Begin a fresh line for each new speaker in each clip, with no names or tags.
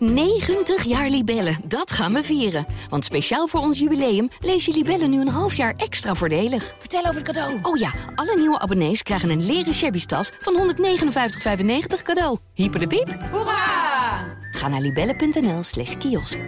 90 jaar Libellen, dat gaan we vieren. Want speciaal voor ons jubileum lees je Libellen nu een half jaar extra voordelig.
Vertel over het cadeau.
Oh ja, alle nieuwe abonnees krijgen een leren shabby tas van 159,95 cadeau. Hyper de piep.
Hoera!
Ga naar libellen.nl slash kiosk.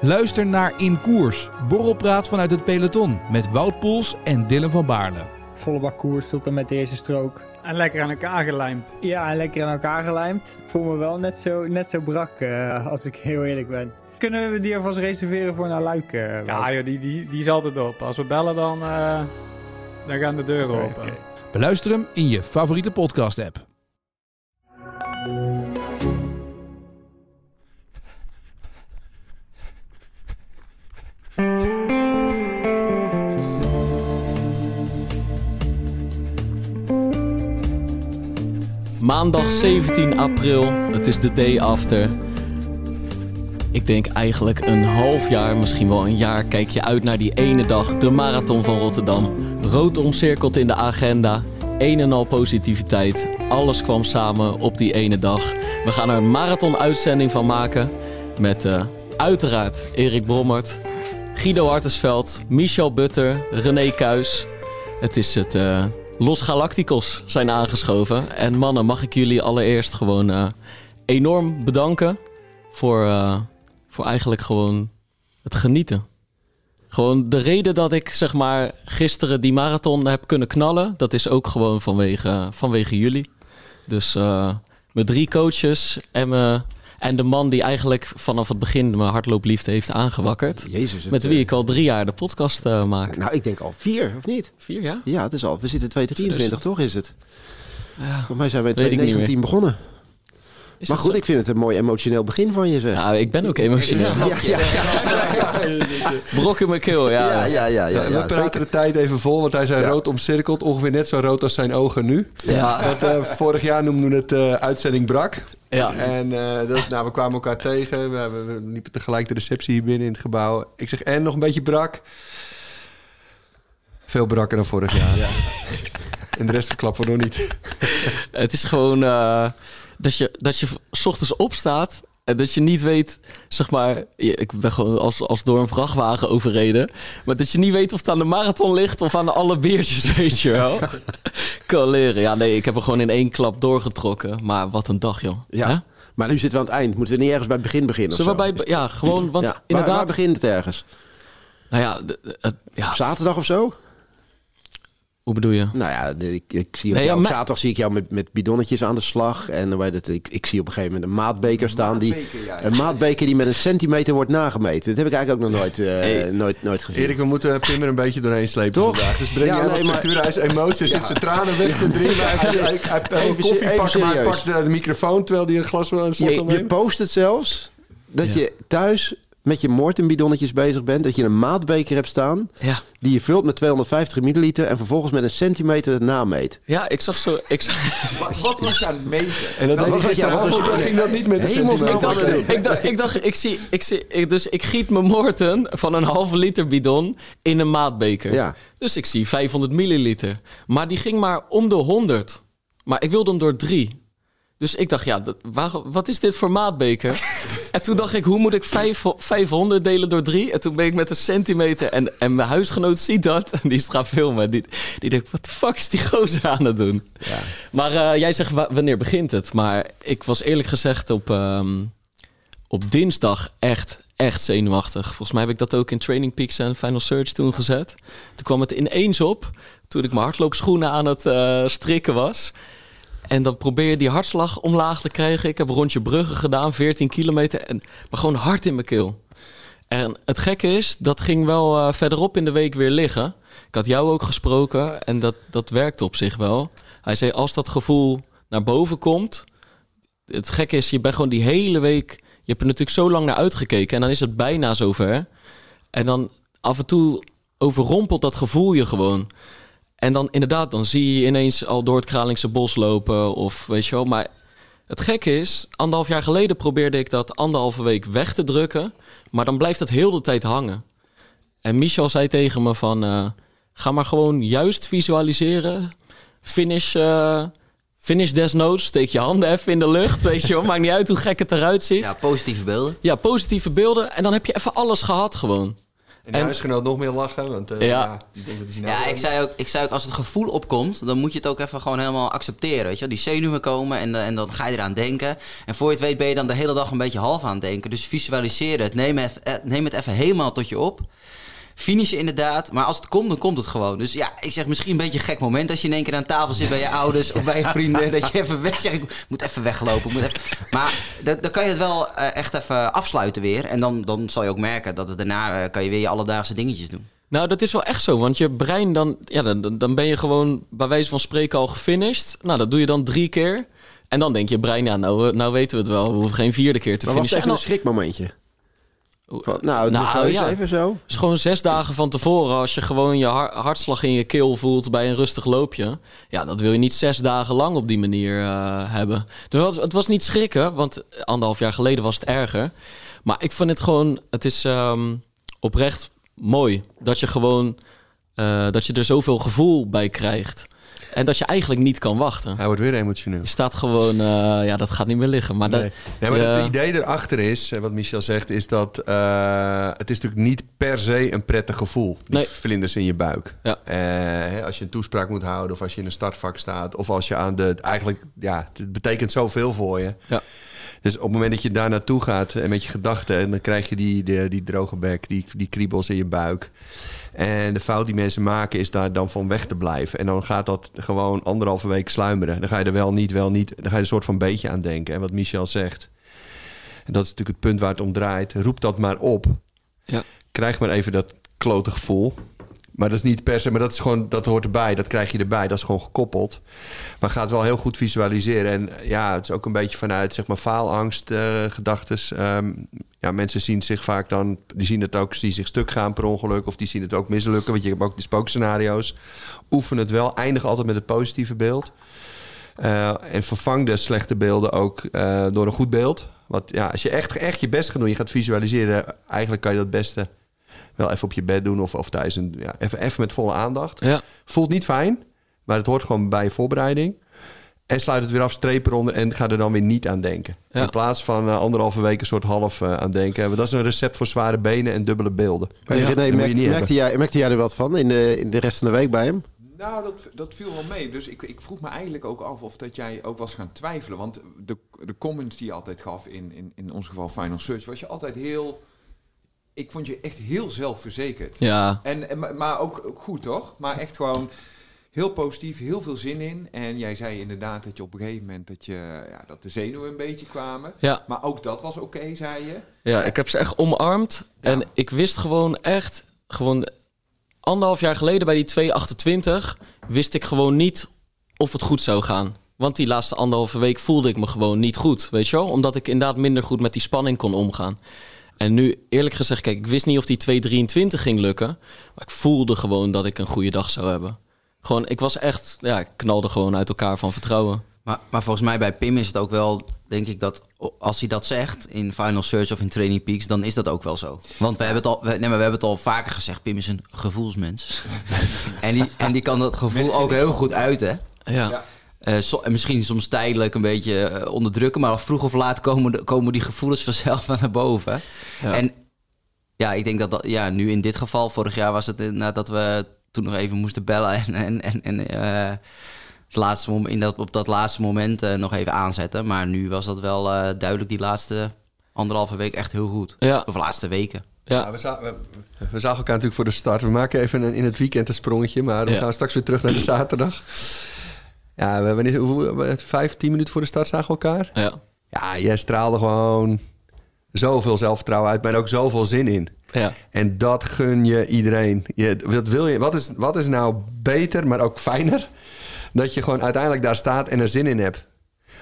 Luister naar In Koers, borrelpraat vanuit het peloton met Wout Poels en Dylan van Baarle.
Volle bak koers tot en met de eerste strook.
En lekker aan elkaar gelijmd.
Ja, en lekker aan elkaar gelijmd. Ik voel me wel net zo, net zo brak, eh, als ik heel eerlijk ben. Kunnen we die alvast reserveren voor naar Luik? eh?
Ja, joh, die, die, die is altijd op. Als we bellen, dan, eh, dan gaan de deuren
Oké,
open.
oké.
Beluister hem in je favoriete podcast-app.
Maandag 17 april, het is de day after. Ik denk eigenlijk een half jaar, misschien wel een jaar, kijk je uit naar die ene dag, de marathon van Rotterdam. Rood omcirkeld in de agenda, een en al positiviteit. Alles kwam samen op die ene dag. We gaan er een marathon-uitzending van maken met eh, uiteraard Erik Brommert, Guido Hartensveld, Michel Butter, René Kuis. Het is het eh, Los Galacticos zijn aangeschoven. En mannen, mag ik jullie allereerst gewoon eh, enorm bedanken voor, eh, voor eigenlijk gewoon het genieten. Gewoon de reden dat ik zeg maar gisteren die marathon heb kunnen knallen, dat is ook gewoon vanwege, vanwege jullie. Dus eh mijn drie coaches en, me, en de man die eigenlijk vanaf het begin mijn hardloopliefde heeft aangewakkerd.
Jezus. het,
Met wie
eh,
ik al drie jaar de podcast eh, maak.
Nou, ik denk al vier, of niet?
Vier jaar?
Ja, het is al. We zitten 2023, toch is het?
Ja.
Voor mij zijn we in
Weet ik niet
2019 begonnen.
Is
maar goed,
zo?
ik vind het een mooi emotioneel begin van je, zeg.
Ja, ik ben ook emotioneel.
ja, ja, ja,
Brok in mijn keel, ja.
ja, ja, ja, ja,
we
ja,
praten
zeker.
de tijd even vol, want hij zijn
Ja.
rood omcirkeld. Ongeveer net zo rood als zijn ogen nu.
Ja.
Want, eh, vorig jaar noemden we het eh, uitzending brak.
Ja.
En eh, dat, nou, we kwamen elkaar tegen. We, liepen tegelijk de receptie hier binnen in het gebouw. Ik zeg, en nog een beetje brak. Veel brakker dan vorig jaar. En de rest verklappen we nog niet.
Het is gewoon eh, dat, je, dat je s ochtends opstaat en dat je niet weet, zeg maar... Ik ben gewoon als, als door een vrachtwagen overreden. Maar dat je niet weet of het aan de marathon ligt of aan alle beertjes, weet je wel. kan leren. Ja, nee, ik heb er gewoon in één klap doorgetrokken. Maar wat een dag, joh.
Ja.
Hè?
Maar nu zitten we aan het eind. Moeten we niet ergens bij het begin beginnen?
Zullen we bij... Ja, gewoon, want
Ja,
inderdaad...
Waar, begint het ergens?
nou ja, de- de- het- ja,
Op zaterdag of zo?
Hoe bedoel je?
Nou ja, ik, ik zie op,
Nee, ja,
jou- op
maar-
zaterdag zie ik jou met, met bidonnetjes aan de slag. En dan weet het, ik, ik zie op een gegeven moment een maatbeker staan. die, Een maatbeker die met een centimeter wordt nagemeten. Dat heb ik eigenlijk ook nog nooit, eh, nooit, nooit gezien.
Erik, we moeten Pim er een beetje doorheen slepen
Toch?
vandaag. Dus breng
Ja,
jij
nee,
wat
maar-
structuur. Hij is emotie. Hij zit zijn tranen weg te drinken. Hij, hij, hij, hij, hij wil
Even
koffie
se- even
pakken, maar hij pakt de, de microfoon terwijl hij een glas slok wil
je, je post het zelfs dat je thuis met je Morten bidonnetjes bezig bent. Dat je een maatbeker hebt staan
Ja.
die je vult met 250 milliliter. En vervolgens met een centimeter het nameet.
Ja, ik zag zo... Ik zag,
Wat was je aan het meten?
En dat
Nou,
deed gisteravond. Dan ging dat niet met centimeter.
wat
ik, dacht,
doen?
ik, dacht, ik dacht, ik zie, ik zie, ik, dus ik giet mijn Morten van een halve liter bidon in een maatbeker.
Ja.
Dus ik zie 500 milliliter. Maar die ging maar om de 100. Maar ik wilde hem door drie. Dus ik dacht, ja, dat, wat is dit voor maatbeker? en toen dacht ik, hoe moet ik vijf, 500 delen door drie? En toen ben ik met een centimeter... En, en mijn huisgenoot ziet dat en die is gaan filmen. Die, die denkt, wat de fuck is die gozer aan het doen? Maar eh, jij zegt, wa- wanneer begint het? Maar ik was eerlijk gezegd op, ehm, op dinsdag echt, echt zenuwachtig. Volgens mij heb ik dat ook in Training Peaks en Final Search toen gezet. Toen kwam het ineens op, toen ik mijn hardloopschoenen aan het eh, strikken was. En dan probeer je die hartslag omlaag te krijgen. Ik heb rondje bruggen gedaan, 14 kilometer. En, maar gewoon hard in mijn keel. En het gekke is, dat ging wel eh, verderop in de week weer liggen. Ik had jou ook gesproken en dat, dat werkte op zich wel. Hij zei, als dat gevoel naar boven komt... Het gekke is, je bent gewoon die hele week... Je hebt er natuurlijk zo lang naar uitgekeken en dan is het bijna zover. En dan af en toe overrompelt dat gevoel je gewoon. En dan inderdaad, dan zie je ineens al door het Kralingse bos lopen of weet je wel. Maar het gekke is, anderhalf jaar geleden probeerde ik dat anderhalve week weg te drukken. Maar dan blijft het heel de tijd hangen. En Michel zei tegen me van, eh, ga maar gewoon juist visualiseren. Finish, eh, Finish desnoods, steek je handen even in de lucht, weet je wel. Maakt niet uit hoe gek het eruit ziet.
Ja, positieve beelden.
Ja, positieve beelden. En dan heb je even alles gehad gewoon.
En de
En-
huisgenoot nog meer lachen, want eh,
Ja.
ja. denkt dat hij nou
Ja, ik zei, ook, ik zei ook, als het gevoel opkomt, dan moet je het ook even gewoon helemaal accepteren. Weet je? Die zenuwen komen en, eh, en dan ga je eraan denken. En voor je het weet ben je dan de hele dag een beetje half aan het denken. Dus visualiseer het. Neem het, eh, neem het even helemaal tot je op. Finishen inderdaad. Maar als het komt, dan komt het gewoon. Dus ja, ik zeg misschien een beetje een gek moment als je in één keer aan tafel zit bij je ouders of bij je vrienden. Dat je even weg zegt, ik moet even weglopen. ik Moet even... Maar dan, dan kan je het wel eh, echt even afsluiten weer. En dan, dan zal je ook merken dat het daarna eh, kan je weer je alledaagse dingetjes doen.
Nou, dat is wel echt zo. Want je brein dan... Ja, dan, dan ben je gewoon bij wijze van spreken al gefinished. Nou, dat doe je dan drie keer. En dan denk je brein, ja, nou, eh, nou weten we het wel. We hoeven geen vierde keer te
Maar was het
finishen.
even een schrikmomentje? Van, nou,
Nou, ja.
even zo.
is gewoon zes dagen van tevoren, als je gewoon je har- hartslag in je keel voelt bij een rustig loopje. Ja, dat wil je niet zes dagen lang op die manier eh, hebben. Het was, het was niet schrikken, want anderhalf jaar geleden was het erger. Maar ik vind het gewoon, het is ehm, oprecht mooi dat je gewoon, eh, dat je er zoveel gevoel bij krijgt. En dat je eigenlijk niet kan wachten.
Hij wordt weer emotioneel.
Je staat gewoon, eh, ja, dat gaat niet meer liggen. Maar dat,
Nee, nee maar
ja.
het idee erachter is, eh, wat Michel zegt, is dat eh, het is natuurlijk niet per se een prettig gevoel. Die
Nee.
vlinders in je buik.
Ja.
Eh, als je een toespraak moet houden, of als je in een startvak staat, of als je aan de. Eigenlijk, ja, het betekent zoveel voor je.
Ja.
Dus op het moment dat je daar naartoe gaat en met je gedachten, en dan krijg je die, die, die droge bek, die, die kriebels in je buik. En de fout die mensen maken is daar dan van weg te blijven. En dan gaat dat gewoon anderhalve week sluimeren. Dan ga je er wel niet, wel niet. Dan ga je een soort van beetje aan denken. En wat Michel zegt. En dat is natuurlijk het punt waar het om draait. Roep dat maar op.
Ja.
Krijg maar even dat klote gevoel. Maar dat is niet per se, maar dat, is gewoon, dat hoort erbij. Dat krijg je erbij. Dat is gewoon gekoppeld. Maar ga het wel heel goed visualiseren. En ja, het is ook een beetje vanuit zeg maar faalangst, eh gedachtes. Ehm, ja, mensen zien zich vaak dan, die zien het ook, die zich stuk gaan per ongeluk. Of die zien het ook mislukken. Want je hebt ook die spookscenario's. Oefen het wel. Eindig altijd met het positieve beeld. Eh, en vervang de slechte beelden ook eh, door een goed beeld. Want ja, als je echt, echt je best gaat doen, je gaat visualiseren, eigenlijk kan je dat beste wel even op je bed doen of, of thuis. Een, ja, even, even met volle aandacht.
ja.
Voelt niet fijn, maar het hoort gewoon bij je voorbereiding. En sluit het weer af, streep eronder en ga er dan weer niet aan denken.
Ja.
In plaats van eh, anderhalve week een soort half eh, aan denken. Want dat is een recept voor zware benen en dubbele beelden.
Ja,
je
merkte,
niet
merkte, jij, merkte jij er wat van in de, in de rest van de week bij hem?
Nou, dat, dat viel wel mee. Dus ik, ik vroeg me eigenlijk ook af of dat jij ook was gaan twijfelen. Want de, de comments die je altijd gaf, in, in, in ons geval Final Search, was je altijd heel... Ik vond je echt heel zelfverzekerd.
ja.
En, en, maar- ook, ook goed, toch? Maar echt gewoon heel positief, heel veel zin in. En jij zei inderdaad dat je op een gegeven moment dat, je, ja, dat de zenuwen een beetje kwamen.
ja.
Maar ook dat was oké, zei je.
Ja, ik heb ze echt omarmd.
Ja.
En ik wist gewoon echt, gewoon anderhalf jaar geleden bij die 228, wist ik gewoon niet of het goed zou gaan. Want die laatste anderhalve week voelde ik me gewoon niet goed, weet je wel? Omdat ik inderdaad minder goed met die spanning kon omgaan. En nu, eerlijk gezegd, kijk, ik wist niet of die 223 ging lukken. Maar ik voelde gewoon dat ik een goede dag zou hebben. Gewoon, ik was echt, ja, ik knalde gewoon uit elkaar van vertrouwen.
Maar, maar volgens mij bij Pim is het ook wel, denk ik, dat als hij dat zegt in Final Search of in Training Peaks, dan is dat ook wel zo. Want we hebben het al, we, nee, maar we hebben het al vaker gezegd, Pim is een gevoelsmens. en, die, en die kan dat gevoel ook heel goed uiten.
Ja,
Ja.
Eh, so- en misschien soms tijdelijk een beetje eh, onderdrukken, maar vroeg of laat komen, de- komen die gevoelens vanzelf wel naar boven.
Ja.
En ja, ik denk dat, dat ja, nu in dit geval, vorig jaar was het inderdaad dat we toen nog even moesten bellen en, en, en, en eh, het laatste mom- in dat, op dat laatste moment nog even aanzetten. Maar nu was dat wel eh, duidelijk die laatste anderhalve week echt heel goed.
ja,
Of laatste weken.
ja.
We, za- we, we zagen elkaar natuurlijk voor de start. We maken even een, in het weekend een sprongetje, maar we
Ja.
gaan straks weer terug naar de zaterdag. Ja, we, wanneer, hoe, vijf, tien minuten voor de start zagen we elkaar.
ja.
Ja, jij straalde gewoon zoveel zelfvertrouwen uit, maar ook zoveel zin in.
ja.
En dat gun je iedereen. Je, wat, wil je, wat, is, wat is nou beter, maar ook fijner? Dat je gewoon uiteindelijk daar staat en er zin in hebt.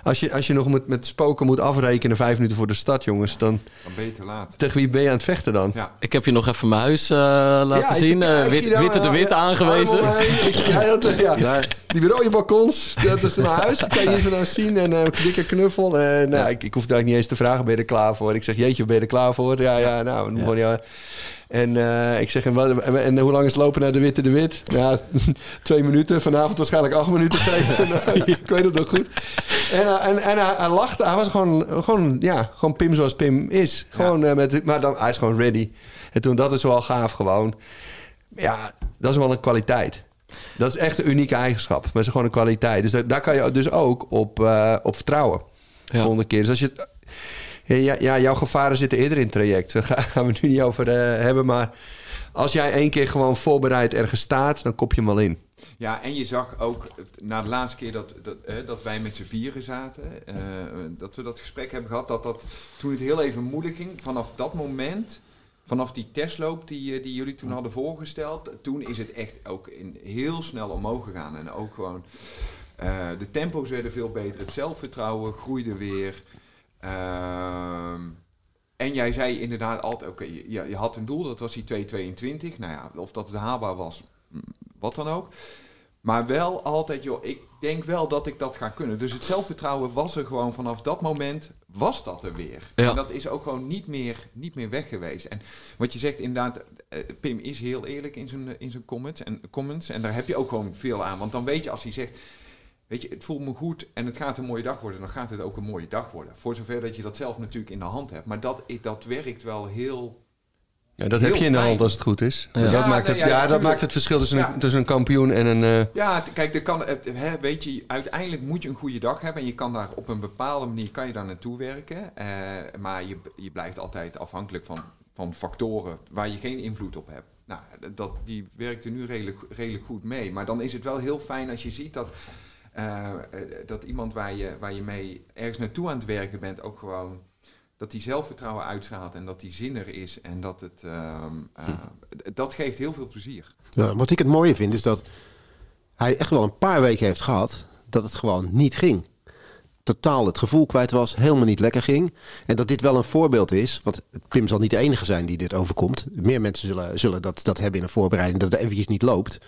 Als je, als je nog met, met spoken moet afrekenen vijf minuten voor de start, jongens, dan
Dan ben je te laat.
tegen wie ben je aan het vechten dan?
Ja.
Ik heb je nog even mijn huis eh, laten
Ja,
zien.
zie-
eh, wit,
daar-
witte de Wit
ja,
aangewezen.
arm omheen. Ik zie- ja, dat, eh, ja. Die rode balkons, dat is naar huis. Dat kan je even nou zien. En eh, een dikke knuffel. En nou, ik, ik hoef het eigenlijk niet eens te vragen, ben je er klaar voor? Ik zeg, jeetje, ben je er klaar voor? Ja, ja, nou, dan gewoon, ja. En eh, ik zeg, en, en, en hoe lang is het lopen naar de Witte de Wit? Ja, twee minuten. Vanavond waarschijnlijk acht minuten ik weet het nog goed. En, eh, en, en hij, hij lachte. Hij was gewoon, gewoon, ja, gewoon Pim zoals Pim is. Gewoon, eh, met, maar dan, hij is gewoon ready. En toen, dat is wel gaaf gewoon. Ja, dat is wel een kwaliteit. Dat is echt een unieke eigenschap. Maar het is gewoon een kwaliteit. Dus daar, daar kan je dus ook op, op vertrouwen.
Ja.
volgende keer. Dus als je het, ja, ja, jouw gevaren zitten eerder in het traject. Daar ga- gaan we het nu niet over eh, hebben. Maar als jij één keer gewoon voorbereid ergens staat, dan kop je hem al in.
Ja, en je zag ook na de laatste keer dat, dat, dat wij met z'n vieren zaten, eh, dat we dat gesprek hebben gehad, dat, dat toen het heel even moeilijk ging, vanaf dat moment, vanaf die testloop die, eh, die jullie toen hadden voorgesteld, toen is het echt ook in, heel snel omhoog gegaan. En ook gewoon, de tempo's werden veel beter, het zelfvertrouwen groeide weer. Ehm, en jij zei inderdaad altijd, oké, je, je had een doel, dat was die 222. Nou ja, of dat het haalbaar was, mm, wat dan ook. Maar wel altijd, joh, ik denk wel dat ik dat ga kunnen. Dus het zelfvertrouwen was er gewoon vanaf dat moment, was dat er weer.
Ja.
En dat is ook gewoon niet meer, niet meer weg geweest. En wat je zegt, inderdaad, eh, Pim is heel eerlijk in zijn, in zijn comments, en, comments. En daar heb je ook gewoon veel aan. Want dan weet je, als hij zegt, weet je, het voelt me goed en het gaat een mooie dag worden, dan gaat het ook een mooie dag worden. Voor zover dat je dat zelf natuurlijk in de hand hebt. Maar dat, dat werkt wel heel...
Ja, dat
Heel
heb je in de hand als het goed is.
Ja.
Dat,
Ja,
maakt, het,
ja,
ja, dat maakt het verschil tussen,
Ja.
een, tussen een kampioen en een... eh,
Ja, kijk, er kan, hè, weet je, uiteindelijk moet je een goede dag hebben en je kan daar op een bepaalde manier kan je daar naartoe werken. Eh, maar je, je blijft altijd afhankelijk van, van factoren waar je geen invloed op hebt. Nou, dat, die werkt er nu redelijk, redelijk goed mee. Maar dan is het wel heel fijn als je ziet dat, eh, eh, dat iemand waar je, waar je mee ergens naartoe aan het werken bent ook gewoon dat die zelfvertrouwen uitstraalt en dat die zin er is en dat het ehm, eh, dat geeft heel veel plezier.
Ja, wat ik het mooie vind is dat hij echt wel een paar weken heeft gehad dat het gewoon niet ging. Totaal het gevoel kwijt was, helemaal niet lekker ging. En dat dit wel een voorbeeld is, want Pim zal niet de enige zijn die dit overkomt. Meer mensen zullen, zullen dat, dat hebben in een voorbereiding, dat het eventjes niet loopt.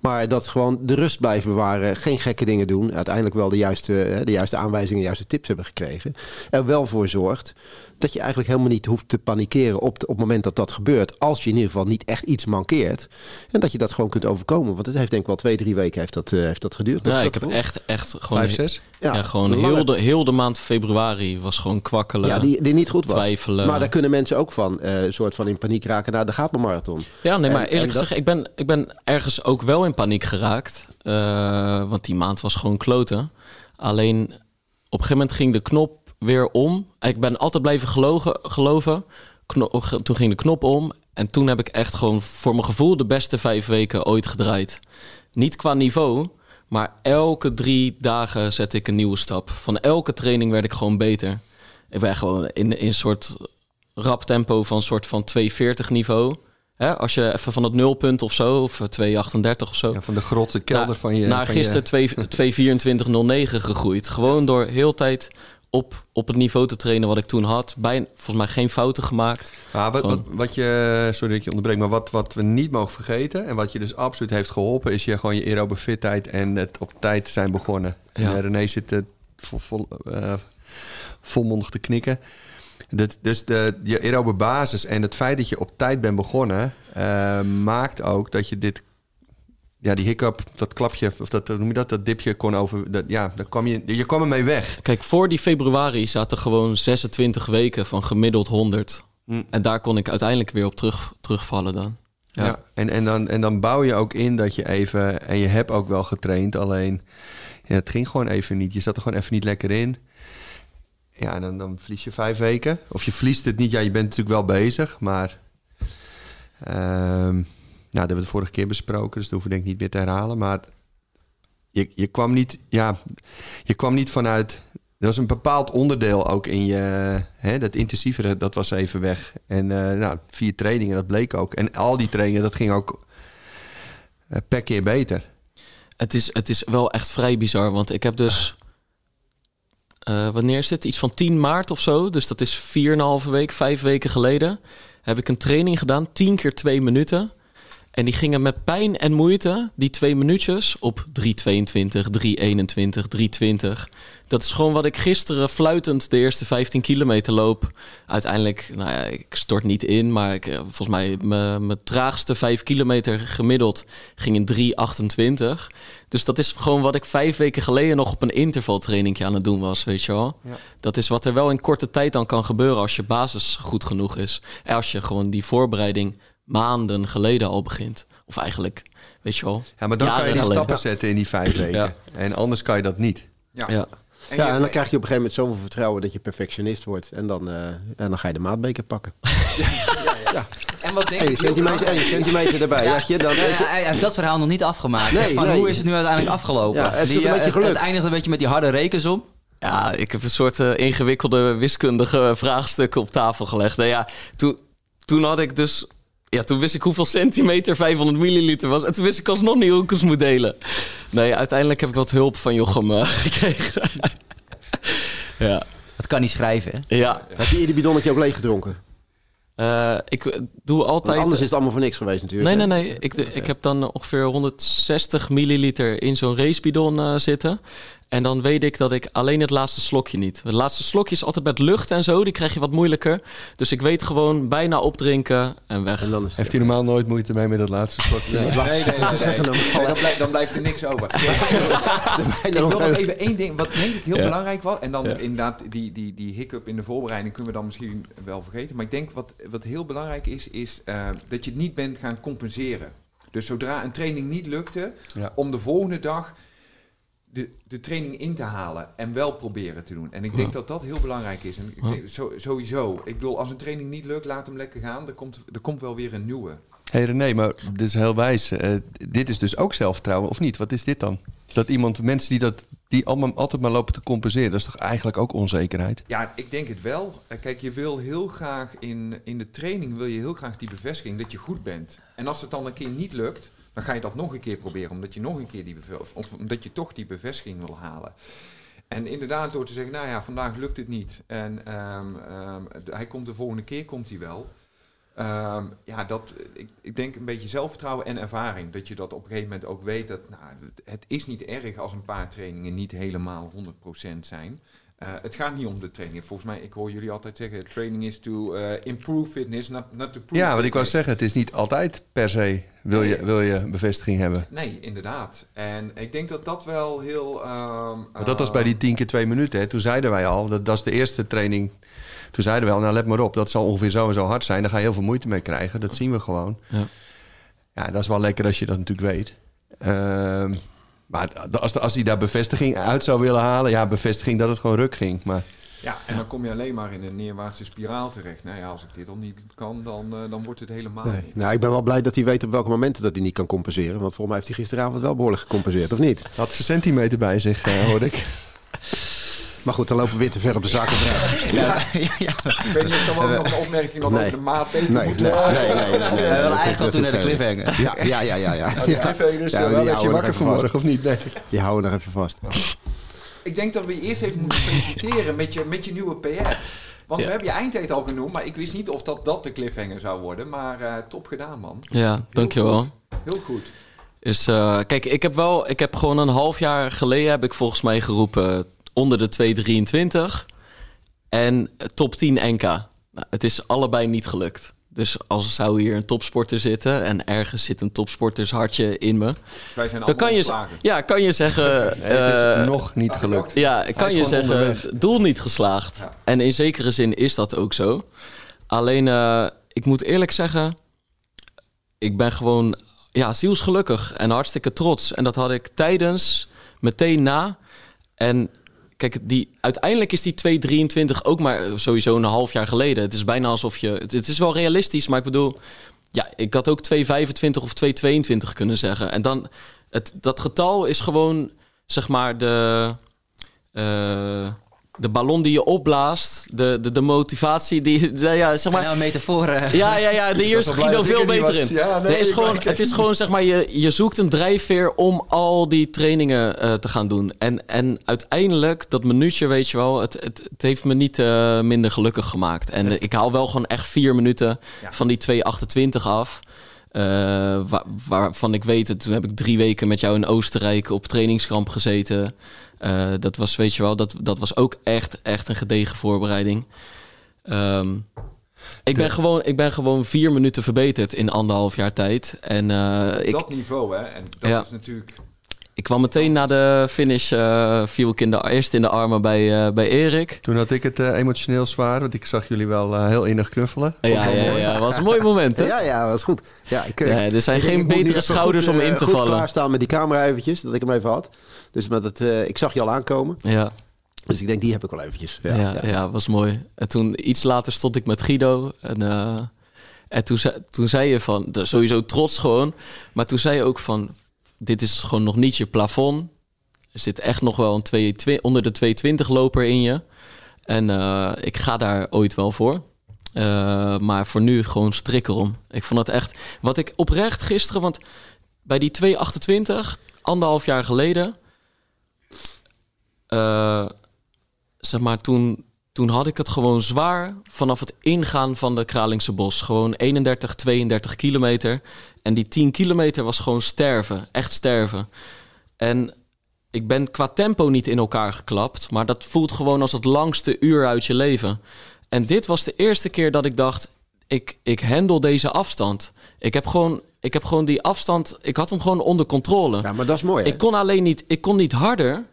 Maar dat gewoon de rust blijven bewaren, geen gekke dingen doen. Uiteindelijk wel de juiste, hè, de juiste aanwijzingen, de juiste tips hebben gekregen. Er wel voor zorgt dat je eigenlijk helemaal niet hoeft te panikeren op, de- op het moment dat dat gebeurt. Als je in ieder geval niet echt iets mankeert. En dat je dat gewoon kunt overkomen. Want het heeft denk ik wel twee, drie weken heeft dat, eh, heeft dat geduurd.
Ja,
Dat-
ik heb echt, echt gewoon...
Vijf, zes?
Ja, gewoon
lange-
heel de, heel de maand februari was gewoon kwakkelen,
Ja, die, die niet goed was.
twijfelen.
Maar daar kunnen mensen ook van, eh, een soort van in paniek raken. Nou, daar gaat mijn marathon.
Ja, nee, maar
En-
eerlijk
en dat-
gezegd, ik ben, ik ben ergens ook wel in paniek geraakt. Eh, want die maand was gewoon kloten. Alleen op een gegeven moment ging de knop weer om. Ik ben altijd blijven gelogen, geloven. Toen ging de knop om. En toen heb ik echt gewoon voor mijn gevoel de beste vijf weken ooit gedraaid. Niet qua niveau, maar elke drie dagen zette ik een nieuwe stap. Van elke training werd ik gewoon beter. Ik ben gewoon in, in een soort rap tempo van een soort van 240 niveau. Hè, als je even van het nulpunt of zo, of 238 of zo.
Ja, van de grotte kelder
Na-
van je...
Naar gisteren
je,
2 224.09 gegroeid. Gewoon door heel tijd op, op het niveau te trainen wat ik toen had. Bijna, volgens mij geen fouten gemaakt.
Wat, wat, wat je, sorry dat ik je onderbreek, maar wat, wat we niet mogen vergeten... en wat je dus absoluut heeft geholpen... is je gewoon je aerobe fitheid en het op tijd zijn begonnen.
Ja.
En René zit eh, vol, vol, eh, volmondig te knikken. Dat, dus de, je aerobe basis en het feit dat je op tijd bent begonnen... eh, maakt ook dat je dit... Ja, die hiccup, dat klapje, of dat, noem je dat, dat dipje kon over... Dat, ja, daar kwam je, je kwam ermee weg.
Kijk, voor die februari zaten gewoon 26 weken van gemiddeld 100.
Mm.
En daar kon ik uiteindelijk weer op terug, terugvallen dan.
Ja.
Ja.
En, en, dan, en dan bouw je ook in dat je even... En je hebt ook wel getraind, alleen... Ja, het ging gewoon even niet. Je zat er gewoon even niet lekker in. Ja, en dan, dan verlies je vijf weken. Of je verliest het niet. Ja, je bent natuurlijk wel bezig, maar... ehm, dat hebben we de vorige keer besproken, dus dat hoeven denk ik niet meer te herhalen. Maar je, je kwam niet... Ja, je kwam niet vanuit... Er was een bepaald onderdeel ook in je... Hè, dat intensievere, dat was even weg. En eh, nou, vier trainingen, dat bleek ook. En al die trainingen, dat ging ook eh, per keer beter.
Het is, het is wel echt vrij bizar, want ik heb dus... eh, wanneer is dit? Iets van 10 maart of zo. Dus dat is 4,5 week, vijf weken geleden. Heb ik een training gedaan, 10 keer 2 minuten. En die gingen met pijn en moeite, die twee minuutjes, op 3.22, 3.21, 3.20. Dat is gewoon wat ik gisteren fluitend de eerste 15 kilometer loop. Uiteindelijk, nou ja, ik stort niet in, maar ik, eh, volgens mij mijn mijn traagste 5 kilometer gemiddeld ging in 3.28. Dus dat is gewoon wat ik vijf weken geleden nog op een intervaltrainingje aan het doen was, weet je wel.
Ja.
Dat is wat er wel in korte tijd dan kan gebeuren als je basis goed genoeg is. En als je gewoon die voorbereiding maanden geleden al begint. Of eigenlijk, weet je wel.
Ja, maar dan kan je die
geleden.
stappen zetten in die vijf weken.
Ja.
En anders kan je dat niet.
Ja.
Ja.
En
Ja, en dan krijg je op een gegeven moment zoveel vertrouwen dat je perfectionist wordt. En dan, eh, en dan ga je de maatbeker pakken.
En wat denk
En je centimeter, en je centimeter erbij.
Ja.
je, dan,
Ja, hij heeft dat verhaal nog niet afgemaakt.
Nee,
van
nee.
hoe is het nu uiteindelijk afgelopen?
Ja, het is
Die,
een
eh,
beetje
het,
gelukt.
het eindigt een beetje met die harde rekensom.
Ja, ik heb een soort eh, ingewikkelde wiskundige vraagstukken op tafel gelegd. Nou ja, toen, toen had ik dus... Ja, toen wist ik hoeveel centimeter 500 milliliter was. En toen wist ik alsnog niet hoe ik het moest delen. Nee, uiteindelijk heb ik wat hulp van Jochem eh, gekregen. ja.
Dat kan niet schrijven, hè?
Ja,
heb je ieder bidonnetje ook leeg gedronken?
eh, ik eh, doe
Want
altijd...
anders is het allemaal voor niks geweest natuurlijk.
Nee,
hè?
nee, nee. Ik, ik heb dan ongeveer 160 milliliter in zo'n racebidon zitten. En dan weet ik dat ik alleen het laatste slokje niet. Het laatste slokje is altijd met lucht en zo. Die krijg je wat moeilijker. Dus ik weet gewoon bijna opdrinken en weg.
En dan is
Heeft hij normaal nooit moeite mee met dat laatste slot?
Nee, nee, nee. nee. dan, blijft, dan blijft er niks over. ik wil nog even één ding, wat denk ik heel
Ja.
belangrijk was. En dan
Ja.
inderdaad, die, die, die hiccup in de voorbereiding kunnen we dan misschien wel vergeten. Maar ik denk wat, wat heel belangrijk is, is eh, dat je het niet bent gaan compenseren. Dus zodra een training niet lukte,
Ja.
om de volgende dag de, de training in te halen en wel proberen te doen. En ik denk
Ja.
dat dat heel belangrijk is. En ik denk, zo, sowieso. Ik bedoel, als een training niet lukt, laat hem lekker gaan. Er komt, er komt wel weer een nieuwe.
Hé hey René, maar dit is heel wijs. Eh, dit is dus ook zelfvertrouwen, of niet? Wat is dit dan? Dat iemand, mensen die dat die allemaal altijd maar lopen te compenseren, dat is toch eigenlijk ook onzekerheid?
Ja, ik denk het wel. Eh, Kijk, je wil heel graag in, in de training wil je heel graag die bevestiging dat je goed bent. En als het dan een keer niet lukt, dan ga je dat nog een keer proberen, omdat je nog een keer die of, omdat je toch die bevestiging wil halen. En inderdaad, door te zeggen, nou ja, vandaag lukt het niet. En ehm, ehm, hij komt de volgende keer, komt hij wel. Ehm, ja, dat, ik, ik denk een beetje zelfvertrouwen en ervaring. Dat je dat op een gegeven moment ook weet dat nou, het is niet erg als een paar trainingen niet helemaal 100% zijn. Eh, het gaat niet om de training. Volgens mij, ik hoor jullie altijd zeggen, training is to eh, improve fitness, not, not to prove
Ja, wat ik wou zeggen, het is niet altijd per se wil je, wil je bevestiging hebben.
Nee, inderdaad. En ik denk dat dat wel heel... ehm,
Want dat was bij die 10 keer 2 minuten. Hè. Toen zeiden wij al, dat, dat is de eerste training. Toen zeiden we al, nou let maar op, dat zal ongeveer zo en zo hard zijn. Daar ga je heel veel moeite mee krijgen. Dat zien we gewoon.
Ja.
Ja, dat is wel lekker als je dat natuurlijk weet. Ehm, maar als, als hij daar bevestiging uit zou willen halen, ja, bevestiging dat het gewoon ruk ging. Maar
Ja, en dan kom je alleen maar in een neerwaartse spiraal terecht. Nou ja, als ik dit al niet kan, dan, eh, dan wordt het helemaal
Nee.
niet.
Nou, ik ben wel blij dat hij weet op welke momenten dat hij niet kan compenseren. Want volgens mij heeft hij gisteravond wel behoorlijk gecompenseerd, of niet?
had ze centimeter bij zich, eh, hoorde ik.
Maar goed, dan lopen we weer te ver op de zaken vooruit.
Ik weet niet of er ook nog een opmerking nog
Nee.
over de maatpeter
Nee, nee,
moet
nee, nee, nee, nee, nee,
We
dat-
willen eigenlijk al
dat
toen naar de cliffhanger.
Ja, ja, ja, ja. ja.
Die
ja.
cliffhangers,
Ja,
eh, wel werd je wakker vanmorgen, of niet? Nee.
Die houden we nog even vast.
Ik denk dat we je eerst even moeten feliciteren met je, met je nieuwe PR. Want
Ja.
we hebben je eindtijd al genoemd, maar ik wist niet of dat, dat de cliffhanger zou worden. Maar eh, top gedaan, man.
Ja,
Heel
dankjewel.
goed. Heel goed.
Is, eh, kijk, ik heb wel, ik heb gewoon een half jaar geleden heb ik volgens mij geroepen onder de 223 en top 10 NK. Nou, het is allebei niet gelukt. Dus als zou hier een topsporter zitten en ergens zit een topsportershartje in me,
Wij zijn
dan kan
allemaal
je, ja, kan je zeggen.
Nee, het is
eh,
nog niet gelukt.
ja, kan je zeggen,
onderweg.
doel niet geslaagd.
Ja.
En in zekere zin is dat ook zo. Alleen, eh, ik moet eerlijk zeggen, ik ben gewoon ja, zielsgelukkig en hartstikke trots. En dat had ik tijdens, meteen na. En kijk, die, uiteindelijk is die 223 ook maar sowieso een half jaar geleden. Het is bijna alsof je... Het, het is wel realistisch, maar ik bedoel... Ja, ik had ook 225 of 222 kunnen zeggen. En dan, het, dat getal is gewoon, zeg maar, de, eh, de ballon die je opblaast. De, de, de motivatie die, ja, zeg maar...
Nou, een metafoor. eh.
Ja, ja, ja, de hier is Guido veel
er
beter
was.
in.
Ja, nee,
Nee, is gewoon, het is gewoon, zeg maar, je, je zoekt een drijfveer om al die trainingen eh, te gaan doen. En, en uiteindelijk, dat minuutje, weet je wel, het, het, het heeft me niet eh, minder gelukkig gemaakt. En ik haal wel gewoon echt vier minuten
Ja.
van die 2,28 af. eh, wa- waarvan ik weet, het, toen heb ik drie weken met jou in Oostenrijk op trainingskamp gezeten. Eh, dat was, weet je wel, dat, dat was ook echt, echt een gedegen voorbereiding. Ehm, ik, ben gewoon, ik ben gewoon vier minuten verbeterd in anderhalf jaar tijd. En eh, ik,
dat niveau, hè. En dat
Ja.
is natuurlijk...
ik kwam meteen na de finish, eh, viel ik in de, eerst in de armen bij, eh, bij Erik.
Toen had ik het eh, emotioneel zwaar, want ik zag jullie wel heel innig knuffelen.
Ja, ja, ja, was een mooi moment, hè?
Ja, ja, dat is goed. Ja, ik,
Ja, er zijn
ik-
geen
ik
betere schouders
goed,
om in te
goed
vallen.
klaarstaan met die camera eventjes, dat ik hem even had. Dus met het, eh, ik zag je al aankomen.
Ja.
Dus ik denk, die heb ik wel eventjes.
Ja, ja, was mooi. En toen iets later stond ik met Guido. En, eh, en toen, zei, toen zei je van, sowieso trots gewoon. Maar toen zei je ook van, dit is gewoon nog niet je plafond. Er zit echt nog wel een 2, onder de 220 loper in je. En eh, ik ga daar ooit wel voor. Maar voor nu gewoon strik erom. Ik vond het echt, wat ik oprecht gisteren, want bij die 228, anderhalf jaar geleden... eh, zeg maar, toen, toen had ik het gewoon zwaar vanaf het ingaan van de Kralingse Bos. Gewoon 31, 32 kilometer. En die 10 kilometer was gewoon sterven. Echt sterven. En ik ben qua tempo niet in elkaar geklapt. Maar dat voelt gewoon als het langste uur uit je leven. En dit was de eerste keer dat ik dacht... Ik, ik handle deze afstand. Ik heb, gewoon, ik heb gewoon die afstand... Ik had hem gewoon onder controle.
Ja, maar dat is mooi. hè?
Ik kon alleen niet, ik kon niet harder.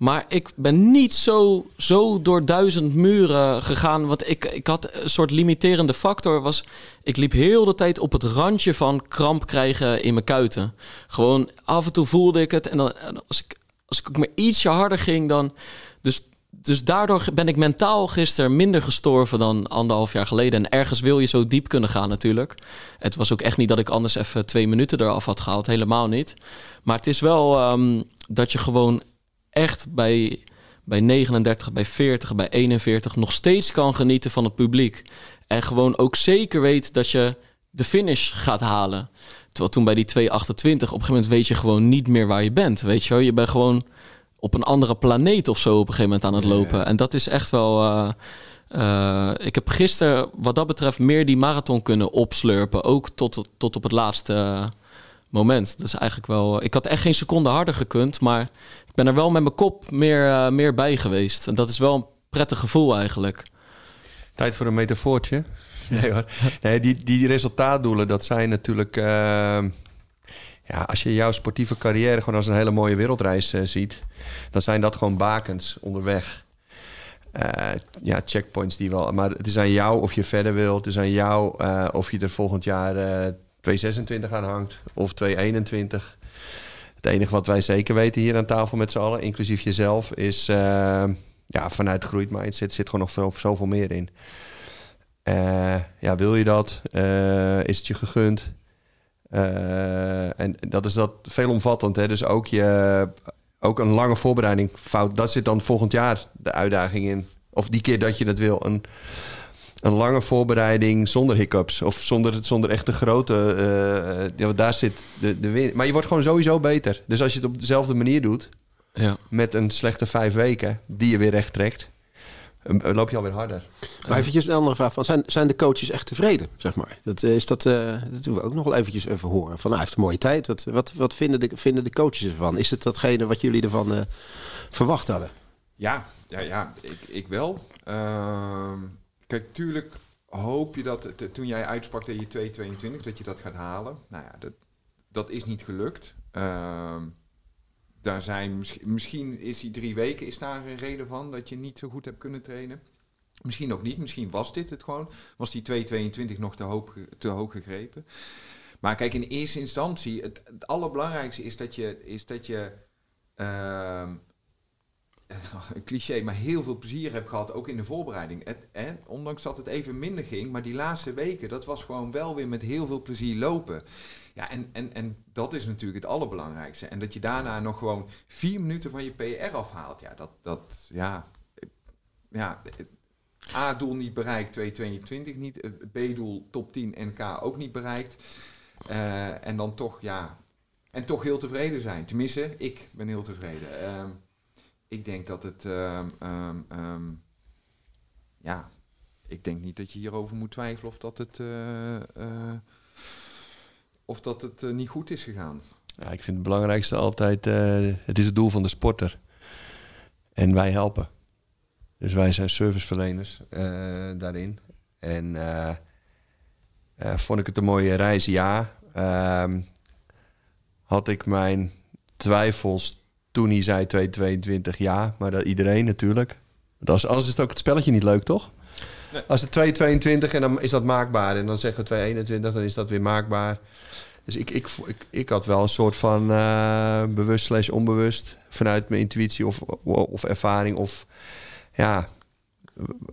Maar ik ben niet zo, zo door duizend muren gegaan. Want ik, ik had een soort limiterende factor. Was, ik liep heel de tijd op het randje van kramp krijgen in mijn kuiten. Gewoon af en toe voelde ik het. En dan, als, ik, als ik ook maar ietsje harder ging, dan. Dus, dus daardoor ben ik mentaal gisteren minder gestorven dan anderhalf jaar geleden. En ergens wil je zo diep kunnen gaan, natuurlijk. Het was ook echt niet dat ik anders even twee minuten eraf had gehaald. Helemaal niet. Maar het is wel ehm, dat je gewoon echt bij, bij 39, bij 40, bij 41 nog steeds kan genieten van het publiek. En gewoon ook zeker weet dat je de finish gaat halen. Terwijl toen bij die 228, op een gegeven moment weet je gewoon niet meer waar je bent. Weet je wel, je bent gewoon op een andere planeet of zo op een gegeven moment aan het lopen. En dat is echt wel. eh, eh, ik heb gisteren, wat dat betreft, meer die marathon kunnen opslurpen. Ook tot, tot op het laatste moment. Dat is eigenlijk wel. Ik had echt geen seconde harder gekund, maar ben er wel met mijn kop meer, eh, meer bij geweest. En dat is wel een prettig gevoel eigenlijk.
Tijd voor een metafoortje. Nee hoor. Nee, die, die resultaatdoelen, dat zijn natuurlijk... ehm, ja, als je jouw sportieve carrière gewoon als een hele mooie wereldreis eh, ziet... dan zijn dat gewoon bakens onderweg. Eh, ja, checkpoints die wel... Maar het is aan jou of je verder wilt. Het is aan jou eh, of je er volgend jaar eh 226 aan hangt. Of 221. Het enige wat wij zeker weten hier aan tafel met z'n allen, inclusief jezelf, is eh, ja, vanuit groeit mindset zit gewoon nog veel, zoveel meer in. Eh, ja, wil je dat? Eh, is het je gegund? En dat is dat veelomvattend. Hè? Dus ook, je, ook een lange voorbereiding fout. Dat zit dan volgend jaar de uitdaging in. Of die keer dat je het wil. Een, een lange voorbereiding zonder hiccups. Of zonder, zonder echte grote... eh, eh, ja, daar zit de, de win. Maar je wordt gewoon sowieso beter. Dus als je het op dezelfde manier doet...
Ja.
met een slechte vijf weken... die je weer recht trekt... eh, loop je alweer harder.
Maar eventjes een andere vraag. Van, zijn, zijn de coaches echt tevreden, zeg maar? Dat, eh, is dat, eh, dat doen we ook nog wel eventjes even horen. Van, nou, hij heeft een mooie tijd. Wat, wat, wat vinden, de, vinden de coaches ervan? Is het datgene wat jullie ervan eh, verwacht hadden?
Ja, ja, ja ik, ik wel. Ehm, kijk, tuurlijk hoop je dat toen jij uitsprak dat je 222, dat je dat gaat halen. Nou ja, dat, dat is niet gelukt. Ehm, daar zijn, misschien, misschien is die drie weken is daar een reden van dat je niet zo goed hebt kunnen trainen. Misschien ook niet, misschien was dit het gewoon. Was die 222 nog te hoog, te hoog gegrepen. Maar kijk, in eerste instantie, het, het allerbelangrijkste is dat je, is dat je ehm, een cliché, maar heel veel plezier heb gehad, ook in de voorbereiding. Het, ondanks dat het even minder ging, maar die laatste weken, dat was gewoon wel weer met heel veel plezier lopen. Ja, en, en, en dat is natuurlijk het allerbelangrijkste. En dat je daarna nog gewoon vier minuten van je PR afhaalt, ja, dat, dat ja, ja, A-doel niet bereikt, 222 niet, eh, B-doel top 10 NK ook niet bereikt. Eh, en dan toch, ja, en toch heel tevreden zijn. Tenminste, ik ben heel tevreden. Ehm, ik denk dat het, ehm, ehm, ehm, ja, ik denk niet dat je hierover moet twijfelen of dat het, eh, eh, of dat het eh, niet goed is gegaan.
Ja, ik vind het belangrijkste altijd, het is het doel van de sporter. En wij helpen. Dus wij zijn serviceverleners daarin. En vond ik het een mooie reis? Ja. Had ik mijn twijfels toen hij zei 222? Ja, maar dat iedereen natuurlijk. Want als, anders is het ook het spelletje niet leuk, toch? Als het 222 en dan is dat maakbaar. En dan zeggen we 221, dan is dat weer maakbaar. Dus ik, ik, ik, ik had wel een soort van eh, bewust slash onbewust... vanuit mijn intuïtie of, of ervaring of... Ja,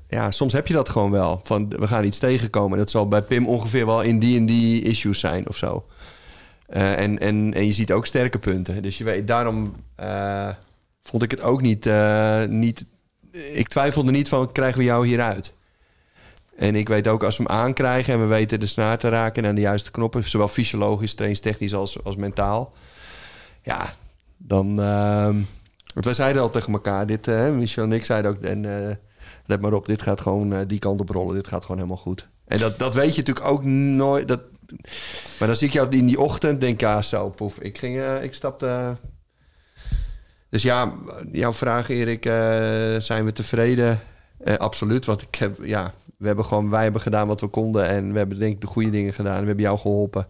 ja, soms heb je dat gewoon wel. Van, we gaan iets tegenkomen. Dat zal bij Pim ongeveer wel in die en die issues zijn of zo. Eh, en, en, en je ziet ook sterke punten. Dus je weet, daarom eh, vond ik het ook niet, eh, niet... Ik twijfelde niet van, krijgen we jou hieruit? En ik weet ook, als we hem aankrijgen en we weten de snaar te raken... en aan de juiste knoppen, zowel fysiologisch, trainingstechnisch als, als mentaal... Ja, dan... ehm, want wij zeiden al tegen elkaar, dit, Michel en ik zeiden ook... En, let maar op, dit gaat gewoon die kant op rollen. Dit gaat gewoon helemaal goed. En dat, dat weet je natuurlijk ook nooit. Dat, maar dan zie ik jou in die ochtend, denk ik, ja, zo, poef. Ik, ging, eh, ik stapte... Dus ja, jouw vraag, Erik, eh, zijn we tevreden? Eh, absoluut, want ik heb, ja, we hebben gewoon, wij hebben gedaan wat we konden en we hebben denk ik de goede dingen gedaan. We hebben jou geholpen.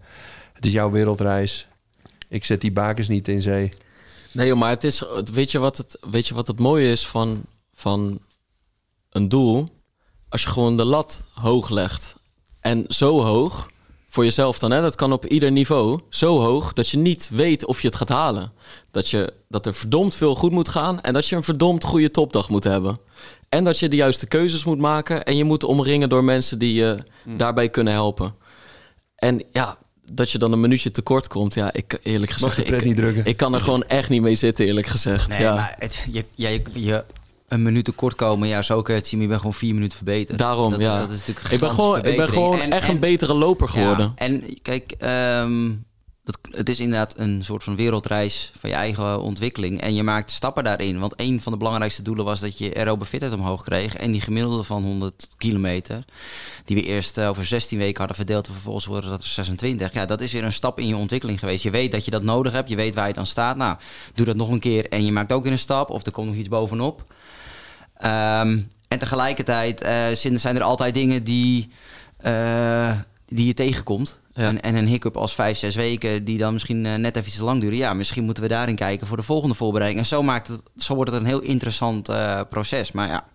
Het is jouw wereldreis. Ik zet die bakens niet in zee.
Nee, maar het is, weet je wat het, weet je wat het mooie is van, van een doel? Als je gewoon de lat hoog legt. En zo hoog, voor jezelf dan, hè, dat kan op ieder niveau, zo hoog dat je niet weet of je het gaat halen. Dat, je, dat er verdomd veel goed moet gaan en dat je een verdomd goede topdag moet hebben. En dat je de juiste keuzes moet maken en je moet omringen door mensen die je daarbij kunnen helpen. En ja, dat je dan een minuutje tekort komt, ja, ik eerlijk
Mag
gezegd,
de pret
ik,
niet drukken.
ik kan er gewoon echt niet mee zitten, eerlijk gezegd.
Nee,
ja.
maar het, je, ja, je, je een minuut tekort komen, ja, zo kun je het zien. Je bent gewoon vier minuten verbeterd.
Daarom,
dat,
ja.
Is, dat is natuurlijk
ik ben gewoon, ik ben gewoon
En-
echt
en-
een betere loper geworden.
Ja, en kijk, ehm, dat, het is inderdaad een soort van wereldreis van je eigen ontwikkeling. En je maakt stappen daarin. Want een van de belangrijkste doelen was dat je aerobe fitheid omhoog kreeg. En die gemiddelde van 100 kilometer, die we eerst eh, over 16 weken hadden verdeeld. En vervolgens worden dat er 26. Ja, dat is weer een stap in je ontwikkeling geweest. Je weet dat je dat nodig hebt. Je weet waar je dan staat. Nou, doe dat nog een keer en je maakt ook weer een stap. Of er komt nog iets bovenop. Ehm, en tegelijkertijd eh, zijn er altijd dingen die, eh, die je tegenkomt.
Ja.
En, en een hiccup als vijf, zes weken, die dan misschien eh, net even iets te lang duren. Ja, misschien moeten we daarin kijken voor de volgende voorbereiding. En zo, maakt het, zo wordt het een heel interessant proces. Maar ja,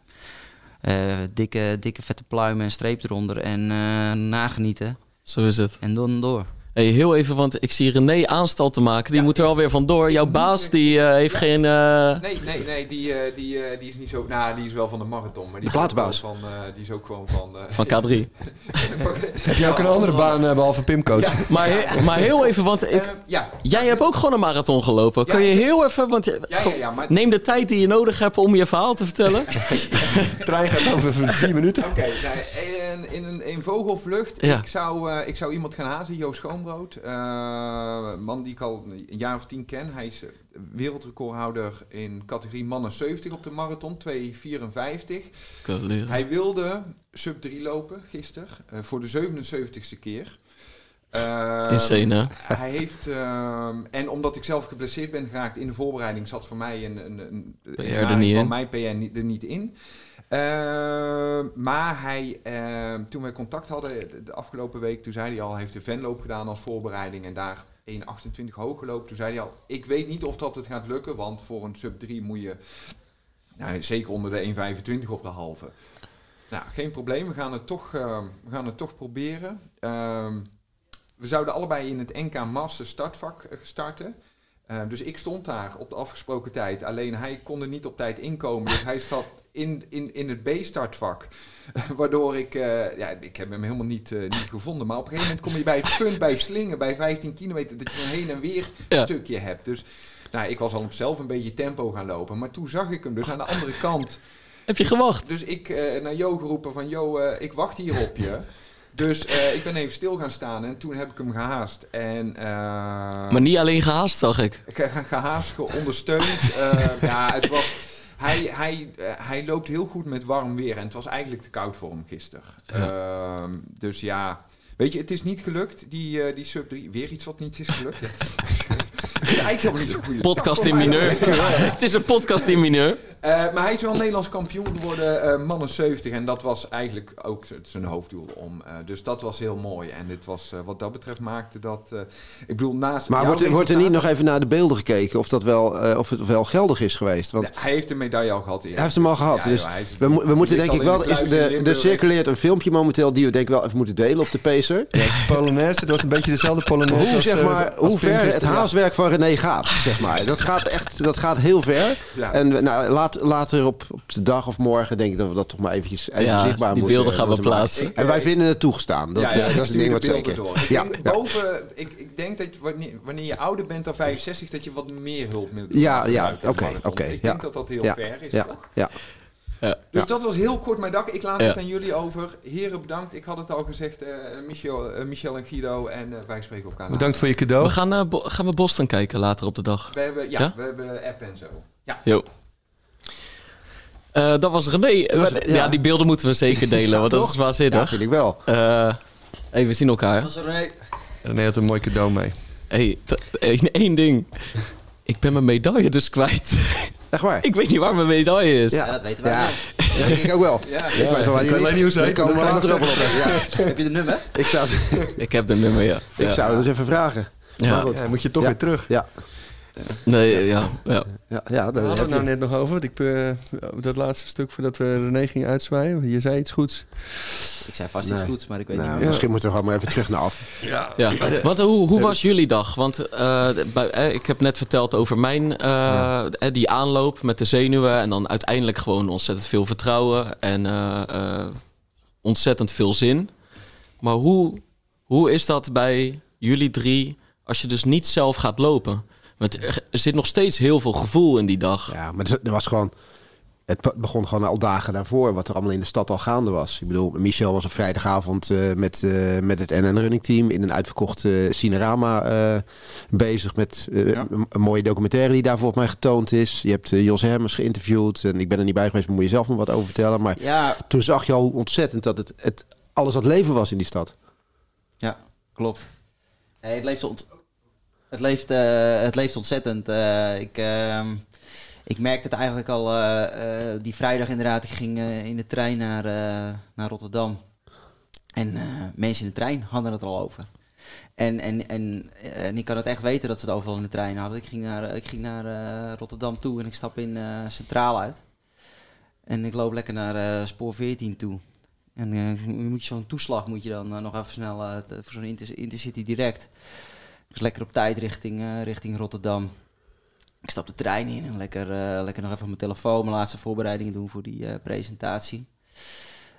dikke, dikke vette pluimen en streep eronder en nagenieten.
Zo is het.
En dan door.
Hey, heel even, want ik zie René aanstal te maken. Die moet er alweer vandoor. Jouw baas die eh, heeft geen... eh,
Nee, nee, nee, die, eh, die, eh, die is niet zo... Nou, die is wel van de marathon, maar die
De platenbaas.
Van, eh, die is ook gewoon van... eh,
van K3.
Heb jij ook een andere baan eh, behalve Pimcoach?
Ja.
Maar, he- maar heel even, want ik,
Eh, ja.
jij hebt ook gewoon een marathon gelopen. Kun je heel even... Want, je-
Ja, ja, ja, maar...
Neem de tijd die je nodig hebt om je verhaal te vertellen.
De trein gaat over vier minuten.
Oké, nou, in, in een in vogelvlucht.
Ja.
Ik, zou, eh, ik zou iemand gaan hazen, Joost Schoonbrood. Eh, een man die ik al een jaar of tien ken. Hij is eh, wereldrecordhouder in categorie mannen 70 op de marathon, 2,54. Hij wilde sub 3 lopen gisteren, eh, voor de 77ste keer.
Insane, hè?
Hij heeft, ehm, en omdat ik zelf geblesseerd ben geraakt in de voorbereiding, zat voor mij een, een, een,
PR
een
er
haring
niet
van
in.
mijn PR er niet in. Ehm, maar hij, ehm, toen wij contact hadden de, afgelopen week, toen zei hij al, hij heeft de Venloop gedaan als voorbereiding en daar 1,28 hoog gelopen. Toen zei hij al, ik weet niet of dat het gaat lukken, want voor een sub 3 moet je nou, zeker onder de 1,25 op de halve. Nou, geen probleem, we gaan het toch, ehm, we gaan het toch proberen. We zouden allebei in het NK Master startvak eh, starten. Dus ik stond daar op de afgesproken tijd. Alleen hij kon er niet op tijd inkomen. Dus hij zat in, in, in het B-startvak. Waardoor ik... eh, ja, ik heb hem helemaal niet, eh, niet gevonden. Maar op een gegeven moment kom je bij het punt bij Slingen... bij 15 kilometer... dat je een heen en weer
Ja.
stukje hebt. Dus nou, ik was al op zelf een beetje tempo gaan lopen. Maar toen zag ik hem dus aan de andere kant...
Heb je gewacht?
Dus ik eh, naar Jo geroepen van... Jo, ik wacht hier op je. Dus ik ben even stil gaan staan en toen heb ik hem gehaast. En,
Maar niet alleen gehaast, zag ik.
gehaast, geondersteund. Ja, het was... Hij, hij, eh, hij loopt heel goed met warm weer. En het was eigenlijk te koud voor hem gisteren. Ehm, dus ja, Weet je, het is niet gelukt, die, eh, die sub 3. Weer iets wat niet is gelukt. Ja. Het is eigenlijk helemaal niet zo goed.
Podcast in mineur. Het is een podcast in mineur.
Eh, maar hij is wel Nederlands kampioen geworden, eh mannen 70. En dat was eigenlijk ook zijn hoofddoel. Om, eh, dus dat was heel mooi. En dit was, eh, wat dat betreft maakte dat... eh, ik bedoel, naast...
Maar wordt, er- wordt er niet nog even naar de beelden gekeken of, dat wel, eh, of het wel geldig is geweest? Want
Ja, hij heeft een medaille al gehad. eerder.
hij heeft hem al gehad.
Ja,
dus
joh, is-
we, mo- we moeten denk ik wel...
de
Is, er circuleert een filmpje momenteel die we denk ik wel even moeten delen op de Pacer.
Ja, het is Polonaise, dat was een beetje dezelfde Polonaise.
Hoe,
als,
zeg maar,
als
hoe ver het haaswerk van René gaat, zeg maar. Dat gaat echt dat gaat heel ver.
Ja.
En we- nou, laat, later op, op de dag of morgen denk ik dat we dat toch maar eventjes even
Ja,
zichtbaar
die
moeten
beelden gaan we
maken.
plaatsen.
En wij vinden het toegestaan. Dat,
Ja, ja,
eh,
ik
dat is het
stuur
ding wat zeker.
Ik,
Ja,
boven, ik, ik denk dat wanneer, wanneer je ouder bent dan 65, dat je wat meer hulpmiddelen
Ja, ja, oké, oké,
Ik
ja.
denk dat dat heel
Ja,
fair is.
ja,
toch?
ja.
Ja.
Dus
Ja.
dat was heel kort mijn dag. Ik laat
Ja.
het aan jullie over. Heren, bedankt. Ik had het al gezegd, eh, Michel, eh, Michel en Guido. En eh, wij spreken elkaar later.
Bedankt voor je cadeau.
We gaan, eh, Bo- gaan we Boston kijken later op de dag.
We hebben, ja,
Ja?
we hebben app en zo. Ja.
Jo. Eh, dat was René.
was-
ja.
ja.
die beelden moeten we zeker delen, want dat is
Ja,
waanzinnig.
vind ik wel.
Eh, hey, we zien elkaar.
René had een mooi cadeau mee.
Hey, t- één, één ding. Ik ben mijn medaille dus kwijt.
Echt waar?
ik weet niet waar mijn medaille is.
Ja,
Ja, dat weten wij
Ja. Ja, ik ook wel.
Ja.
Ik weet wel waar
Ik
die ligt.
ze
Daar
heet,
komen we later op. Ja,
Heb je de nummer?
ik zou,
Ik heb de nummer, ja.
ik
ja.
zou dus even vragen.
Ja.
Maar goed.
Ja, moet je toch
Ja.
weer terug.
Ja,
Nee, ja, ja.
ja, ja
Daar hadden we het nou net nog over. Dat, ik, eh, dat laatste stuk voordat we René gingen uitzwaaien. Je zei iets goeds.
Ik zei vast iets
Nee.
goeds, maar ik weet
Nou,
niet meer.
misschien moeten we gewoon maar even terug naar af.
Ja, want hoe, hoe was jullie dag? Want eh, bij, eh, ik heb net verteld over mijn eh, die aanloop met de zenuwen en dan uiteindelijk gewoon ontzettend veel vertrouwen en eh, eh, ontzettend veel zin. Maar hoe, hoe is dat bij jullie drie als je dus niet zelf gaat lopen? Want er, zit nog steeds heel veel gevoel in die dag.
Ja, maar er was gewoon... Het be- begon gewoon al dagen daarvoor, wat er allemaal in de stad al gaande was. Ik bedoel, Michel was op vrijdagavond eh, met, eh, met het NN Running Team in een uitverkocht eh, Cinerama eh, bezig met eh,
Ja.
een, een mooie documentaire die daar volgens mij getoond is. Je hebt Jos Hermers geïnterviewd en ik ben er niet bij geweest, maar moet je zelf nog wat over vertellen. Maar
Ja,
toen zag je al hoe ontzettend dat het, het alles het leven was in die stad.
Ja, klopt. Nee, het leeft, ont het leeft, eh, het leeft ontzettend. Eh, ik, ehm, ik merkte het eigenlijk al eh, die vrijdag inderdaad. Ik ging in de trein naar, naar Rotterdam. En mensen in de trein hadden het al over. En, en, en, ik kan het echt weten dat ze het overal in de trein hadden. Ik ging naar, ik ging naar Rotterdam toe en ik stap in Centraal uit. En ik loop lekker naar spoor 14 toe. En moet je zo'n toeslag moet je dan nog even snel voor zo'n inter intercity direct. Dus lekker op tijd richting, eh, richting Rotterdam. Ik stap de trein in en lekker, eh, lekker nog even op mijn telefoon mijn laatste voorbereidingen doen voor die eh, presentatie.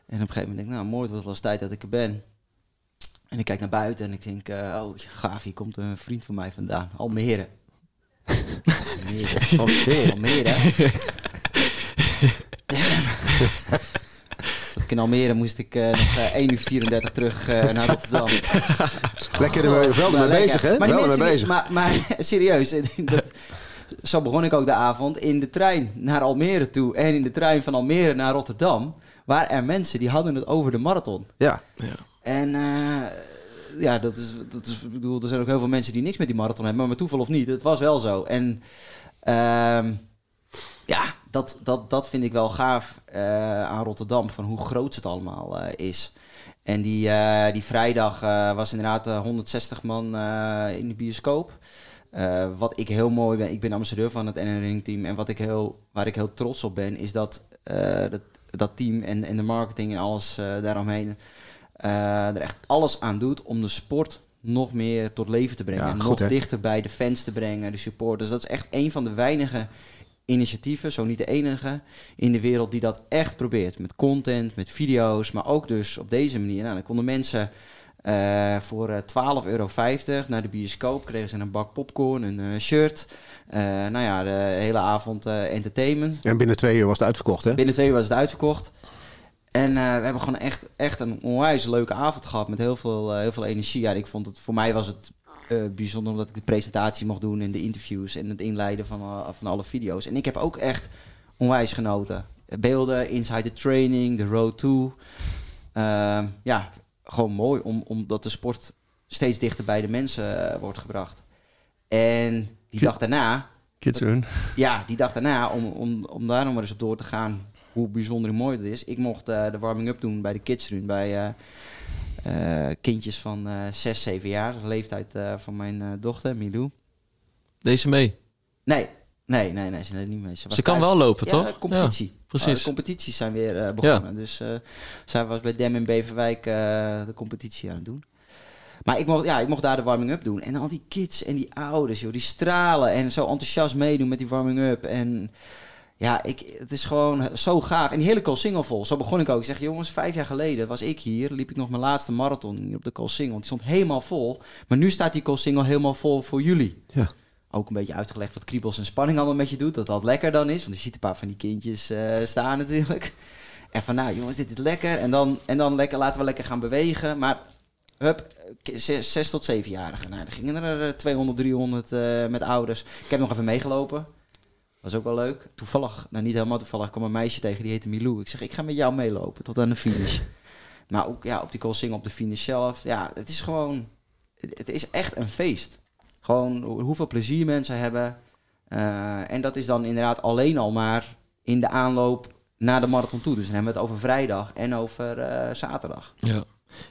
En op een gegeven moment denk ik, nou mooi, het wordt wel eens tijd dat ik er ben. En ik kijk naar buiten en ik denk, oh gaaf, hier komt een vriend van mij vandaan, Almere. Almere.
Almere.
Almere. In Almere moest ik eh, nog eh, 1 uur 34 terug eh, naar Rotterdam.
Lekker er wel
Nou,
mee
lekker.
bezig, hè?
Maar
Wel
die-
bezig.
Maar, maar serieus, dat, zo begon ik ook de avond in de trein naar Almere toe en in de trein van Almere naar Rotterdam. Waren er mensen die hadden het over de marathon.
Ja,
En eh, ja, dat is, dat is, ik bedoel, er zijn ook heel veel mensen die niks met die marathon hebben, maar met toeval of niet, het was wel zo. En ehm, ja, dat, dat, dat vind ik wel gaaf eh, aan Rotterdam, van hoe groot het allemaal eh, is. En die, eh, die vrijdag was inderdaad eh, 160 man in de bioscoop. Wat ik heel mooi ben, ik ben ambassadeur van het NN team. En wat ik heel, waar ik heel trots op ben, is dat dat, dat team en, en de marketing en alles daaromheen er echt alles aan doet om de sport nog meer tot leven te brengen.
Ja,
en nog dichter bij de fans te brengen, de supporters. Dat is echt een van de weinige initiatieven, zo niet de enige, in de wereld die dat echt probeert. Met content, met video's, maar ook dus op deze manier. Nou, dan konden mensen eh, voor eh, 12,50 euro naar de bioscoop, kregen ze een bak popcorn, een eh, shirt. Eh, nou ja, de hele avond eh, entertainment.
en binnen twee uur was het uitverkocht, hè?
Binnen twee uur was het uitverkocht. En eh, we hebben gewoon echt, echt een onwijs leuke avond gehad met heel veel, eh, heel veel energie. Ja, ik vond het, voor mij was het eh, bijzonder omdat ik de presentatie mocht doen en de interviews en het inleiden van, eh, van alle video's. En ik heb ook echt onwijs genoten. Beelden, inside the training, the road to. Ja, gewoon mooi, om, omdat de sport steeds dichter bij de mensen eh, wordt gebracht. En die dag daarna,
Kids
ja, die dag daarna, om, om, om daar nog maar eens op door te gaan hoe bijzonder en mooi dat is. Ik mocht eh, de warming-up doen bij de Kids Run, bij eh, eh, kindjes van eh 6, 7 jaar. De leeftijd eh, van mijn eh, dochter, Milou.
Deze mee.
Nee, nee, nee, nee, ze niet mee. was
Ze kan
thuis.
wel lopen,
Ja,
toch?
competitie.
Ja, precies.
Oh, de competities zijn weer eh, begonnen. Dus eh, zij was bij Dem in Beverwijk eh, de competitie aan het doen. Maar ik mocht, ja, ik mocht daar de warming-up doen. En al die kids en die ouders, joh, die stralen en zo enthousiast meedoen met die warming-up. En ja, ik, het is gewoon zo gaaf. En die hele Koolsingel vol. Zo begon ik ook. Ik zeg, jongens, vijf jaar geleden was ik hier. Liep ik nog mijn laatste marathon hier op de Koolsingel. Die stond helemaal vol. Maar nu staat die Koolsingel helemaal vol voor jullie.
Ja.
Ook een beetje uitgelegd wat kriebels en spanning allemaal met je doet. Dat dat lekker dan is. Want je ziet een paar van die kindjes eh, staan natuurlijk. En van, nou jongens, dit is lekker. En dan, en dan lekker, laten we lekker gaan bewegen. Maar, hup, zes, zes tot zevenjarigen. Nou, dan gingen er eh, 200, 300 eh, met ouders. Ik heb nog even meegelopen. Was ook wel leuk. Toevallig, nou niet helemaal toevallig, kwam een meisje tegen, die heette Milou. Ik zeg, ik ga met jou meelopen tot aan de finish. maar ook ja, op die Koolsingel, op de finish zelf. Ja, het is gewoon, het, het is echt een feest. Gewoon hoe- hoeveel plezier mensen hebben. Eh, en dat is dan inderdaad alleen al maar in de aanloop naar de marathon toe. Dus dan hebben we het over vrijdag en over eh, zaterdag.
Ja.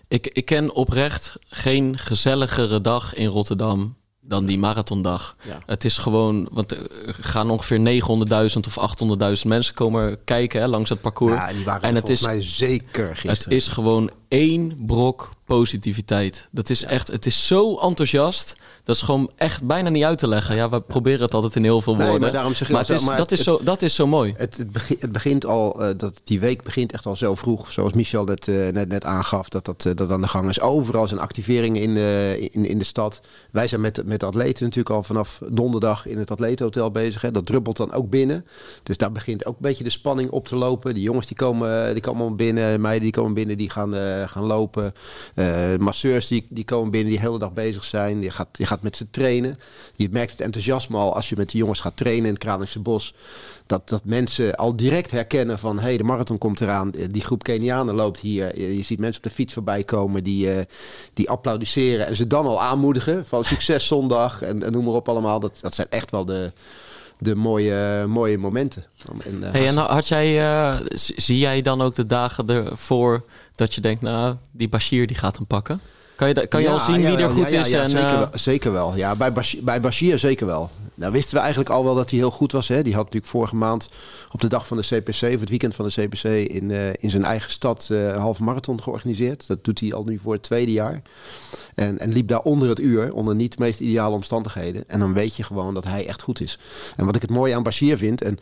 Ik, ik ken oprecht geen gezelligere dag in Rotterdam dan die marathondag.
Ja.
Het is gewoon, want er gaan ongeveer 900.000 of 800.000 mensen komen kijken hè, langs het parcours.
Ja, die waren
en het
volgens
is,
mij zeker
het
gisteren.
is gewoon één brok positiviteit. Dat is echt, het is zo enthousiast. Dat is gewoon echt bijna niet uit te leggen. Ja, we proberen het altijd in heel veel
Nee,
woorden.
maar daarom zeg ik
maar het is,
maar
dat, is
het-
zo, dat is zo mooi.
Het, het, begint, al, eh, dat, die week begint echt al zo vroeg, zoals Michel net, eh, net, net aangaf, dat dat, dat aan de gang is. Overal zijn activeringen in de, in, in de stad. Wij zijn met, met de atleten natuurlijk al vanaf donderdag in het atletenhotel bezig. Hè. Dat druppelt dan ook binnen. Dus daar begint ook een beetje de spanning op te lopen. Die jongens die komen, die komen binnen, meiden die komen binnen, die gaan, gaan lopen. Eh, masseurs die, die komen binnen, die de hele dag bezig zijn. Je gaat, je gaat met ze trainen. Je merkt het enthousiasme al als je met die jongens gaat trainen in het Kralingse Bos. Dat, dat mensen al direct herkennen van... hé, hey, de marathon komt eraan. Eh, Die groep Kenianen loopt hier. Je, ziet mensen op de fiets voorbij komen die, eh, die applaudisseren... en ze dan al aanmoedigen van succes zondag en, en noem maar op allemaal. Dat, dat zijn echt wel de, de mooie, mooie momenten. En, eh,
Hey, en had jij, eh, zie jij dan ook de dagen ervoor dat je denkt, nou, die Bashir die gaat hem pakken? Kan je, kan je
Ja,
al zien wie er goed
ja,
is?
ja,
en,
zeker,
eh,
wel, zeker wel. Ja, bij, Bashir, bij Bashir zeker wel. Nou wisten we eigenlijk al wel dat hij heel goed was. Hè? Die had natuurlijk vorige maand op de dag van de CPC, of het weekend van de CPC, in, eh, in zijn eigen stad eh, een halve marathon georganiseerd. Dat doet hij al nu voor het tweede jaar. En, en liep daar onder het uur, onder niet de meest ideale omstandigheden. En dan weet je gewoon dat hij echt goed is. En wat ik het mooie aan Bashir vind, en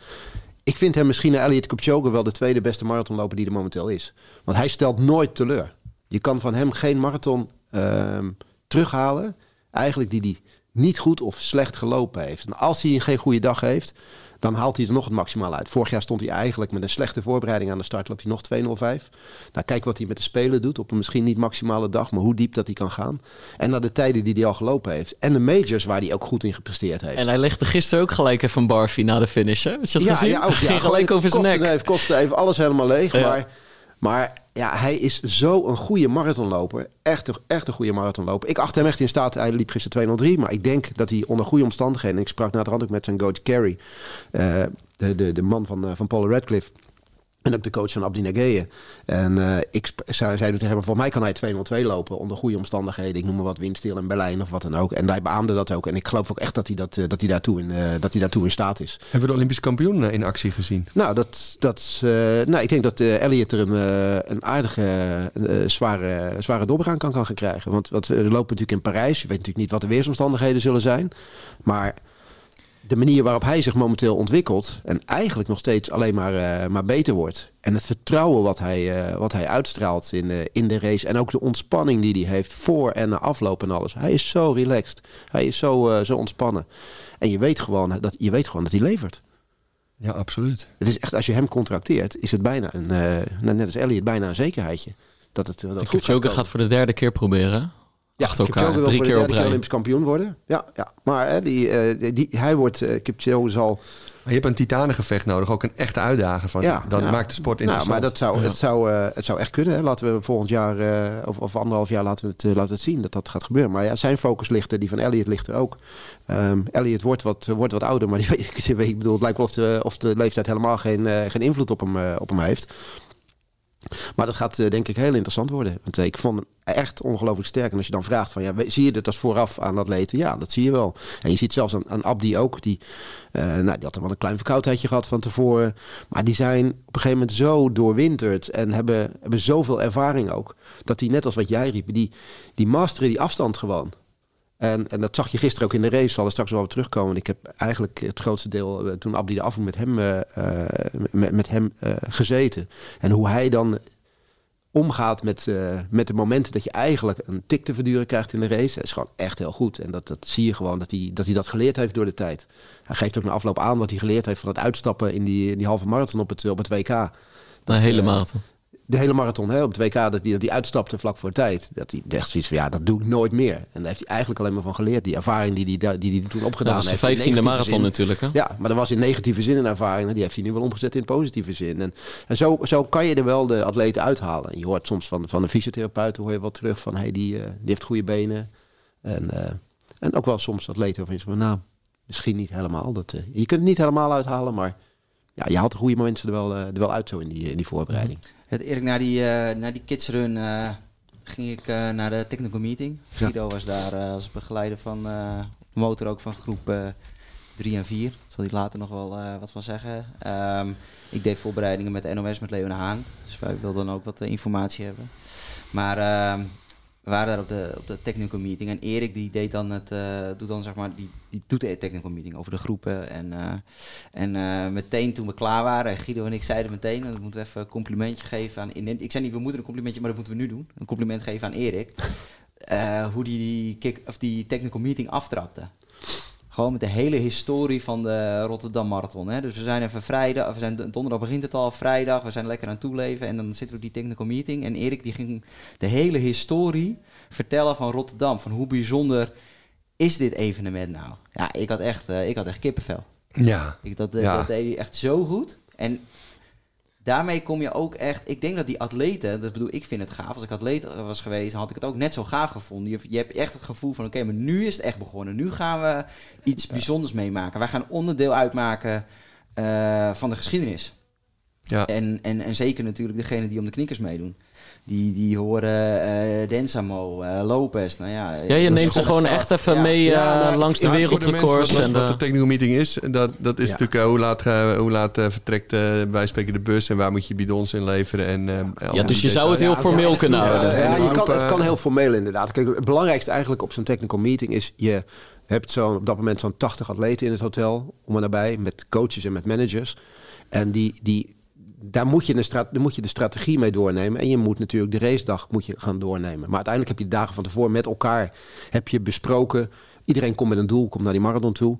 ik vind hem misschien naar Elliot Kipchoge wel de tweede beste marathonloper die er momenteel is. Want hij stelt nooit teleur. Je kan van hem geen marathon ehm, terughalen, eigenlijk die hij niet goed of slecht gelopen heeft. En als hij geen goede dag heeft, dan haalt hij er nog het maximaal uit. Vorig jaar stond hij eigenlijk met een slechte voorbereiding aan de start, loopt hij nog 205. Nou, kijk wat hij met de Spelen doet op een misschien niet maximale dag, maar hoe diep dat hij kan gaan. En naar de tijden die hij al gelopen heeft. En de majors waar hij ook goed in gepresteerd heeft.
En hij legde gisteren ook gelijk even een barfie na de finish, hè? Je dat gezien?
ook,
Hij ging
gewoon
gelijk over zijn nek.
Even, kostte even alles helemaal leeg.
Ja.
Maar, maar ja, hij is zo een goede marathonloper. Echt een, echt een goede marathonloper. Ik acht hem echt in staat. Hij liep gisteren 203. Maar ik denk dat hij onder goede omstandigheden... en ik sprak na de ook met zijn coach Kerry... eh, de, de, de man van, eh, van Paul Radcliffe... En ook de coach van Abdi Nageye. En eh, ik zei, zei tegen hem, voor mij kan hij 202 lopen onder goede omstandigheden. Ik noem maar wat windstil in Berlijn of wat dan ook. En hij beaamde dat ook. En ik geloof ook echt dat hij, dat, eh, dat hij, daartoe, in, eh, dat hij daartoe in staat is.
Hebben we de Olympisch kampioen in actie gezien?
Nou, dat, dat, nou ik denk dat Elliot er een, een aardige, zware, zware doorbraak kan, kan gaan krijgen. Want, want we lopen natuurlijk in Parijs. Je weet natuurlijk niet wat de weersomstandigheden zullen zijn. Maar de manier waarop hij zich momenteel ontwikkelt... en eigenlijk nog steeds alleen maar, eh, maar beter wordt... en het vertrouwen wat hij, eh, wat hij uitstraalt in, eh, in de race... en ook de ontspanning die hij heeft voor en na afloop en alles. Hij is zo relaxed. Hij is zo, eh, zo ontspannen. En je weet, gewoon dat, je weet gewoon dat hij levert.
Ja, absoluut.
Het is echt, als je hem contracteert, is het bijna een, net als Elliot, bijna een zekerheidje. Dat het, dat het goed gaat
gaat voor de derde keer proberen.
Ja,
Achter elkaar,
wil
drie keer op rij.
Olympisch kampioen worden. Ja, ja. maar hè, die, eh, die, hij wordt, eh Kipchoge zal...
Maar je hebt een titanengevecht nodig, ook een echte uitdager. Van,
Ja,
dat
ja.
maakt de sport
Nou,
interessant.
maar dat zou, het, zou, eh, het zou echt kunnen. Hè. Laten we volgend jaar of, of anderhalf jaar laten we, het, laten we het zien dat dat gaat gebeuren. Maar ja, zijn focus ligt er, die van Elliot ligt er ook. Ehm Elliot wordt wat, wordt wat ouder, maar die weet, ik, ik bedoel, het lijkt wel of de, of de leeftijd helemaal geen, geen invloed op hem, op hem heeft. Maar dat gaat eh, denk ik heel interessant worden. Want eh, ik vond hem echt ongelooflijk sterk. En als je dan vraagt van ja, zie je dit als vooraf aan atleten? Ja, dat zie je wel. En je ziet zelfs aan, aan Abdi ook. Die, eh, nou, die had wel een klein verkoudheidje gehad van tevoren. Maar die zijn op een gegeven moment zo doorwinterd. En hebben, hebben zoveel ervaring ook. Dat die net als wat jij riep. Die, die masteren die afstand gewoon. En, en dat zag je gisteren ook in de race. Zal er straks wel op terugkomen. Ik heb eigenlijk het grootste deel, eh, toen Abdi de afvoer met hem, eh, eh, met, met hem gezeten. En hoe hij dan omgaat met, met de momenten dat je eigenlijk een tik te verduren krijgt in de race. Dat is gewoon echt heel goed. En dat, dat zie je gewoon dat hij, dat hij dat geleerd heeft door de tijd. Hij geeft ook na afloop aan wat hij geleerd heeft van het uitstappen in die, in die halve marathon op het, op het WK.
Een hele marathon.
De hele marathon hè, op het WK, dat hij, dat hij uitstapte vlak voor tijd. Dat hij echt zoiets van, ja, dat doe ik nooit meer. En daar heeft hij eigenlijk alleen maar van geleerd. Die ervaring die hij, die hij toen opgedaan
Dat was de
heeft. in
vijftiende
negatieve
marathon
zin.
natuurlijk. Hè?
Ja, maar dat was in negatieve zin een ervaring. En die heeft hij nu wel omgezet in positieve zin. En, en zo, zo kan je er wel de atleten uithalen. Je hoort soms van, van de fysiotherapeuten hoor je wat terug van... Hey, die, eh, die heeft goede benen. En, eh, en ook wel soms atleten waarvan je zegt... van, Nou, misschien niet helemaal. Dat, eh, je kunt het niet helemaal uithalen, maar... Ja, je haalt de goede mensen er wel, er wel uit zo in die, in die voorbereiding.
Erik, na die, eh na die kidsrun eh, ging ik eh, naar de technical meeting. Guido was daar als begeleider van motor ook van groep 3 en 4. Daar zal hij later nog wel wat van zeggen. Ehm, ik deed voorbereidingen met de NOS met Leon Haan. Dus wij wilden dan ook wat informatie hebben. Maar ehm, we waren daar op de, op de technical meeting. En Erik die deed dan het, eh, doet dan zeg maar, die, die doet de technical meeting over de groepen. En, eh, en eh, meteen toen we klaar waren, Guido en ik zeiden meteen, en dat moeten we even een complimentje geven aan. Ik zei niet, we moeten een complimentje, maar dat moeten we nu doen. Een compliment geven aan Erik. Hoe die die, kick, of die technical meeting aftrapte. Gewoon met de hele historie van de Rotterdam Marathon. Hè? Dus we zijn even vrijdag, we zijn donderdag begint het al, vrijdag, we zijn lekker aan het toeleven en dan zitten we op die technical meeting. En Erik die ging de hele historie vertellen van Rotterdam. Van hoe bijzonder is dit evenement nou? Ja, ik had echt, eh, ik had echt kippenvel.
Ja.
Ik, dat, eh,
Ja.
dat deed hij echt zo goed. En daarmee kom je ook echt... Ik denk dat die atleten... Dat bedoel, ik vind het gaaf. Als ik atleet was geweest, had ik het ook net zo gaaf gevonden. Je, je hebt echt het gevoel van... Oké, maar nu is het echt begonnen. Nu gaan we iets bijzonders meemaken. Wij gaan onderdeel uitmaken eh, van de geschiedenis.
Ja.
En, en, en zeker natuurlijk degene die om de knikkers meedoen. Die, die horen eh Densamo, eh, Lopez. Nou ja,
Ja, je neemt ze gewoon echt even
Ja.
mee
Ja,
eh,
nou,
langs de wereldrecords.
mensen
en
wat, wat
de-
technical meeting is, dat, dat is
Ja.
natuurlijk hoe laat, hoe laat vertrekt wij spreken de bus en waar moet je bidons inleveren. En, eh,
ja, dus je zou het heel
Ja,
formeel
ja,
kunnen
ja,
houden.
Ja,
En
je kan, het kan heel formeel inderdaad. Kijk, het belangrijkste eigenlijk op zo'n technical meeting is... je hebt zo op dat moment zo'n 80 atleten in het hotel... om en nabij, met coaches en met managers. En die, die, daar, moet je strat, daar moet je de strategie mee doornemen. En je moet natuurlijk de racedag moet je gaan doornemen. Maar uiteindelijk heb je de dagen van tevoren met elkaar... heb je besproken... iedereen komt met een doel, komt naar die marathon toe...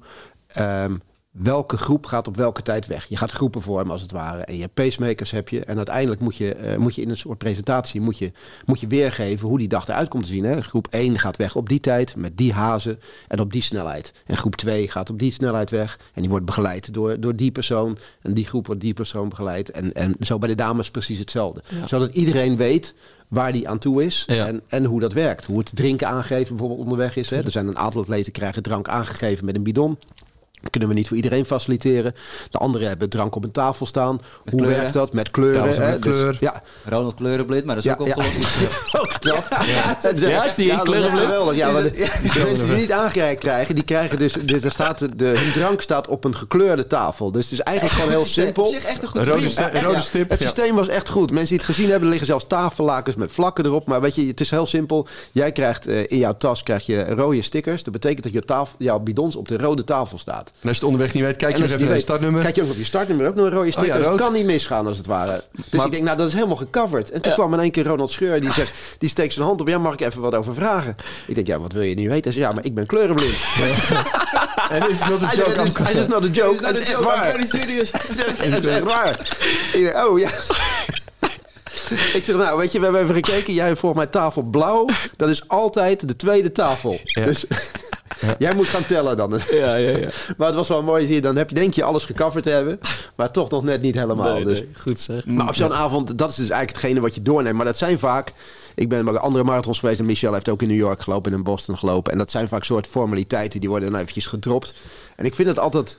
Ehm, welke groep gaat op welke tijd weg. Je gaat groepen vormen als het ware. En je hebt pacemakers heb je. En uiteindelijk moet je, eh, moet je in een soort presentatie moet je, moet je weergeven hoe die dag eruit komt te zien. Hè? Groep 1 gaat weg op die tijd met die hazen en op die snelheid. En groep 2 gaat op die snelheid weg. En die wordt begeleid door, door die persoon. En die groep wordt die persoon begeleid. En, en zo bij de dames precies hetzelfde. Zodat iedereen weet waar die aan toe is
Ja.
en, en hoe dat werkt. Hoe het drinken aangeven bijvoorbeeld onderweg is. Hè? Er zijn een aantal atleten krijgen drank aangegeven met een bidon. Dat kunnen we niet voor iedereen faciliteren. De anderen hebben drank op een tafel staan. Hoe
kleuren.
werkt dat? Met kleuren.
Met
hè? Dus-
kleur.
ja,
Ronald Kleurenblind, maar dat is
ja,
ook
ja.
opgelost.
ook dat. Ja,
Ja, is die kleurenblind?
geweldig. Ja, maar de, de mensen die niet aangereikt krijgen, die krijgen dus... de- er staat, de, hun drank staat op een gekleurde tafel. Dus het is eigenlijk gewoon heel simpel.
Op zich echt een goed
Rode,
systeem.
rode stip.
Het
ja.
systeem was echt goed. Mensen die het gezien hebben, er liggen zelfs tafellakens met vlakken erop. Maar weet je, het is heel simpel. Jij krijgt eh, in jouw tas krijg je rode stickers. Dat betekent dat je tafel, jouw bidons op de rode tafel staat.
En als je het onderweg niet weet, kijk je nog even
je
naar het startnummer.
Kijk je ook op je startnummer, ook nog een rode sticker.
Oh ja, rood.
Dat kan niet misgaan als het ware. Dus
Maar-
ik denk, nou dat is helemaal gecoverd. En toen kwam in één keer Ronald Scheur, die zegt, die steekt zijn hand op. Ja, mag ik even wat over vragen? Ik denk, ja, wat wil je niet weten? Hij zegt, ja, maar ik ben kleurenblind.
En is not a joke.
Hij is not a joke. Dat is echt waar. Dat is echt waar. Oh ja. Ik zeg, nou, weet je, we hebben even gekeken. Jij hebt volgens mij tafel blauw. Dat is altijd de tweede tafel. Dus jij moet gaan tellen dan.
Ja, ja, ja.
Maar het was wel mooi. Zie je, dan heb je, denk je alles gecoverd te hebben. Maar toch nog net niet helemaal.
Nee,
dus.
nee, goed zeg.
Maar op zo'n avond, dat is dus eigenlijk hetgene wat je doorneemt. Maar dat zijn vaak... Ik ben bij andere marathons geweest en Michel heeft ook in New York gelopen en in Boston gelopen. En dat zijn vaak soort formaliteiten, die worden dan eventjes gedropt. En ik vind het altijd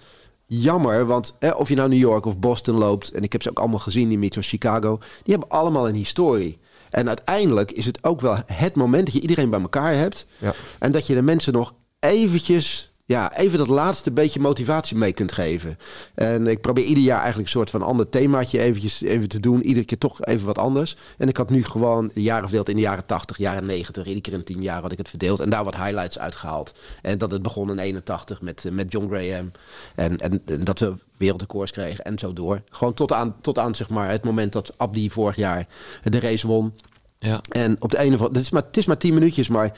jammer, want eh, of je nou New York of Boston loopt... en ik heb ze ook allemaal gezien, die metro Chicago... die hebben allemaal een historie. En uiteindelijk is het ook wel het moment dat je iedereen bij elkaar hebt...
Ja.
en dat je de mensen nog eventjes... Ja, even dat laatste beetje motivatie mee kunt geven. En ik probeer ieder jaar eigenlijk een soort van ander themaatje eventjes even te doen. Iedere keer toch even wat anders. En ik had nu gewoon de jaren verdeeld in de jaren 80, jaren 90. Iedere keer in 10 jaar had ik het verdeeld. En daar wat highlights uitgehaald. En dat het begon in 81 met, eh, met John Graham. En, en, en dat we wereldrecords kregen en zo door. Gewoon tot aan, tot aan zeg maar, het moment dat Abdi vorig jaar de race won.
Ja.
En op de ene van, het is maar, het is maar tien minuutjes, maar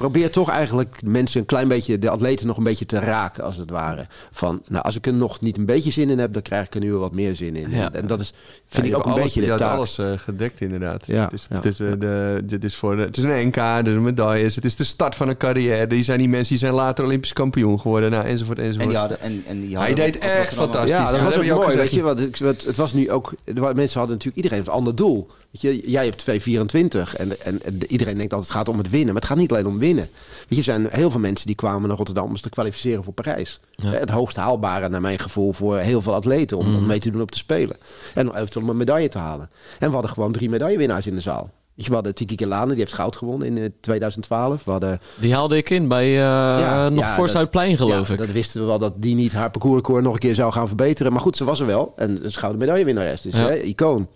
probeer toch eigenlijk mensen een klein beetje, de atleten nog een beetje te raken, als het ware. Van, nou, als ik er nog niet een beetje zin in heb, dan krijg ik er nu wel wat meer zin in.
Ja.
En, en dat is, vind
je
ik ook
hebt
een
alles,
beetje
je
de
had
taak.
alles eh, gedekt inderdaad.
Ja,
het, is,
ja,
het, is, eh, de, dit is voor de, het is een NK, dus een medailles. Het is de start van een carrière. Die zijn die mensen die zijn later Olympisch kampioen geworden. Nou, enzovoort, enzovoort.
En die hadden, en, en die
Hij
hadden
deed
op- op
echt fantastisch.
Ja, dat was ook
je
mooi. Weet je, want het, het, het was nu ook. Mensen hadden natuurlijk iedereen een ander doel. Weet je, jij hebt 224 en, en, en iedereen denkt dat het gaat om het winnen. Maar het gaat niet alleen om winnen. Weet je, er zijn heel veel mensen die kwamen naar Rotterdam om te kwalificeren voor Parijs.
Ja.
Het hoogst haalbare, naar mijn gevoel, voor heel veel atleten om, om mee te doen op te spelen. En om eventueel om een medaille te halen. En we hadden gewoon drie medaillewinnaars in de zaal. Weet je, we hadden Tiki Kelane, die heeft goud gewonnen in eh, 2012. We hadden
Die haalde ik in bij eh, nog voor
dat-
Zuidplein, geloof
ja,
ik.
Dat wisten we wel, dat die niet haar parcoursrecord nog een keer zou gaan verbeteren. Maar goed, ze was er wel. En een gouden medaillewinnares. Dus hè, icoon.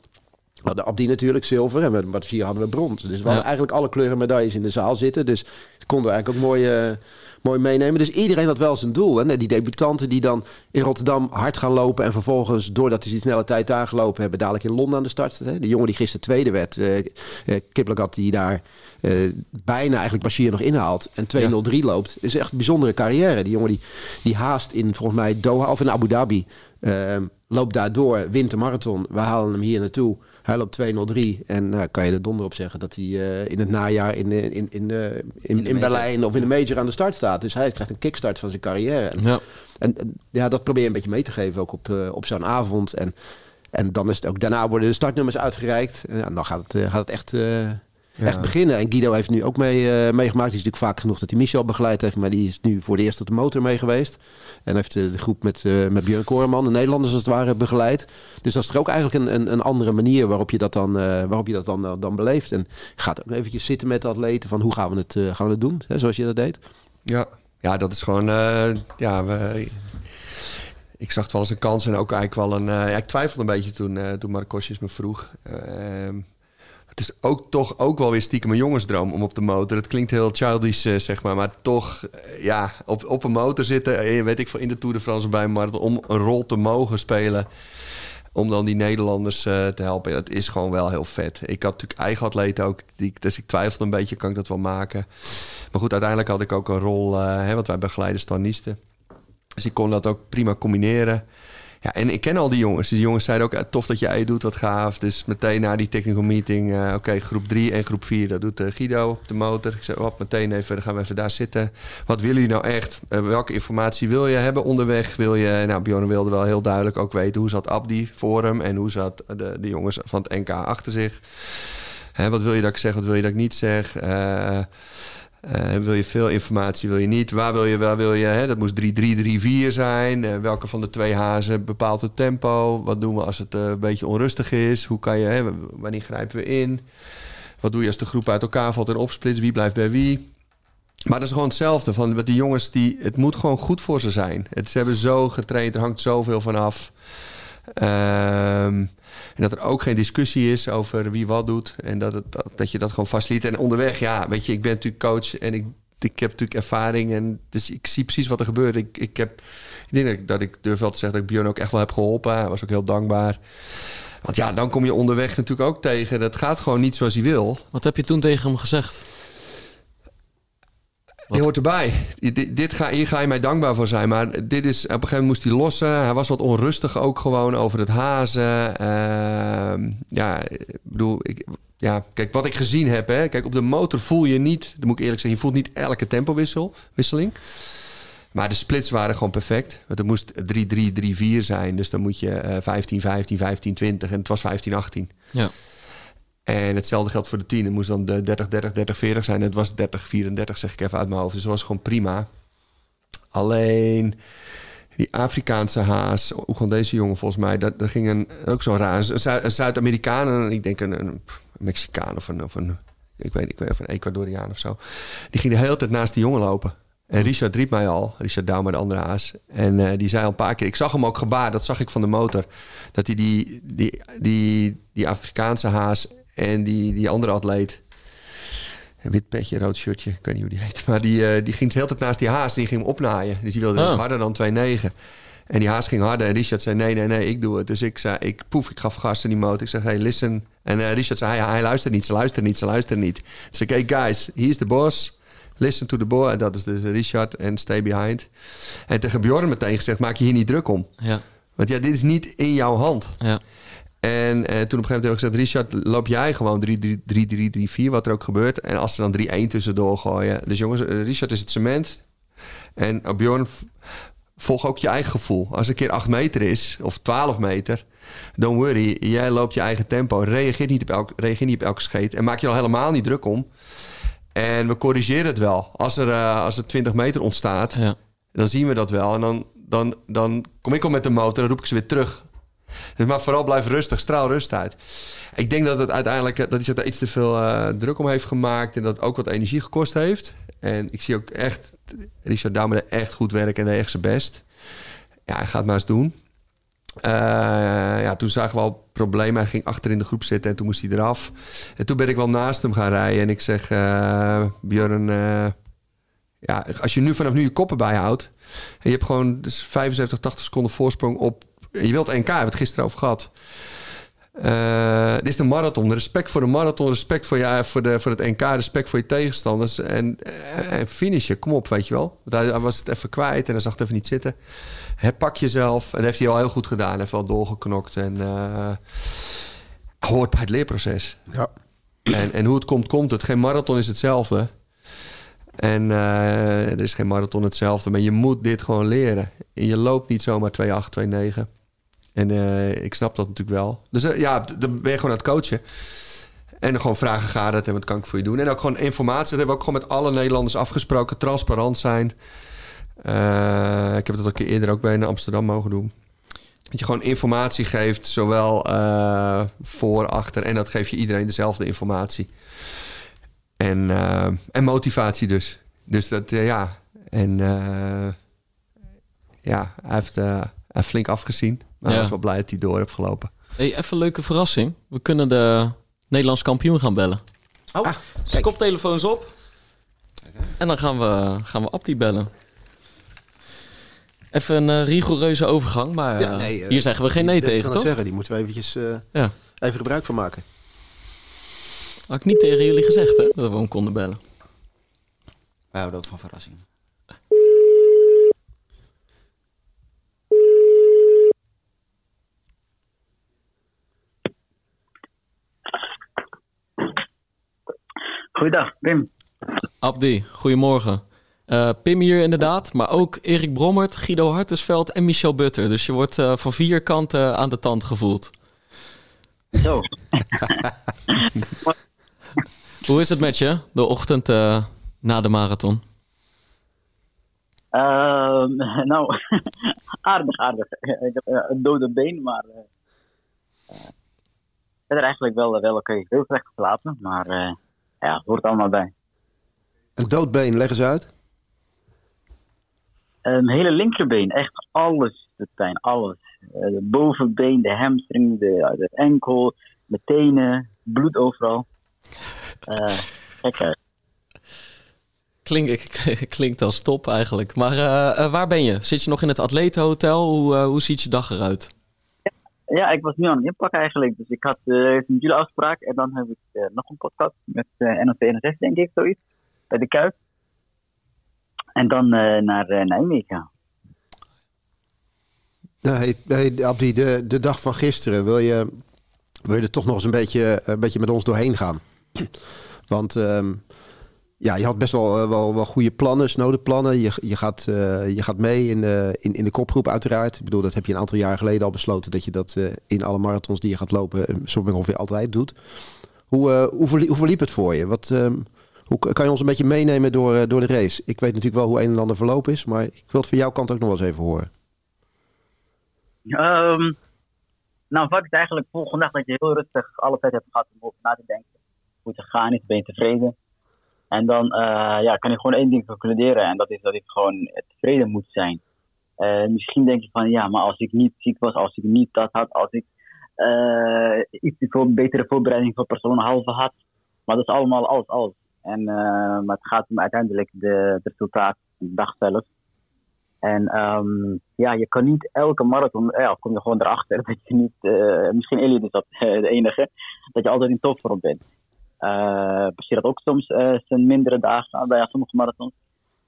We hadden Abdi natuurlijk zilver en met Martier hadden we brons. Dus we hadden
Ja.
eigenlijk alle kleuren medailles in de zaal zitten. Dus konden we eigenlijk ook mooi, eh, mooi meenemen. Dus iedereen had wel zijn doel. Hè? Die debutanten die dan in Rotterdam hard gaan lopen... en vervolgens, doordat ze die snelle tijd daar gelopen hebben... dadelijk in Londen aan de start. Hè? Die jongen die gisteren tweede werd, eh eh, Kiplagat, die daar bijna eigenlijk Bashir nog inhaalt... en 2.03 loopt, is echt een bijzondere carrière. Die jongen die, die haast in, volgens mij, Doha of in Abu Dhabi... loopt daar door, wint de marathon. We halen hem hier naartoe. Hij loopt 203 en nou, kan je er donder op zeggen dat hij eh, in het najaar in, in, in, in, eh, in,
de
in
major.
Berlijn of in de major aan de start staat. Dus hij krijgt een kickstart van zijn carrière. En,
Ja.
en, en, ja, dat probeer je een beetje mee te geven ook op, eh, op zo'n avond. En, en dan is het ook, daarna worden de startnummers uitgereikt. En dan gaat het, eh, gaat het echt, eh, echt beginnen. En Guido heeft nu ook mee, eh, meegemaakt. Die is natuurlijk vaak genoeg dat hij Michel begeleid heeft. Maar die is nu voor de eerst op de motor mee geweest. En heeft eh, de groep met, eh met Björn Koreman, de Nederlanders als het ware, begeleid. Dus dat is er ook eigenlijk een, een, een andere manier waarop je dat dan, eh, waarop je dat dan, dan beleeft. En gaat ook eventjes zitten met de atleten van hoe gaan we het, gaan we het doen, hè, zoals je dat deed.
Ja, ja dat is gewoon. ja, we, ik zag het wel als een kans en ook eigenlijk wel een. ja, ik twijfelde een beetje toen, eh toen Marcosjes me vroeg. Ehm, het is ook toch ook wel weer stiekem een jongensdroom om op de motor. Het klinkt heel childish, eh, zeg maar, maar toch, eh, ja, op, op een motor zitten, eh, weet ik veel, in de Tour de France bij marathon, om een rol te mogen spelen. Om dan die Nederlanders te helpen. Dat is gewoon wel heel vet. Ik had natuurlijk eigen atleten ook. Die, dus ik twijfelde een beetje, kan ik dat wel maken? Maar goed, uiteindelijk had ik ook een rol. eh hè, want wij begeleiden stanisten. Dus ik kon dat ook prima combineren. Ja, en ik ken al die jongens. Die jongens zeiden ook, tof dat jij doet, wat gaaf. Dus meteen na die technical meeting, eh, oké, groep 3 en groep 4, dat doet eh, Guido op de motor. Ik zei, wat, meteen even, dan gaan we even daar zitten. Wat willen jullie nou echt? Eh, welke informatie wil je hebben onderweg? Wil je, nou, Bjorn wilde wel heel duidelijk ook weten hoe zat Abdi voor hem en hoe zat de, de jongens van het NK achter zich. Wat wil je dat ik zeg, wat wil je dat ik niet zeg? Eh, wil je veel informatie, wil je niet? Waar wil je, waar wil je? Hè? Dat moest 3-3-3-4 zijn. Eh, welke van de twee hazen bepaalt het tempo? Wat doen we als het eh, een beetje onrustig is? Hoe kan je, hè, wanneer grijpen we in? Wat doe je als de groep uit elkaar valt en opsplitst? Wie blijft bij wie? Maar dat is gewoon hetzelfde. Van die jongens, die, het moet gewoon goed voor ze zijn. Het, ze hebben zo getraind, er hangt zoveel van af. Ehm, en dat er ook geen discussie is over wie wat doet. En dat, het, dat, je dat gewoon vastliet. En onderweg, ja, weet je, ik ben natuurlijk coach en ik, ik heb natuurlijk ervaring. En dus ik zie precies wat er gebeurt. Ik, ik, heb, ik denk dat ik, dat ik durf wel te zeggen dat ik Björn ook echt wel heb geholpen. Hij was ook heel dankbaar. Want ja, dan kom je onderweg natuurlijk ook tegen. Dat gaat gewoon niet zoals hij wil.
Wat heb je toen tegen hem gezegd?
Die hoort erbij. Dit, ga, hier ga je mij dankbaar voor zijn. Maar dit is, op een gegeven moment moest hij lossen. Hij was wat onrustig ook gewoon over het hazen. Ehm, ja, bedoel, ik, ja, kijk, wat ik gezien heb. Hè, kijk, op de motor voel je niet, dat moet ik eerlijk zeggen, je voelt niet elke tempowisseling. Maar de splits waren gewoon perfect. Want het moest 3-3-3-4 zijn. Dus dan moet je eh 15, 15, 15, 20. En het was 15, 18.
Ja.
En hetzelfde geldt voor de 10. Het moest dan de 30, 30, 30, 40 zijn. Het was 30, 34, zeg ik even uit mijn hoofd. Dus dat was gewoon prima. Alleen die Afrikaanse haas, deze jongen volgens mij, dat, dat ging een, ook zo raar. Een, Zu- een Zuid-Amerikaan en ik denk een, een Mexicaan of een, of een ik weet, ik weet of een Ecuadoriaan of zo. Die ging de hele tijd naast die jongen lopen. En Richard riep mij al, Richard Douw, de andere haas. En eh, die zei al een paar keer, ik zag hem ook gebaar, dat zag ik van de motor. Dat hij die, die, die, die Afrikaanse haas en die, die andere atleet, een wit petje, rood shirtje, ik weet niet hoe die heet. Maar die, eh, die ging de hele tijd naast die haas die ging hem opnaaien. Dus die wilde
Ah.
harder dan 2,9. En die haas ging harder en Richard zei nee, nee, nee, ik doe het. Dus ik zei, ik poef, ik gaf gas in die motor. Ik zeg, hey, listen. En eh, Richard zei, hij, hij luistert niet, ze luisteren niet, ze luisteren niet. Dus ik hey guys, he is the boss. Listen to the boy. En dat is dus Richard en stay behind. En tegen Bjorn meteen gezegd, maak je hier niet druk om.
Ja.
Want ja, dit is niet in jouw hand.
Ja.
En eh, toen op een gegeven moment hebben we gezegd... Richard, loop jij gewoon 3-3-3-4, wat er ook gebeurt. En als ze dan 3-1 tussendoor gooien... Dus jongens, eh, Richard is het cement. En uh, Bjorn, volg ook je eigen gevoel. Als een keer 8 meter is, of 12 meter... Don't worry, jij loopt je eigen tempo. Reageer niet op, elk, reageer niet op elke scheet. En maak je er al helemaal niet druk om. En we corrigeren het wel. Als er, eh, als er 20 meter ontstaat,
Ja.
dan zien we dat wel. En dan, dan, dan kom ik al met de motor en roep ik ze weer terug. Dus maar vooral blijf rustig, straal rust uit. Ik denk dat het uiteindelijk eh, dat hij daar iets te veel eh, druk om heeft gemaakt en dat ook wat energie gekost heeft. En ik zie ook echt Richard Douwme echt goed werken en echt zijn best. Ja, hij gaat maar eens doen. Eh, ja, toen zagen we al problemen. Hij ging achter in de groep zitten en toen moest hij eraf. En toen ben ik wel naast hem gaan rijden. En ik zeg, eh Björn, ja, als je nu vanaf nu je koppen bijhoudt... en je hebt gewoon dus 75, 80 seconden voorsprong op... je wilt NK, hebben we het gisteren over gehad... Eh, dit is de marathon. Respect voor de marathon, respect voor, je, voor, de, voor het NK, respect voor je tegenstanders. En, en, en finishen, kom op, weet je wel. Want hij, hij was het even kwijt en hij zag het even niet zitten. Herpak jezelf. En dat heeft hij al heel goed gedaan. Hij heeft wel doorgeknokt. En eh, hoort bij het leerproces.
Ja.
En, en hoe het komt, komt het. Geen marathon is hetzelfde. En eh, er is geen marathon hetzelfde. Maar je moet dit gewoon leren. En je loopt niet zomaar 2,8, 2,9. En eh, ik snap dat natuurlijk wel. Dus eh, ja, dan ben je gewoon aan het coachen. En gewoon vragen, gaat het en wat kan ik voor je doen? En ook gewoon informatie. Dat hebben we ook gewoon met alle Nederlanders afgesproken. Transparant zijn. Eh, ik heb dat ook een keer eerder ook bij in Amsterdam mogen doen. Dat je gewoon informatie geeft, zowel voor, achter. En dat geef je iedereen dezelfde informatie. En, en motivatie dus. Dus dat, ja. En ja, hij heeft flink afgezien. Maar
Ja.
was wel blij dat hij door heeft gelopen.
Hey, even een leuke verrassing. We kunnen de Nederlands kampioen gaan bellen.
Oh,
Dus koptelefoons op. En dan gaan we, gaan we Abdi bellen. Even een eh, rigoureuze overgang, maar
Ja,
eh,
nee, eh,
hier zeggen we geen nee
die-
tegen,
kan
toch?
zeggen, die moeten we eventjes eh,
Ja.
even gebruik van maken.
Had ik niet tegen jullie gezegd, hè, dat we hem konden bellen.
Wij houden ook van verrassingen.
Goeiedag, Pim.
Abdi, goedemorgen. Eh, Pim hier inderdaad, maar ook Erik Brommert, Guido Hartesveld en Michel Butter. Dus je wordt eh, van vier kanten aan de tand gevoeld.
Zo.
Hoe is het met je, de ochtend eh, na de marathon?
Ehm, nou, aardig, aardig. Ik heb een dode been, maar eh eh, verder eigenlijk wel, wel oké. Heel slecht geslapen, maar ja, hoort allemaal bij.
Een doodbeen, leg eens uit.
Een hele linkerbeen, echt alles doet pijn, alles. Eh, de bovenbeen, de hamstring, de, de enkel, de tenen, bloed overal. Eh gek uit.
Klink, klinkt als top eigenlijk. Maar eh, eh, waar ben je? Zit je nog in het atletenhotel? Hoe, eh, hoe ziet je dag eruit?
Ja, ik was nu aan het inpakken eigenlijk. Dus ik had eh met jullie afspraak en dan heb ik eh, nog een podcast met eh NOC NSF, denk ik, zoiets. Bij de Kuip. En dan naar Nijmegen.
Hey, hey, Abdi, de, de dag van gisteren, wil je, wil je er toch nog eens een beetje, een beetje met ons doorheen gaan? Want ehm, ja, je had best wel, eh, wel, wel goede plannen, snode plannen. Je, je, gaat, eh, je gaat mee in de, in, in de kopgroep uiteraard. Ik bedoel, dat heb je een aantal jaar geleden al besloten... dat je dat eh, in alle marathons die je gaat lopen... zo ongeveer altijd doet. Hoe, hoe, verlie- hoe verliep het voor je? Wat, ehm, hoe kan je ons een beetje meenemen door, door de race? Ik weet natuurlijk wel hoe een en ander verlopen is... maar ik wil het van jouw kant ook nog eens even horen.
Ehm, nou, vaak is eigenlijk volgende dag dat je heel rustig alle tijd hebt gehad om over na te denken. Hoe het gegaan is, ben je tevreden. En dan eh, ja, kan je gewoon één ding concluderen. En dat is dat ik gewoon tevreden moet zijn. Eh, misschien denk je van, ja, maar als ik niet ziek was, als ik niet dat had, als ik eh, iets voor betere voorbereiding voor personenhalve had. Maar dat is allemaal alles, alles. En, maar het gaat om uiteindelijk de, resultaat, de dag zelf. En ehm, ja, je kan niet elke marathon, ja, kom je gewoon erachter dat je niet, misschien Elliot is dat de enige, dat je altijd in topvorm bent. Eh zie dat ook soms eh, zijn mindere dagen bij sommige marathons.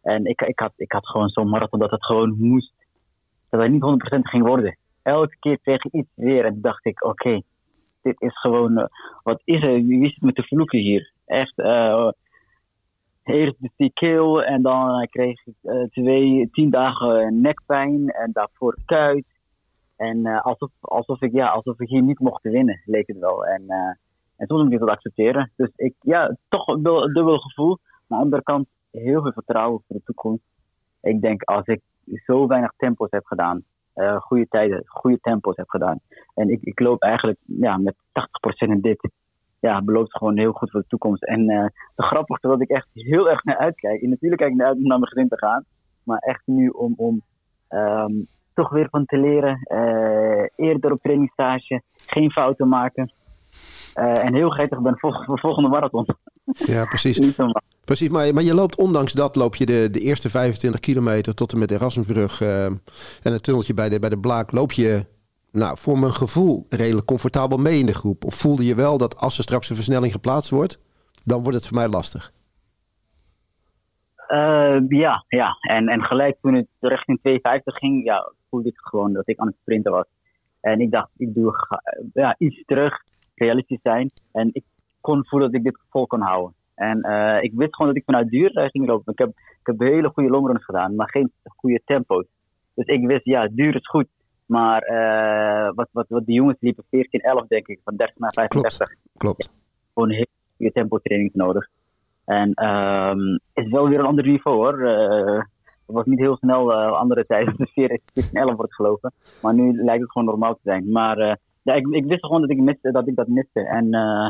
En ik, ik, had, ik had gewoon zo'n marathon dat het gewoon moest, dat het niet 100% ging worden. Elke keer ik iets weer en dacht ik, oké, dit is gewoon, eh, wat is er, wie het met de vloeken hier? Echt, eerst die keel en dan kreeg ik twee, tien dagen nekpijn en daarvoor kuit. En alsof, alsof, ik, ja, alsof ik hier niet mocht winnen, leek het wel. En, en toen moet ik dat accepteren. Dus ik, ja, toch een dubbel, gevoel. Maar aan de andere kant heel veel vertrouwen voor de toekomst. Ik denk als ik zo weinig tempo's heb gedaan, eh, goede tijden, goede tempo's heb gedaan. En ik, ik loop eigenlijk ja, met 80% in dit. Ja, belooft gewoon heel goed voor de toekomst. En eh de grappigste dat ik echt heel erg naar uitkijk. En natuurlijk kijk ik naar uit om naar mijn gezin te gaan. Maar echt nu om, om ehm, toch weer van te leren. eh, eerder op trainingsstage. Geen fouten maken. Eh, en heel gretig ben voor voor de volgende marathon.
Ja, precies. Precies, maar, maar je loopt ondanks dat loop je de, de eerste 25 kilometer tot en met Erasmusbrug eh, en het tunneltje bij de, bij de Blaak loop je, nou, voor mijn gevoel redelijk comfortabel mee in de groep. Of voelde je wel dat als er straks een versnelling geplaatst wordt, dan wordt het voor mij lastig.
Eh, ja, ja. En, en gelijk toen het richting 250 ging, ja, voelde ik gewoon dat ik aan het sprinten was. En ik dacht, ik doe ja, iets terug, realistisch zijn. En ik kon voelen dat ik dit vol kon houden. En eh, ik wist gewoon dat ik vanuit duur eh, ging lopen. Ik heb, ik heb hele goede longruns gedaan, maar geen goede tempo's. Dus ik wist, ja, duur is goed. Maar eh, wat, wat, wat die jongens liepen, 14, 11 denk ik, van 30 naar 35
Klopt.
gewoon heel goede tempo training nodig. En ehm is wel weer een ander niveau hoor. Het was niet heel snel andere tijden, dus 14, 11 wordt gelopen. Maar nu lijkt het gewoon normaal te zijn. Maar ja, ik, ik wist gewoon dat ik, miste, dat ik dat miste. En eh,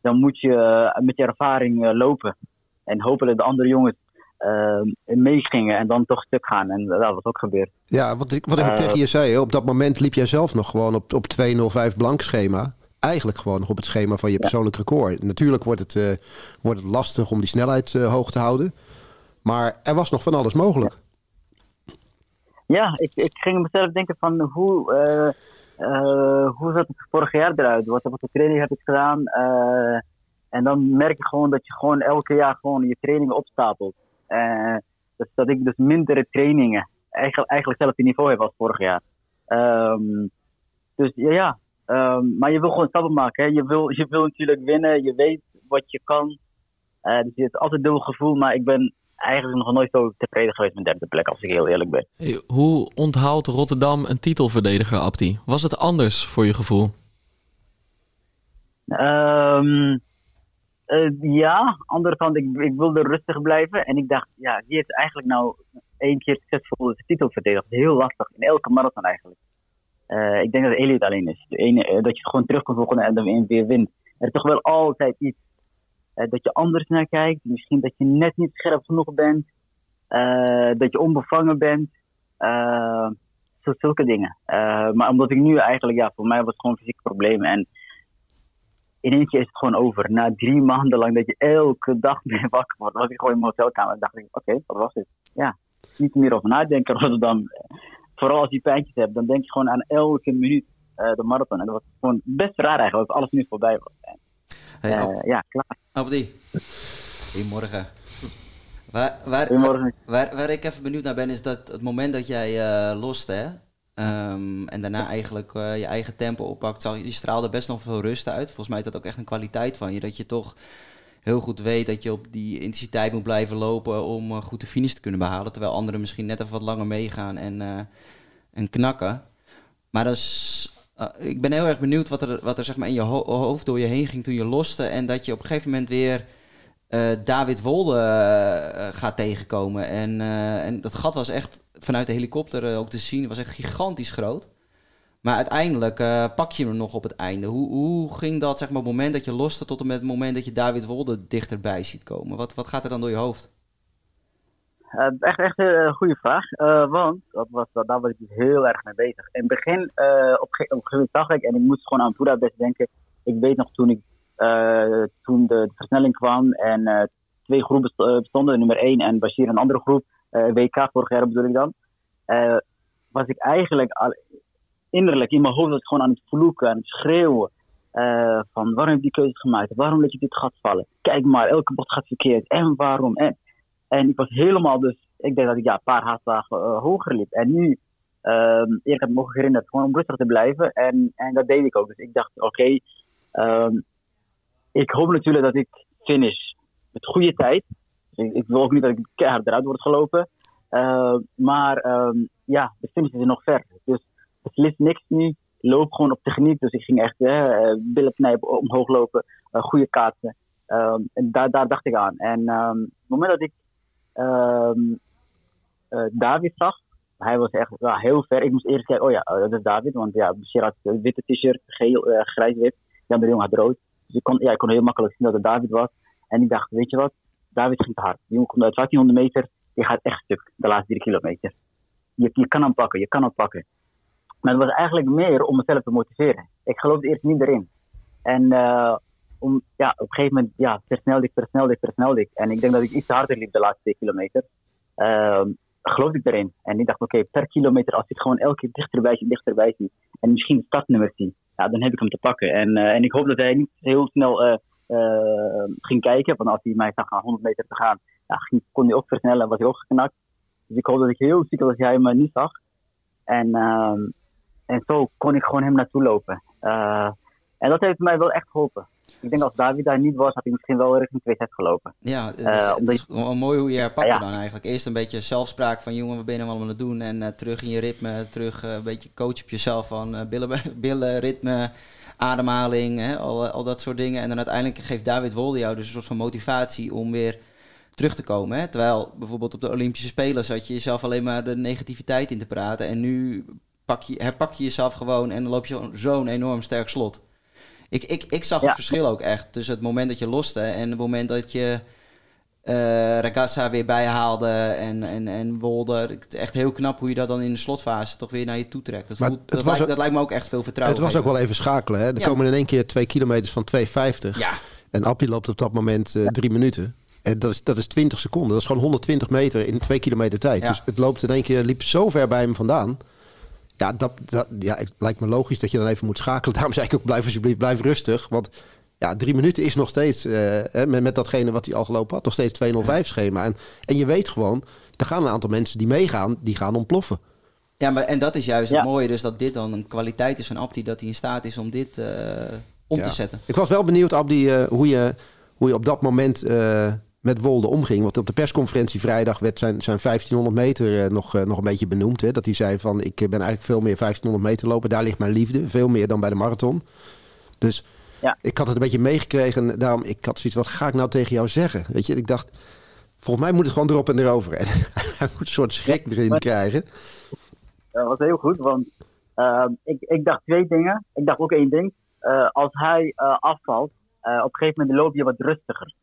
dan moet je eh, met je ervaring eh, lopen. En hopelijk de andere jongens meegingen en dan toch stuk gaan. En dat was ook gebeurd.
Ja, wat ik, wat ik tegen je zei, op dat moment liep jij zelf nog gewoon op, op 205 blank schema. Eigenlijk gewoon nog op het schema van je persoonlijk record. Natuurlijk wordt het, wordt het lastig om die snelheid hoog te houden. Maar er was nog van alles mogelijk.
Ja, ik, ik ging mezelf denken van hoe, hoe zat het vorig jaar eruit? Wat, voor training heb ik gedaan? Eh, en dan merk je gewoon dat je gewoon elke jaar gewoon je trainingen opstapelt. Eh, dus dat ik dus mindere trainingen eigenlijk, eigenlijk hetzelfde niveau heb als vorig jaar. Ehm, dus ja, ja. Ehm, maar je wil gewoon stappen maken. Hè? Je, wil, je wil natuurlijk winnen, je weet wat je kan. Eh, dus je hebt altijd dubbel gevoel, maar ik ben eigenlijk nog nooit zo tevreden geweest met derde plek, als ik heel eerlijk ben.
Hey, hoe onthoudt Rotterdam een titelverdediger, Abdi? Was het anders voor je gevoel?
Ehm eh, ja, andere kant, ik, ik wilde rustig blijven. En ik dacht, ja, wie heeft eigenlijk nou één keer succesvol de titel verdedigd? Heel lastig, in elke marathon eigenlijk. Eh, ik denk dat Elliot alleen is. De ene, eh, dat je gewoon terug kan volgen en dan weer- wint. Er is toch wel altijd iets dat je anders naar kijkt. Misschien dat je net niet scherp genoeg bent. eh, dat je onbevangen bent. eh, zulke dingen. Eh, maar omdat ik nu eigenlijk, ja, voor mij was het gewoon fysieke problemen. En in keer is het gewoon over. Na drie maanden lang dat je elke dag weer wakker wordt, was ik gewoon in mijn hotelkamer. En dacht ik, oké, wat was dit? Ja, niet meer over nadenken. Rotterdam. Vooral als je pijntjes hebt, dan denk je gewoon aan elke minuut eh, de marathon. En dat was gewoon best raar eigenlijk, als alles nu voorbij was.
Hey,
ja, klaar.
Abdi. Goedemorgen. Waar, waar,
Goedemorgen.
waar, waar ik even benieuwd naar ben, is dat het moment dat jij eh loste, hè, ehm, en daarna eigenlijk eh, je eigen tempo oppakt, je, straalde best nog veel rust uit. Volgens mij is dat ook echt een kwaliteit van je, dat je toch heel goed weet dat je op die intensiteit moet blijven lopen om eh, goed de finish te kunnen behalen. Terwijl anderen misschien net even wat langer meegaan en, en knakken. Maar dat is, eh, ik ben heel erg benieuwd wat er, wat er zeg maar in je ho- hoofd door je heen ging toen je loste. En dat je op een gegeven moment weer eh, David Wolde eh, gaat tegenkomen. En, en dat gat was echt vanuit de helikopter ook te zien. Was echt gigantisch groot. Maar uiteindelijk pak je hem nog op het einde. Hoe, hoe ging dat, zeg maar, het moment dat je loste... tot en met het moment dat je David Wolde dichterbij ziet komen? Wat, wat gaat er dan door je hoofd?
Eh, echt, echt een goede vraag. Eh, want dat was, dat, daar was ik dus heel erg mee bezig. In het begin, eh, op, op een gegeven moment zag ik, en ik moest gewoon aan Budapest denken. Ik weet nog toen, ik, eh, toen de, versnelling kwam en eh, twee groepen st- eh, bestonden, nummer 1 en Bashir een andere groep, eh, WK vorig jaar bedoel ik dan. eh, was ik eigenlijk al, innerlijk in mijn hoofd was gewoon aan het vloeken, aan het schreeuwen. eh, van waarom heb je die keuze gemaakt? Waarom laat je dit gat vallen? Kijk maar, elke bocht gaat verkeerd. En waarom? En ik was helemaal dus, ik denk dat ik ja, een paar haastdagen eh, hoger liep. En nu, ehm ik had me ook herinnerd gewoon om rustig te blijven. En, en dat deed ik ook. Dus ik dacht, oké, ehm, ik hoop natuurlijk dat ik finish met goede tijd. Dus ik, wil ook niet dat ik keihard eruit word gelopen. Eh, maar ehm, ja, de finish is nog ver. Dus beslist niks nu. Loop gewoon op techniek. Dus ik ging echt eh, billen knijpen, omhoog lopen, eh, goede kaatsen. Ehm, en daar, daar dacht ik aan. En ehm, op het moment dat ik ehm, David zag, hij was echt heel ver. Ik moest eerst kijken, oh ja, eh, dat is David. Want ja, Bashir had een witte t-shirt, geel, eh, grijs-wit. Jan de Jong had rood. Dus ik kon, ja, ik kon heel makkelijk zien dat het David was. En ik dacht, weet je wat, David ging te hard. Die jongen komt uit 1500 meter, die gaat echt stuk, de laatste drie kilometer. Je, je kan hem pakken, je kan hem pakken. Maar het was eigenlijk meer om mezelf te motiveren. Ik geloofde eerst niet erin. En eh, om, ja, op een gegeven moment ja, versnelde ik, versnelde ik, versnelde ik. En ik denk dat ik iets harder liep de laatste twee kilometer. Ehm geloofde ik erin. En ik dacht, oké, per kilometer, als ik gewoon elke keer dichterbij zie, dichterbij zie. En misschien het startnummer zie, ja, dan heb ik hem te pakken. En, eh, en ik hoop dat hij niet heel snel eh, eh, ging kijken. Want als hij mij zag aan 100 meter te gaan, ja, kon hij ook versnellen, was hij ook geknakt. Dus ik hoop dat ik heel ziek was dat hij me niet zag. En, ehm, en zo kon ik gewoon hem naartoe lopen. En dat heeft mij wel echt geholpen. Ik denk als David daar niet was, had hij misschien wel richting 2 set gelopen.
Ja, het is,
Eh,
het is gewoon mooi hoe je herpakt
Ja.
dan eigenlijk. Eerst een beetje zelfspraak van jongen, wat ben je nou allemaal aan het doen? En eh, terug in je ritme, terug eh, een beetje coach op jezelf van billen, billen, ritme, ademhaling, hè, al, al dat soort dingen. En dan uiteindelijk geeft David Wolde jou dus een soort van motivatie om weer terug te komen. Hè? Terwijl bijvoorbeeld op de Olympische Spelen zat je jezelf alleen maar de negativiteit in te praten. En nu pak je, herpak je jezelf gewoon en dan loop je zo- zo'n enorm sterk slot. Ik, ik, ik zag het verschil ook echt tussen het moment dat je loste en het moment dat je eh Ragazza weer bijhaalde en, en, en Wolde. Het is Echt heel knap hoe je dat dan in de slotfase toch weer naar je toe trekt. Dat,
Maar
voelt,
het
dat,
was
lijkt,
ook-
dat lijkt me ook echt veel vertrouwen.
Het was ook wel even schakelen. Hè? Er
Ja.
komen in één keer twee kilometers van 2,50.
Ja,
En Appie loopt op dat moment eh, drie minuten. En dat is, dat is 20 seconden. Dat is gewoon 120 meter in twee kilometer tijd.
Ja.
Dus het loopt in één keer, liep zo ver bij hem vandaan. Ja, dat, dat ja, het lijkt me logisch dat je dan even moet schakelen. Daarom zei ik ook, blijf alsjeblieft, blijf rustig. Want ja, drie minuten is nog steeds, eh, hè, met, met datgene wat hij al gelopen had, nog steeds 205 schema. En, en je weet gewoon, er gaan een aantal mensen die meegaan, die gaan ontploffen.
ja maar, en dat is juist
Ja.
het mooie. Dus dat dit dan een kwaliteit is van Abdi. Dat hij in staat is om dit eh, om
Ja.
te zetten.
Ik was wel benieuwd, Abdi, eh, hoe, je, hoe je op dat moment eh, met Wolde omging. Want op de persconferentie vrijdag werd zijn, zijn 1500 meter eh, nog, eh, nog een beetje benoemd. Hè? Dat hij zei van, ik ben eigenlijk veel meer 1500 meter lopen. Daar ligt mijn liefde. Veel meer dan bij de marathon. Dus
Ja.
ik had het een beetje meegekregen. En daarom, ik had zoiets, wat ga ik nou tegen jou zeggen? Weet je, ik dacht, volgens mij moet het gewoon erop en erover. En hij moet een soort schrik erin krijgen.
Dat was heel goed, want ehm, ik, ik dacht twee dingen. Ik dacht ook één ding. Eh, als hij eh, afvalt, eh, op een gegeven moment loop je wat rustiger.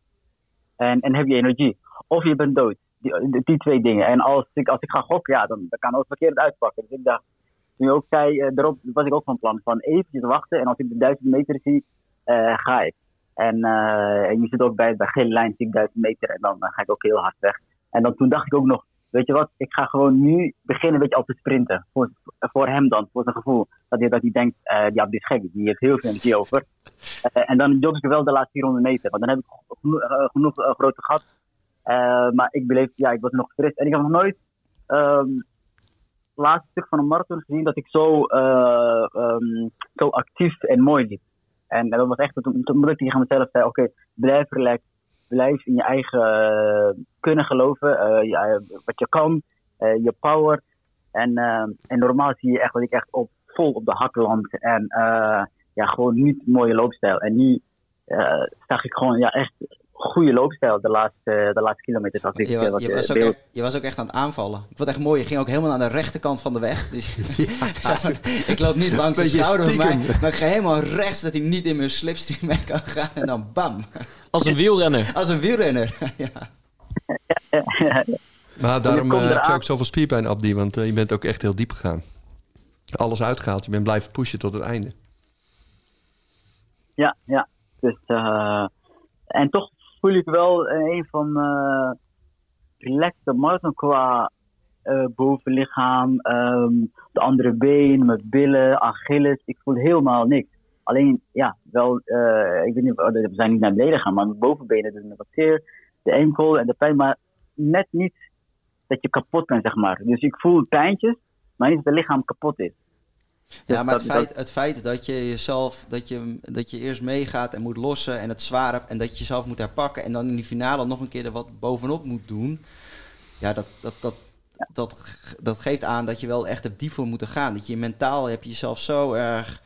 En, en heb je energie. Of je bent dood. Die, die, twee dingen. En als ik, als ik ga gokken, ja, dan, dan kan ook verkeerd uitpakken. Dus ik dacht, toen je ook zei, eh, erop was ik ook van plan van eventjes wachten. En als ik de duizend meter zie, eh, ga ik. En, eh, en je zit ook bij, bij gele lijn, zie ik duizend meter. En dan ga ik ook heel hard weg. En dan toen dacht ik ook nog, weet je wat, ik ga gewoon nu beginnen weet je, al te sprinten. Voor, voor hem dan, voor zijn gevoel. Dat hij, dat hij denkt, eh ja, dit is gek, die heeft heel veel energie over. Eh, en dan jog ik wel de laatste 400 meter. Want dan heb ik geno- genoeg eh, grote gat. Maar ik beleef, ja, ik was nog fris. En ik heb nog nooit ehm, het laatste stuk van een marathon gezien dat ik zo, eh, ehm, zo actief en mooi liep. En dat was echt toen ik tegen mezelf zei, oké, blijf relaxed. Blijf in je eigen eh, kunnen geloven, eh, wat je kan, eh, je power. En, en normaal zie je echt dat ik echt op, vol op de hak land. En ja, gewoon niet mooie loopstijl. En nu zag ik gewoon ja, echt goede loopstijl de laatste, de laatste kilometer. Ik,
Je,
eh,
wa-
wat,
je, was ook
beeld-
echt, je was ook echt aan het aanvallen. Ik vond het echt mooi. Je ging ook helemaal aan de rechterkant van de weg. Dus ik loop niet langs de schouder van mij.
stiekem.
Maar ik ga helemaal rechts dat hij niet in mijn slipstream mee kan gaan. En dan bam.
Als een wielrenner.
Als een wielrenner. ja.
Maar daarom eh, heb je ook zoveel spierpijn, Abdi. Want eh, je bent ook echt heel diep gegaan. Alles uitgehaald. Je bent blijven pushen tot het einde.
Ja, ja. Dus, eh, en toch voel ik wel eh, een van uh, relaxte marathon qua eh, bovenlichaam, ehm, de andere been, mijn billen, Achilles. Ik voel helemaal niks. Alleen, ja, wel, eh, ik weet niet, oh, we zijn niet naar beneden gegaan, maar mijn bovenbenen doen wat zeer, de enkel en de pijn, maar net niet dat je kapot bent, zeg maar. Dus ik voel pijntjes, maar niet dat het lichaam kapot is.
Ja, maar het feit, het feit dat je jezelf, dat je, dat je eerst meegaat en moet lossen en het zwaar hebt en dat je jezelf moet herpakken en dan in die finale nog een keer er wat bovenop moet doen. Ja, dat, dat, dat, dat, dat geeft aan dat je wel echt hebt diep voor moeten gaan. Dat je mentaal heb je jezelf zo erg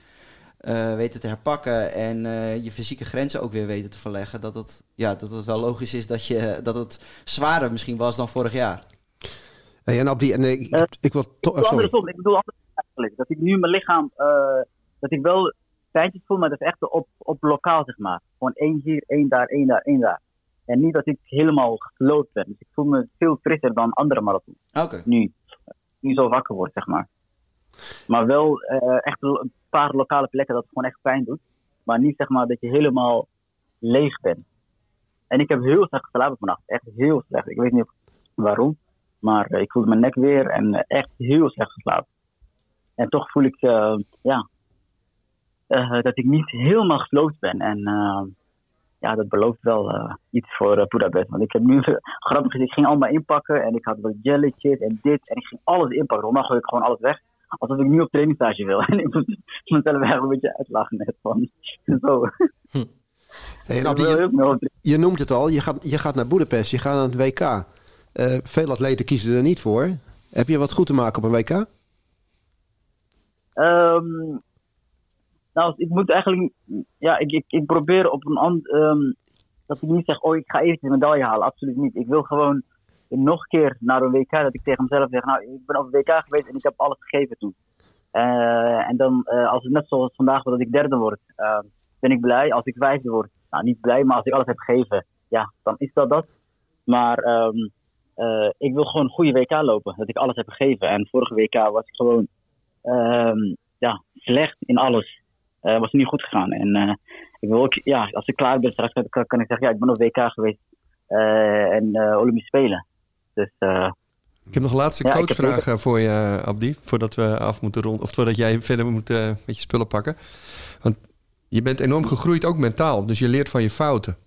eh, weten te herpakken en eh, je fysieke grenzen ook weer weten te verleggen. Dat het, ja, dat het wel logisch is dat, je, dat het zwaarder misschien was dan vorig jaar.
Hey, en Abdi, en, eh, ik, ik wil
Ik
toch...
bedoel
sorry.
andersom. Ik bedoel andersom eigenlijk. Dat ik nu mijn lichaam, eh, dat ik wel pijntjes voel, maar dat is echt op, op lokaal, zeg maar. Gewoon één hier, één daar, één daar, één daar. En niet dat ik helemaal gesloopt ben. Dus ik voel me veel frisser dan andere marathons.
Oké.
Nu. Nu zo wakker word, zeg maar. Maar wel eh, echt een paar lokale plekken dat het gewoon echt pijn doet. Maar niet zeg maar dat je helemaal leeg bent. En ik heb heel slecht geslapen vannacht. Echt heel slecht. Ik weet niet waarom. Maar eh, ik voelde mijn nek weer en echt heel slecht geslapen. En toch voel ik eh, ja, eh, dat ik niet helemaal gesloopt ben. En eh, ja, dat belooft wel eh, iets voor uh, Budapest. Want ik heb nu, grappig is, ik ging allemaal inpakken en ik had wat jelletjes en dit. En ik ging alles inpakken. Normaal gooi ik gewoon alles weg. Alsof ik nu op trainingstage wil. En ik moet mezelf echt een beetje uitlachen net van. Zo.
Hey, en Abdi, je, je noemt het al, je gaat, je gaat naar Boedapest, je gaat naar het WK. Eh, veel atleten kiezen er niet voor. Heb je wat goed te maken op een WK?
Ehm, nou, ik moet eigenlijk. Ja, ik, ik, ik probeer op een ander. dat ik niet zeg, oh, ik ga eventjes een medaille halen. Absoluut niet. Ik wil gewoon nog een keer naar een WK. Dat ik tegen mezelf zeg, nou, ik ben op een WK geweest en ik heb alles gegeven toen. Eh, en dan, eh, als het net zoals vandaag wordt dat ik derde word, eh, ben ik blij. Als ik vijfde word, nou, niet blij, maar als ik alles heb gegeven, ja, dan is dat dat. Maar ehm, eh, ik wil gewoon een goede WK lopen. Dat ik alles heb gegeven. En vorige WK was ik gewoon ehm, ja, slecht in alles. Uh, was niet goed gegaan. En uh, ik wil ook, ja, als ik klaar ben straks, kan, kan ik zeggen, ja, ik ben op WK geweest uh, en Olympische Spelen. Dus,
ik heb nog een laatste
ja,
coachvraag heb... voor je, Abdi, voordat we af moeten rond, of voordat jij verder moet uh, met je spullen pakken. Want je bent enorm gegroeid, ook mentaal. Dus je leert van je fouten.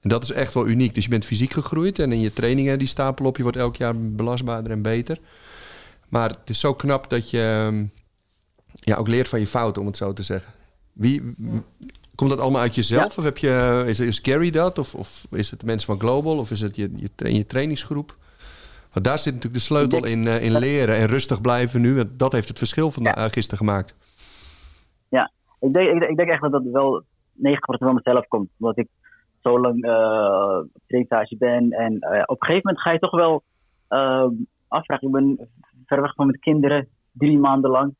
En dat is echt wel uniek. Dus je bent fysiek gegroeid en in je trainingen die stapelen op. Je wordt elk jaar belastbaarder en beter. Maar het is zo knap dat je ja, ook leert van je fouten, om het zo te zeggen. Wie, komt dat allemaal uit jezelf? Ja. Of heb je, is, is Gary dat? Of, of is het de mensen van Global? Of is het je, je, je trainingsgroep? Want daar zit natuurlijk de sleutel in, uh, in leren en rustig blijven nu. Want dat heeft het verschil van ja. uh, gisteren gemaakt.
Ja, ik denk, ik, ik denk echt dat dat wel 90% van mezelf komt. Omdat ik zo lang uh, op trainingstage ben. En op een gegeven moment ga je toch wel afvragen. Ik ben ver weg van mijn kinderen, drie maanden lang.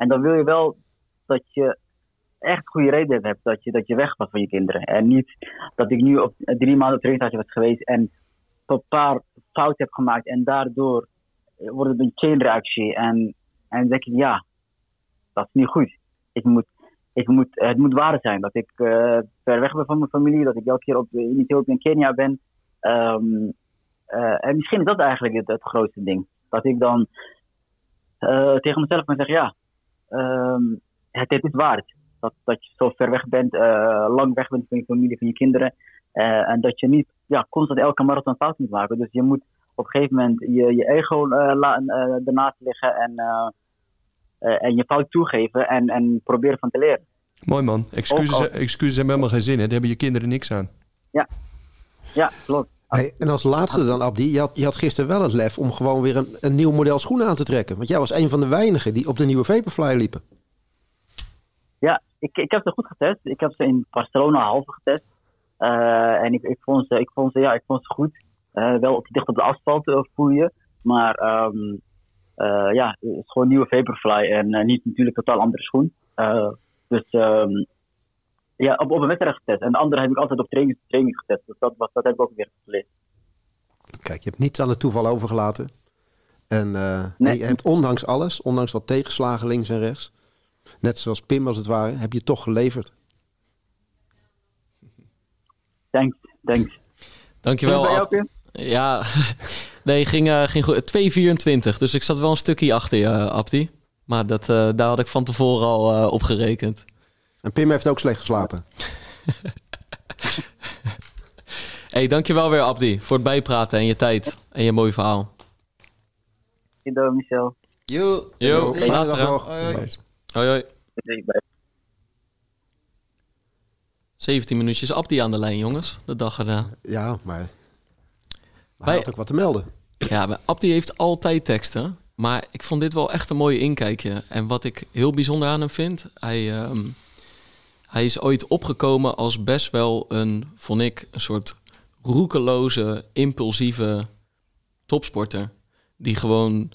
En dan wil je wel dat je echt goede reden hebt dat je, dat je weg was van je kinderen. En niet dat ik nu op drie maanden trainingstage was geweest en een paar fouten heb gemaakt en daardoor wordt het een chainreactie. En, en denk ik, ja, dat is niet goed. Ik moet, ik moet, het moet waar zijn dat ik uh, ver weg ben van mijn familie, dat ik elke keer op, in Ethiopië en Kenia ben. Um, uh, en misschien is dat eigenlijk het, grootste ding. Dat ik dan uh, tegen mezelf kan zeggen, ja, um, het, het, is waard. Dat, dat je zo ver weg bent, uh, lang weg bent van je familie, van je kinderen. Eh, en dat je niet ja, constant elke marathon fout moet maken. Dus je moet op een gegeven moment je, je ego eh, la- eh, ernaast liggen en, eh, eh, en je fout toegeven en, en proberen van te leren.
Mooi man. Excuses,
al-
excuses hebben helemaal geen zin. Hè? Daar hebben je kinderen niks aan.
Ja, klopt.
En als laatste dan, Abdi, je had, gisteren wel het lef om gewoon weer een, een nieuw model schoenen aan te trekken. Want jij was een van de weinigen die op de nieuwe Vaporfly liepen.
Ja, ik, ik heb ze goed getest. Ik heb ze in Barcelona halve getest. Eh, en ik, vond ze, ik, vond ze, ja, ik vond ze goed. Eh, wel op, dicht op de asfalt eh, voel je. Maar ehm, eh, ja, het is gewoon nieuwe Vaporfly. En niet natuurlijk totaal andere schoen. Dus ehm, ja, op, op een wedstrijd getest. En de andere heb ik altijd op training, training getest. Dus dat, was, dat heb ik ook weer geleerd.
Kijk, je hebt niets aan het toeval overgelaten. En, eh,
Nee.
en je hebt ondanks alles, ondanks wat tegenslagen links en rechts, net zoals Pim als het ware, heb je toch geleverd.
Thanks, thanks.
Dankjewel.
Bij jou?
Ja, nee, ging, eh, ging goed. 2,24. Dus ik zat wel een stukje achter je, eh, Abdi. Maar dat, eh, daar had ik van tevoren al eh, op gerekend.
En Pim heeft ook slecht geslapen.
hey, dankjewel weer, Abdi, voor het bijpraten en je tijd. En je mooie verhaal.
Ido, Michel.
Yo.
Yo,
Fijne
later.
nog.
Hoi, hoi.
Hoi, hoi.
Bye.
17 minuutjes Abdi aan de lijn, jongens. De dag erna.
Ja, maar, maar hij had ook wat te melden.
Ja, maar Abdi heeft altijd teksten. Maar ik vond dit wel echt een mooie inkijkje. En wat ik heel bijzonder aan hem vind... Hij, ehm, hij is ooit opgekomen als best wel een, vond ik, een soort roekeloze, impulsieve topsporter. Die gewoon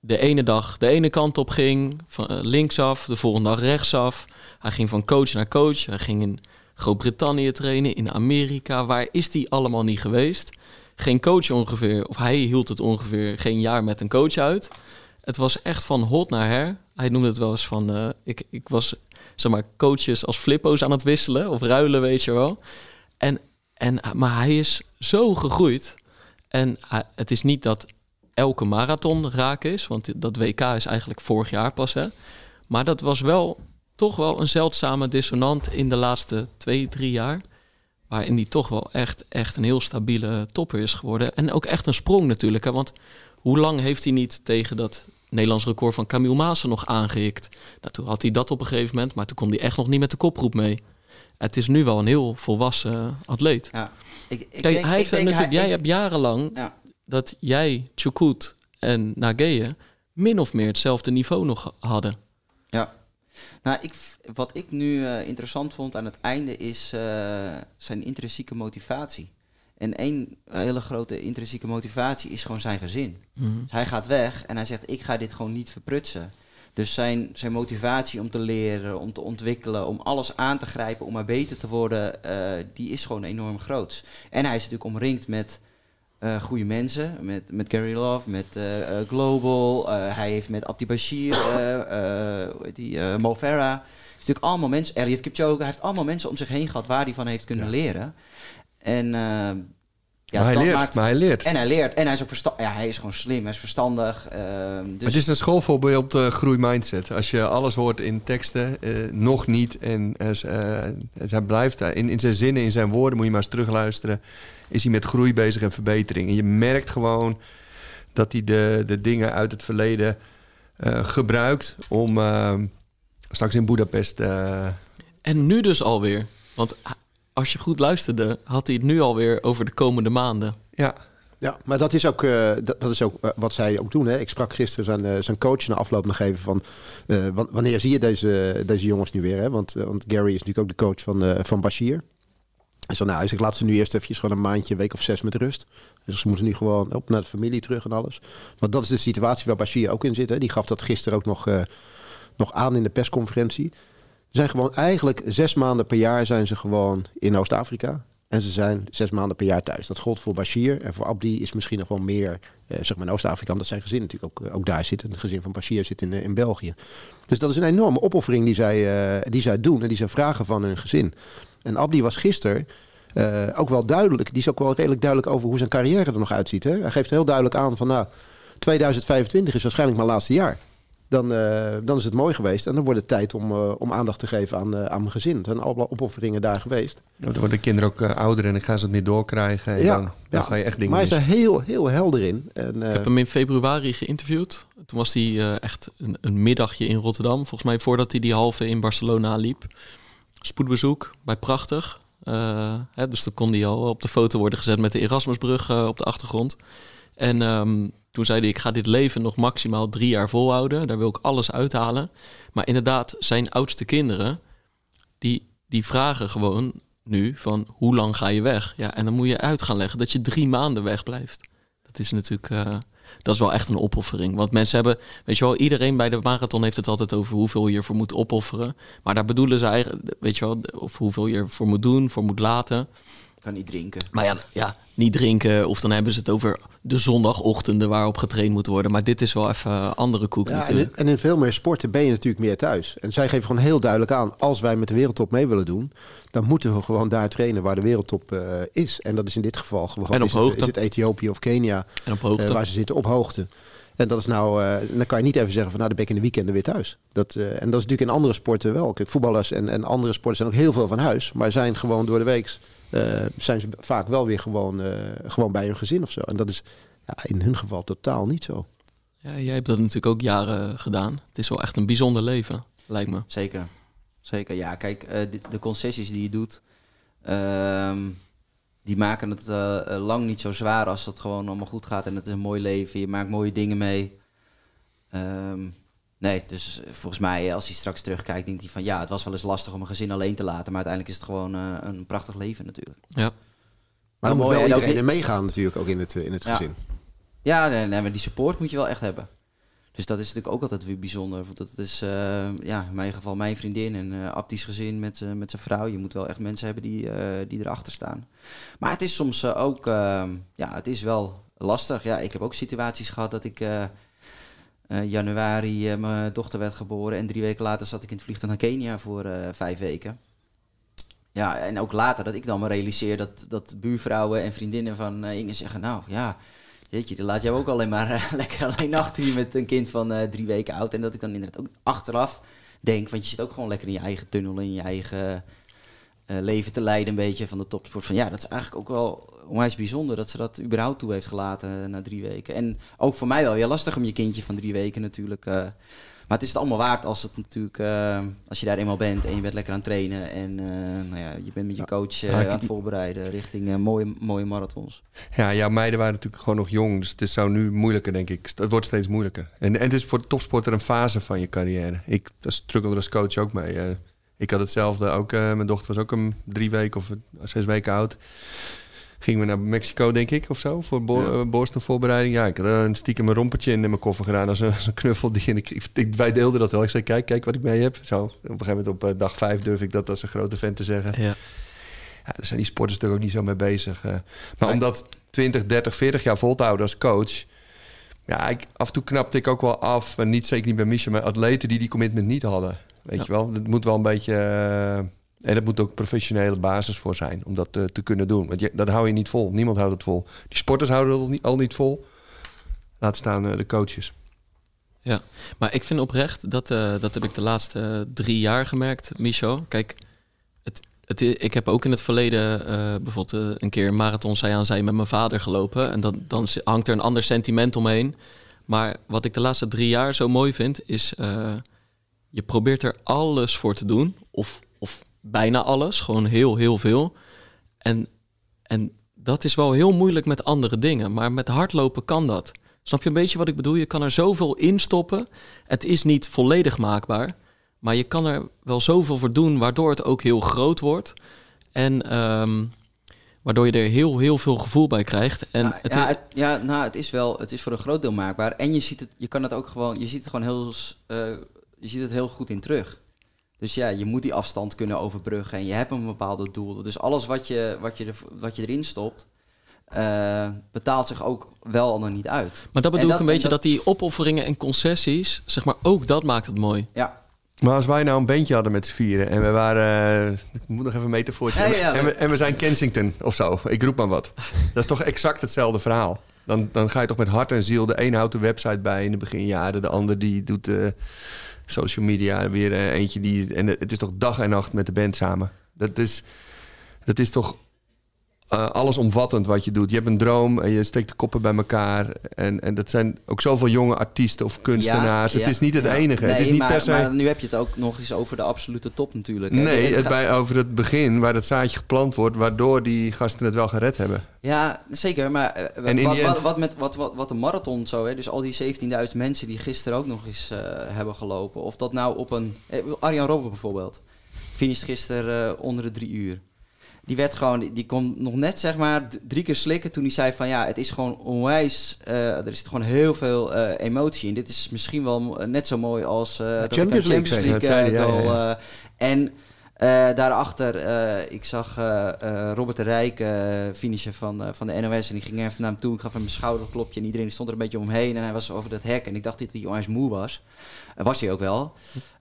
de ene dag de ene kant op ging, van eh, linksaf, de volgende dag rechtsaf. Hij ging van coach naar coach. Hij ging in Groot-Brittannië trainen, in Amerika. Waar is hij allemaal niet geweest? Geen coach ongeveer, of hij hield het ongeveer geen jaar met een coach uit. Het was echt van hot naar her. Hij noemde het wel eens van, eh, ik, ik was zeg maar coaches als flippo's aan het wisselen of ruilen, weet je wel. En, en, maar hij is zo gegroeid. En hij- het is niet dat elke marathon raak is, want dat WK is eigenlijk vorig jaar pas. Hè? Maar dat was wel toch wel een zeldzame dissonant in de laatste twee, drie jaar. Waarin die toch wel echt, echt een heel stabiele topper is geworden. En ook echt een sprong natuurlijk. Hè? Want hoe lang heeft hij niet tegen dat Nederlands record van Camille Maassen nog aangehikt? Nou, toen had hij dat op een gegeven moment, maar toen kon hij echt nog niet met de kopgroep mee. Het is nu wel een heel volwassen atleet.
Ja. Ik, ik
Kijk,
denk,
hij
ik
heeft
denk
natuurlijk,
hij-
jij hebt jarenlang
Ja.
dat jij, Chukut en Nageye min of meer hetzelfde niveau nog hadden.
Ja. Nou, ik, wat ik nu eh, interessant vond aan het einde is eh, zijn intrinsieke motivatie. En één hele grote intrinsieke motivatie is gewoon zijn gezin.
Mhm.
Dus hij gaat weg en hij zegt, ik ga dit gewoon niet verprutsen. Dus zijn, zijn motivatie om te leren, om te ontwikkelen, om alles aan te grijpen, om maar beter te worden, eh, die is gewoon enorm groot. En hij is natuurlijk omringd met eh goede mensen, met, met Gary Love, met eh, Global. hij heeft met Abdi Bashir, die, Mo Farah. Hij heeft natuurlijk allemaal mensen, Elliot Kipchoge, hij heeft allemaal mensen om zich heen gehad waar hij van heeft kunnen leren. En eh, ja,
maar, hij
dat
leert,
maakt-
maar hij leert.
en hij leert. En hij is ook verstandig. Ja, hij is gewoon slim. Hij is verstandig. ehm, dus
Het is een schoolvoorbeeld eh groeimindset. Als je alles hoort in teksten, eh, nog niet. En hij blijft daar. In, in zijn zinnen, in zijn woorden, moet je maar eens terugluisteren. Is hij met groei bezig en verbetering. En je merkt gewoon dat hij de, de dingen uit het verleden eh, gebruikt om eh, straks in Budapest. eh,
En nu dus alweer. Want als je goed luisterde, had hij het nu alweer over de komende maanden.
ja,
Ja, maar dat is ook, eh, dat, dat is ook eh, wat zij ook doen. Hè. Ik sprak gisteren zijn, eh, zijn coach na afloop nog even van... eh, wan- wanneer zie je deze, deze jongens nu weer? Hè? Want, want Gary is natuurlijk ook de coach van, eh, van Bashir. Hij zei, nou, hij zegt, laat ze nu eerst even gewoon een maandje, een week of zes met rust. Dus ze moeten nu gewoon op naar de familie terug en alles. Want dat is de situatie waar Bashir ook in zit. Hè. Die gaf dat gisteren ook nog, eh, nog aan in de persconferentie. Zijn gewoon eigenlijk zes maanden per jaar zijn ze gewoon in Oost-Afrika. En ze zijn zes maanden per jaar thuis. Dat gold voor Bashir. En voor Abdi is misschien nog wel meer, eh, zeg maar in Oost-Afrika. Omdat zijn gezin natuurlijk ook, eh, ook daar zit. Het gezin van Bashir zit in, eh, in België. Dus dat is een enorme opoffering die zij, eh, die zij doen. En die zij vragen van hun gezin. En Abdi was gisteren ook wel duidelijk. Die is ook wel redelijk duidelijk over hoe zijn carrière er nog uitziet. Hè? Hij geeft heel duidelijk aan van nou, 2025 is waarschijnlijk mijn laatste jaar. Dan, eh, dan is het mooi geweest. En dan wordt het tijd om, eh, om aandacht te geven aan, eh, aan mijn gezin. Er zijn alle opofferingen daar geweest.
Dan worden de kinderen ook ouder en dan gaan ze het meer doorkrijgen. En
Ja,
dan, dan
ja.
ga je echt dingen
Maar hij is er heel, heel helder in. En, eh,
Ik heb hem in februari geïnterviewd. Toen was hij eh, echt een, een middagje in Rotterdam. Volgens mij voordat hij die halve in Barcelona liep. Spoedbezoek bij Prachtig. Eh, hè, dus dan kon hij al op de foto worden gezet met de Erasmusbrug op de achtergrond. En ehm, toen zei hij, ik ga dit leven nog maximaal drie jaar volhouden. Daar wil ik alles uithalen. Maar inderdaad, zijn oudste kinderen, die, die vragen gewoon nu van hoe lang ga je weg? Ja, en dan moet je uit gaan leggen dat je drie maanden wegblijft. Dat is natuurlijk, eh, dat is wel echt een opoffering. Want mensen hebben, weet je wel, iedereen bij de marathon heeft het altijd over hoeveel je ervoor moet opofferen. Maar daar bedoelen ze eigenlijk, weet je wel, of hoeveel je ervoor moet doen, voor moet laten.
Kan niet drinken.
Maar ja, ja, niet drinken. Of dan hebben ze het over de zondagochtenden waarop getraind moet worden. Maar dit is wel even andere koek
Ja, en,
natuurlijk.
in, en in veel meer sporten ben je natuurlijk meer thuis. En zij geven gewoon heel duidelijk aan... als wij met de wereldtop mee willen doen... dan moeten we gewoon daar trainen waar de wereldtop eh, is. En dat is in dit geval gewoon...
En op
is, het,
hoogte.
is het Ethiopië of Kenia
En op hoogte.
eh, waar ze zitten op hoogte. En dat is nou, eh, dan kan je niet even zeggen van nou, dan ben ik in de weekenden weer thuis. Dat, eh, en dat is natuurlijk in andere sporten wel. Kijk, voetballers en, en andere sporten zijn ook heel veel van huis, maar zijn gewoon door de week zijn ze vaak wel weer gewoon, eh, gewoon bij hun gezin of zo. En dat is ja, in hun geval totaal niet zo.
Ja, jij hebt dat natuurlijk ook jaren gedaan. Het is wel echt een bijzonder leven, lijkt me.
Zeker. Zeker, ja. Kijk, eh, de, concessies die je doet, ehm, die maken het eh, eh, lang niet zo zwaar als het gewoon allemaal goed gaat en het is een mooi leven. Je maakt mooie dingen mee. Ehm, nee, dus volgens mij, als hij straks terugkijkt, denkt hij van ja, het was wel eens lastig om een gezin alleen te laten, maar uiteindelijk is het gewoon eh, een prachtig leven natuurlijk.
Ja.
Maar dan moet wel iedereen er meegaan natuurlijk ook in het, eh, in het
Ja.
gezin.
Ja, nee, nee, maar die support moet je wel echt hebben. Dus dat is natuurlijk ook altijd weer bijzonder. Want dat is eh, ja, in mijn geval mijn vriendin en eh Abdi's gezin met, eh, met zijn vrouw. Je moet wel echt mensen hebben die, eh, die erachter staan. Maar het is soms eh, ook, eh, ja, het is wel lastig. Ja, ik heb ook situaties gehad dat ik eh, eh, januari eh, mijn dochter werd geboren. En drie weken later zat ik in het vliegtuig naar Kenia voor eh, vijf weken. Ja, en ook later dat ik dan me realiseer dat, dat buurvrouwen en vriendinnen van eh, Inge zeggen... Nou ja, jeetje, dan laat jij ook alleen maar eh, lekker alleen achter hier met een kind van eh, drie weken oud. En dat ik dan inderdaad ook achteraf denk, want je zit ook gewoon lekker in je eigen tunnel, in je eigen eh, leven te leiden een beetje van de topsport. Van ja, dat is eigenlijk ook wel onwijs bijzonder dat ze dat überhaupt toe heeft gelaten eh, na drie weken. En ook voor mij wel weer lastig om je kindje van drie weken natuurlijk... eh, maar het is het allemaal waard als het natuurlijk, eh, als je daar eenmaal bent en je bent lekker aan het trainen en eh, nou ja, je bent met je coach eh,
ik-
aan het voorbereiden richting eh, mooie, mooie marathons.
Ja, jouw meiden waren natuurlijk gewoon nog jong. Dus het is zou nu moeilijker, denk ik. Het wordt steeds moeilijker. En, en het is voor de topsporter een fase van je carrière. Ik er als coach ook mee. Ik had hetzelfde. Ook, eh, mijn dochter was ook een drie weken of zes weken oud. Gingen we naar Mexico, denk ik, of zo, voor bo
Ja.
eh, borstenvoorbereiding. Ja, ik had eh, een stiekem een rompertje in mijn koffer gedaan als een, als een knuffel. Die, en ik, ik, wij deelden dat wel. Ik zei, kijk, kijk wat ik mee heb. Zo, op een gegeven moment op dag vijf durf ik dat als een grote vent te zeggen.
Ja.
Ja, daar zijn die sporters natuurlijk ook niet zo mee bezig. maar
Nee.
om dat 20, 30, 40 jaar vol te houden als coach... Ja, ik, af en toe knapte ik ook wel af. Maar niet, zeker niet bij Michel, maar atleten die die commitment niet hadden. Weet je wel? Dat moet wel een beetje... eh, en dat moet ook professionele basis voor zijn om dat eh, te kunnen doen. Want dat hou je niet vol. Niemand houdt het vol. Die sporters houden het al niet, vol. Laat staan eh, de coaches.
Ja, maar ik vind oprecht, dat, dat heb ik de laatste drie jaar gemerkt, Micho. Kijk, het, het, ik heb ook in het verleden bijvoorbeeld een keer een marathon zij aan zij met mijn vader gelopen. En dan, hangt er een ander sentiment omheen. Maar wat ik de laatste drie jaar zo mooi vind, is je probeert er alles voor te doen. Of, of bijna alles, gewoon heel, heel veel. En, en dat is wel heel moeilijk met andere dingen. Maar met hardlopen kan dat. Snap je een beetje wat ik bedoel? Je kan er zoveel in stoppen. Het is niet volledig maakbaar. Maar je kan er wel zoveel voor doen, waardoor het ook heel groot wordt. En ehm, waardoor je er heel, heel veel gevoel bij krijgt. En
Nou,
het
ja, het, ja, nou, het is wel, het is voor een groot deel maakbaar. En je ziet het, je kan het ook gewoon, je ziet het gewoon heel, eh, je ziet het heel goed in terug. Dus ja, je moet die afstand kunnen overbruggen en je hebt een bepaalde doel. Dus alles wat je, wat je, er, wat je erin stopt, eh, betaalt zich ook wel dan niet uit.
maar dat bedoel
En
ik een
en
beetje, dat, die opofferingen en concessies, zeg maar, ook dat maakt het mooi.
Ja,
Maar als wij nou een bandje hadden met z'n vieren en we waren... eh, ik moet nog even een metafoortje.
Ja, ja,
en, we, en we zijn Kensington of zo. Ik roep maar wat. Dat is toch exact hetzelfde verhaal. Dan, dan ga je toch met hart en ziel. De een houdt de website bij in de beginjaren. De ander die doet de social media. Weer eh, eentje die... En het is toch dag en nacht met de band samen. Dat is, dat is toch eh, allesomvattend wat je doet. Je hebt een droom en je steekt de koppen bij elkaar. En, en dat zijn ook zoveel jonge artiesten of kunstenaars.
Ja,
het is niet het
ja.
enige.
Nee,
het is niet
maar,
per se...
maar nu heb je het ook nog eens over de absolute top natuurlijk. hè.
Nee,
Het
het
gaat-
bij, over het begin waar dat zaadje geplant wordt... waardoor die gasten het wel gered hebben.
Ja, zeker. Maar eh,
En
wat,
die
wat,
end-
wat, met, wat, wat, wat de marathon zo, hè, dus al die 17.000 mensen die gisteren ook nog eens eh, hebben gelopen. Of dat nou op een. Arjan Robben bijvoorbeeld. Finished gisteren onder de drie uur. Die werd gewoon, die- die kon nog net zeg maar drie keer slikken toen hij zei van ja, het is gewoon onwijs, eh, er zit gewoon heel veel eh, emotie in. Dit is misschien wel net zo mooi als eh dat
Champions League,
Champions. League
ja, ja,
goal,
ja.
en daarachter, ik zag Robert de Rijk finishen van, van de NOS. En die ging even naar hem toe. Ik gaf hem een schouderklopje. En iedereen stond er een beetje omheen. En hij was over dat hek. En ik dacht dat hij onwijs moe was. Was hij ook wel.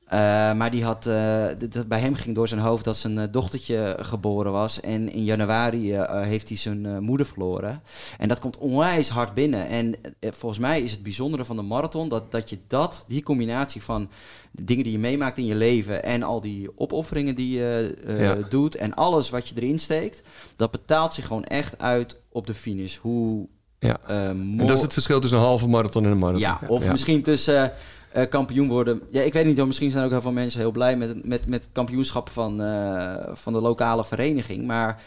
Eh, maar die had, eh, d- d- bij hem ging door zijn hoofd dat zijn eh, dochtertje geboren was. En in januari heeft hij zijn moeder verloren. En dat komt onwijs hard binnen. En volgens mij is het bijzondere van de marathon dat, dat je dat, die combinatie van de dingen die je meemaakt in je leven en al die opofferingen die je
Ja.
doet en alles wat je erin steekt, dat betaalt zich gewoon echt uit op de finish. Hoe
Ja. En dat is het verschil tussen een halve marathon en een marathon.
ja, of misschien tussen eh, eh, kampioen worden. Ja, ik weet niet hoor. Misschien zijn ook heel veel mensen heel blij met, met, met kampioenschap van, eh, van de lokale vereniging. Maar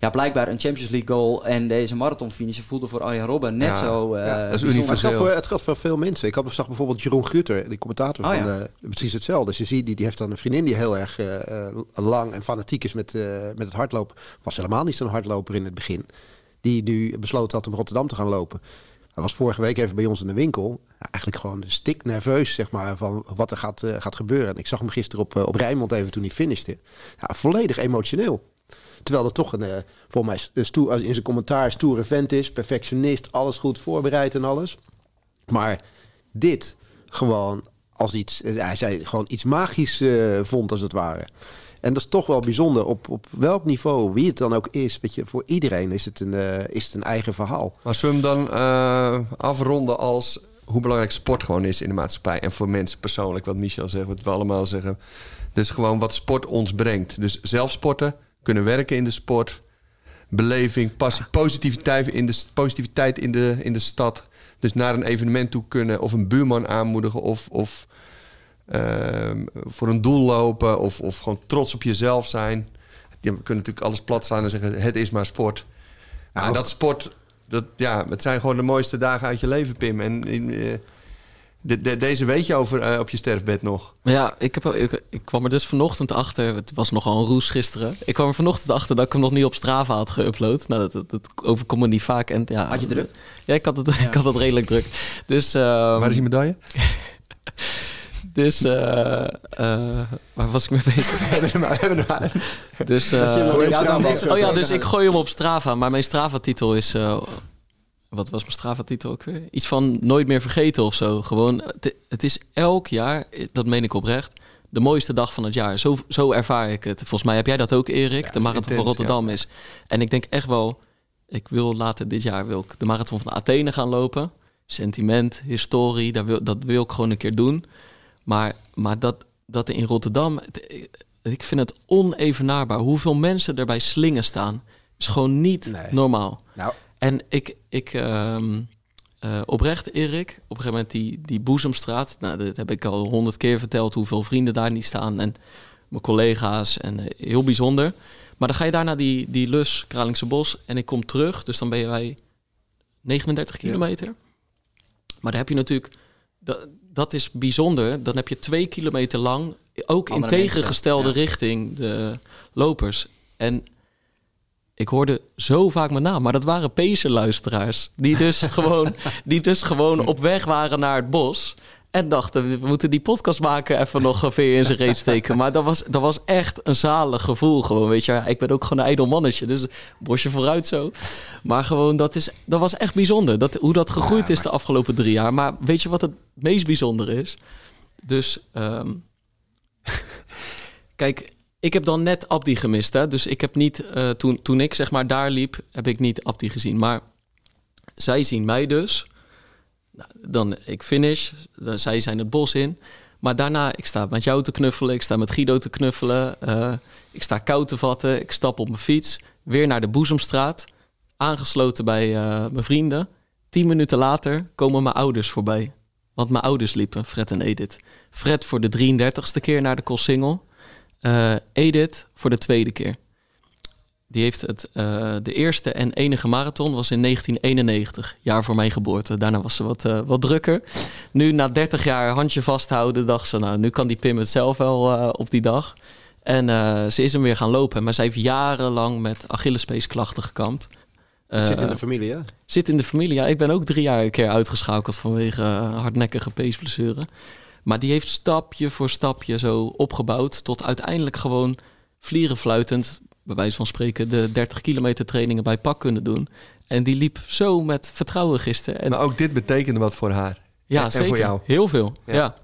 ja, blijkbaar een Champions League goal en deze marathonfinish voelde voor Arjen Robben net
Ja,
zo. eh,
ja, dat is
het geldt, voor, het geldt voor veel mensen. Ik had zag bijvoorbeeld Jeroen Guter, die commentator
Oh,
van
ja.
eh, precies hetzelfde. Dus je ziet, die, die heeft dan een vriendin die heel erg eh, eh, lang en fanatiek is met, eh, met het hardlopen. Was helemaal niet zo'n hardloper in het begin. Die nu besloten had om Rotterdam te gaan lopen. Hij was vorige week even bij ons in de winkel. Eigenlijk gewoon stik nerveus, zeg maar, van wat er gaat, eh, gaat gebeuren. En ik zag hem gisteren op, eh, op Rijnmond even toen hij finishte. Ja, volledig emotioneel. Terwijl dat toch een, eh volgens mij stoer, in zijn commentaar stoere vent is. Perfectionist, alles goed voorbereid en alles. Maar dit gewoon als iets, hij zei gewoon iets magisch vond als het ware. En dat is toch wel bijzonder op, op welk niveau, wie het dan ook is. Weet je, voor iedereen is het een, eh, is het een eigen verhaal.
Maar zullen we hem dan eh, afronden als hoe belangrijk sport gewoon is in de maatschappij en voor mensen persoonlijk, wat Michel zegt, wat we allemaal zeggen. Dus gewoon wat sport ons brengt. Dus zelf sporten, kunnen werken in de sport, beleving, positiviteit in de, positiviteit in de, in de stad. Dus naar een evenement toe kunnen of een buurman aanmoedigen of, of voor een doel lopen of, of gewoon trots op jezelf zijn. Je kunt natuurlijk alles plat slaan en zeggen het is maar sport. Maar
Nou,
dat sport, dat, ja, het zijn gewoon de mooiste dagen uit je leven, Pim. En eh, de, de- deze weet je over eh, op je sterfbed nog.
Ja, ik, heb, ik, ik kwam er dus vanochtend achter. Het was nogal een roes gisteren. Ik kwam er vanochtend achter dat ik hem nog niet op Strava had geüpload. Nou, dat, dat, dat overkomt me niet vaak. En, ja,
Had je druk?
Ja, ik had het, ik had het redelijk druk. Dus, ehm,
Waar is die medaille?
dus eh, eh, waar was ik mee bezig? Dus,
zet.
oh ja, dus ik gooi hem op Strava. Maar mijn Strava-titel is... eh, wat was mijn Strava-titel ook weer? Iets van nooit meer vergeten of zo. Gewoon, het, het is elk jaar, dat meen ik oprecht, de mooiste dag van het jaar. Zo, zo ervaar ik het. Volgens mij heb jij dat ook, Erik. de marathon van Rotterdam is. En ik denk echt wel, ik wil later dit jaar wil ik de marathon van Athene gaan lopen. Sentiment, historie, dat wil, dat wil ik gewoon een keer doen. Maar, maar dat, dat in Rotterdam, het- ik vind het onevenaarbaar. Hoeveel mensen er bij slingen staan, is gewoon niet
Nee.
normaal.
Nou,
En ik, ik ehm, eh, oprecht, Erik, op een gegeven moment die, die Boezemstraat. Nou, dat heb ik al honderd keer verteld, hoeveel vrienden daar niet staan. En mijn collega's en eh, heel bijzonder. Maar dan ga je daar naar die, die lus, Kralingse Bos. En ik kom terug, dus dan ben je bij 39 kilometer. Maar dan heb je natuurlijk, dat, dat is bijzonder. Dan heb je twee kilometer lang, ook in
mensen,
tegengestelde
ja.
richting, de lopers. En ik hoorde zo vaak mijn naam, maar dat waren Pezen-luisteraars. Die dus gewoon, die dus gewoon op weg waren naar het bos. En dachten, we moeten die podcast maken, even nog een veer in zijn reet steken. Maar dat was, dat was echt een zalig gevoel gewoon, weet je. Ja, Ik ben ook gewoon een ijdel mannetje, dus bosje vooruit zo. Maar gewoon, dat, is, dat was echt bijzonder. Dat, hoe dat gegroeid is de afgelopen drie jaar. Maar weet je wat het meest bijzondere is? Dus, ehm, kijk, ik heb dan net Abdi gemist. Hè? Dus ik heb niet, eh, toen, toen ik zeg maar daar liep, heb ik niet Abdi gezien. Maar Zij zien mij dus. Nou, dan ik finish. Dan, zij zijn het bos in. Maar daarna, ik sta met jou te knuffelen. Ik sta met Guido te knuffelen. eh, ik sta koud te vatten. Ik stap op mijn fiets. Weer naar de Boezemstraat. Aangesloten bij eh, mijn vrienden. Tien minuten later komen mijn ouders voorbij. Want mijn ouders liepen, Fred en Edith. Fred voor de 33ste keer naar de Koolsingel. Eh Edith voor de tweede keer. Die heeft het, eh, de eerste en enige marathon was in 1991, jaar voor mijn geboorte. Daarna was ze wat, eh, wat drukker. Nu, na 30 jaar handje vasthouden, dacht ze, nou, nu kan die Pim het zelf wel eh, op die dag. En ze is hem weer gaan lopen. Maar zij heeft jarenlang met Achillespeesklachten gekampt.
Zit in de familie, hè?
Zit in de familie. Ja, ik ben ook drie jaar een keer uitgeschakeld vanwege hardnekkige peesblessure. Maar die heeft stapje voor stapje zo opgebouwd tot uiteindelijk gewoon vlierenfluitend, bij wijze van spreken, de 30 kilometer trainingen bij pak kunnen doen. En die liep zo met vertrouwen gisteren. En
Maar ook dit betekende wat voor haar.
ja,
En- en
zeker.
voor jou.
Heel veel.
Ja.
Ja.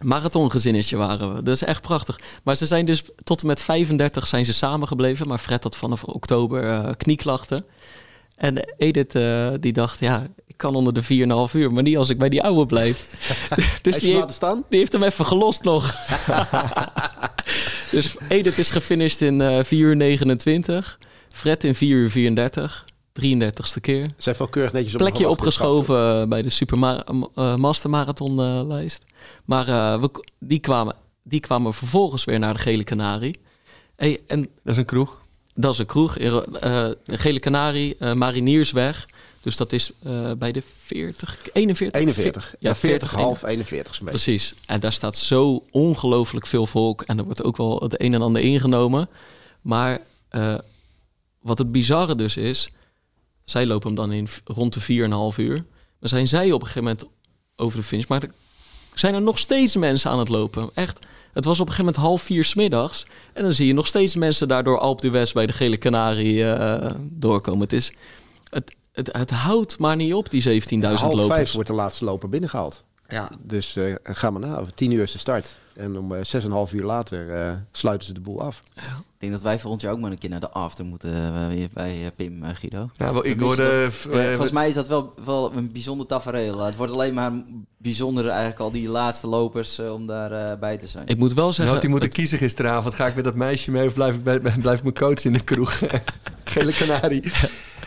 Marathongezinnetje waren we. Dat is echt prachtig. Maar ze zijn dus tot en met 35 zijn ze samengebleven. Maar Fred had vanaf oktober eh, knieklachten. En Edith eh, die dacht, ja, ik kan onder de 4,5 uur. Maar niet als ik bij die oude blijf. dus die,
laten
heeft,
staan?
die heeft hem even gelost nog. dus Edith is gefinished in eh 4 uur 29. Fred in 4 uur 34. 33ste keer
Ze heeft wel keurig netjes op
plekje opgeschoven eh, bij de Super Ma- eh, Master Marathon eh, lijst. Maar eh, we, die, kwamen, die kwamen vervolgens weer naar de Gele Canarie. Hey, en
Dat is een kroeg.
dat is een kroeg. eh, de Gele Canarie, eh, Mariniersweg. Dus dat is eh, bij de 40, 41?
41. Ja, 40, half 41 is een beetje.
Precies. En daar staat zo ongelooflijk veel volk. En er wordt ook wel het een en ander ingenomen. Maar eh, wat het bizarre dus is... Zij lopen hem dan in rond de 4,5 uur. Dan zijn zij op een gegeven moment over de finish. Maar er zijn er nog steeds mensen aan het lopen. Echt. Het was op een gegeven moment half vier smiddags. En dan zie je nog steeds mensen daardoor Alp de West bij de Gele Canarie eh, doorkomen. Het, is, het, het, het houdt maar niet op, die 17.000
half
lopers.
vijf wordt de laatste loper binnengehaald.
Ja.
Dus eh ga maar na. Tien uur is de start. En om eh, zes en een half uur later eh, sluiten ze de boel af.
Ik denk dat wij volgend jaar ook maar een keer naar de after moeten weer bij Pim, Guido.
Ja, wel, ik hoorde,
volgens mij is dat wel, wel een bijzonder tafereel. Het wordt alleen maar bijzonder eigenlijk al die laatste lopers om daar eh, bij te zijn.
Ik moet wel
Nou,
zeggen...
had hij moeten kiezen gisteravond. Ga ik met dat meisje mee of blijf ik, bij, blijf ik mijn coach in de kroeg? Gele kanarie.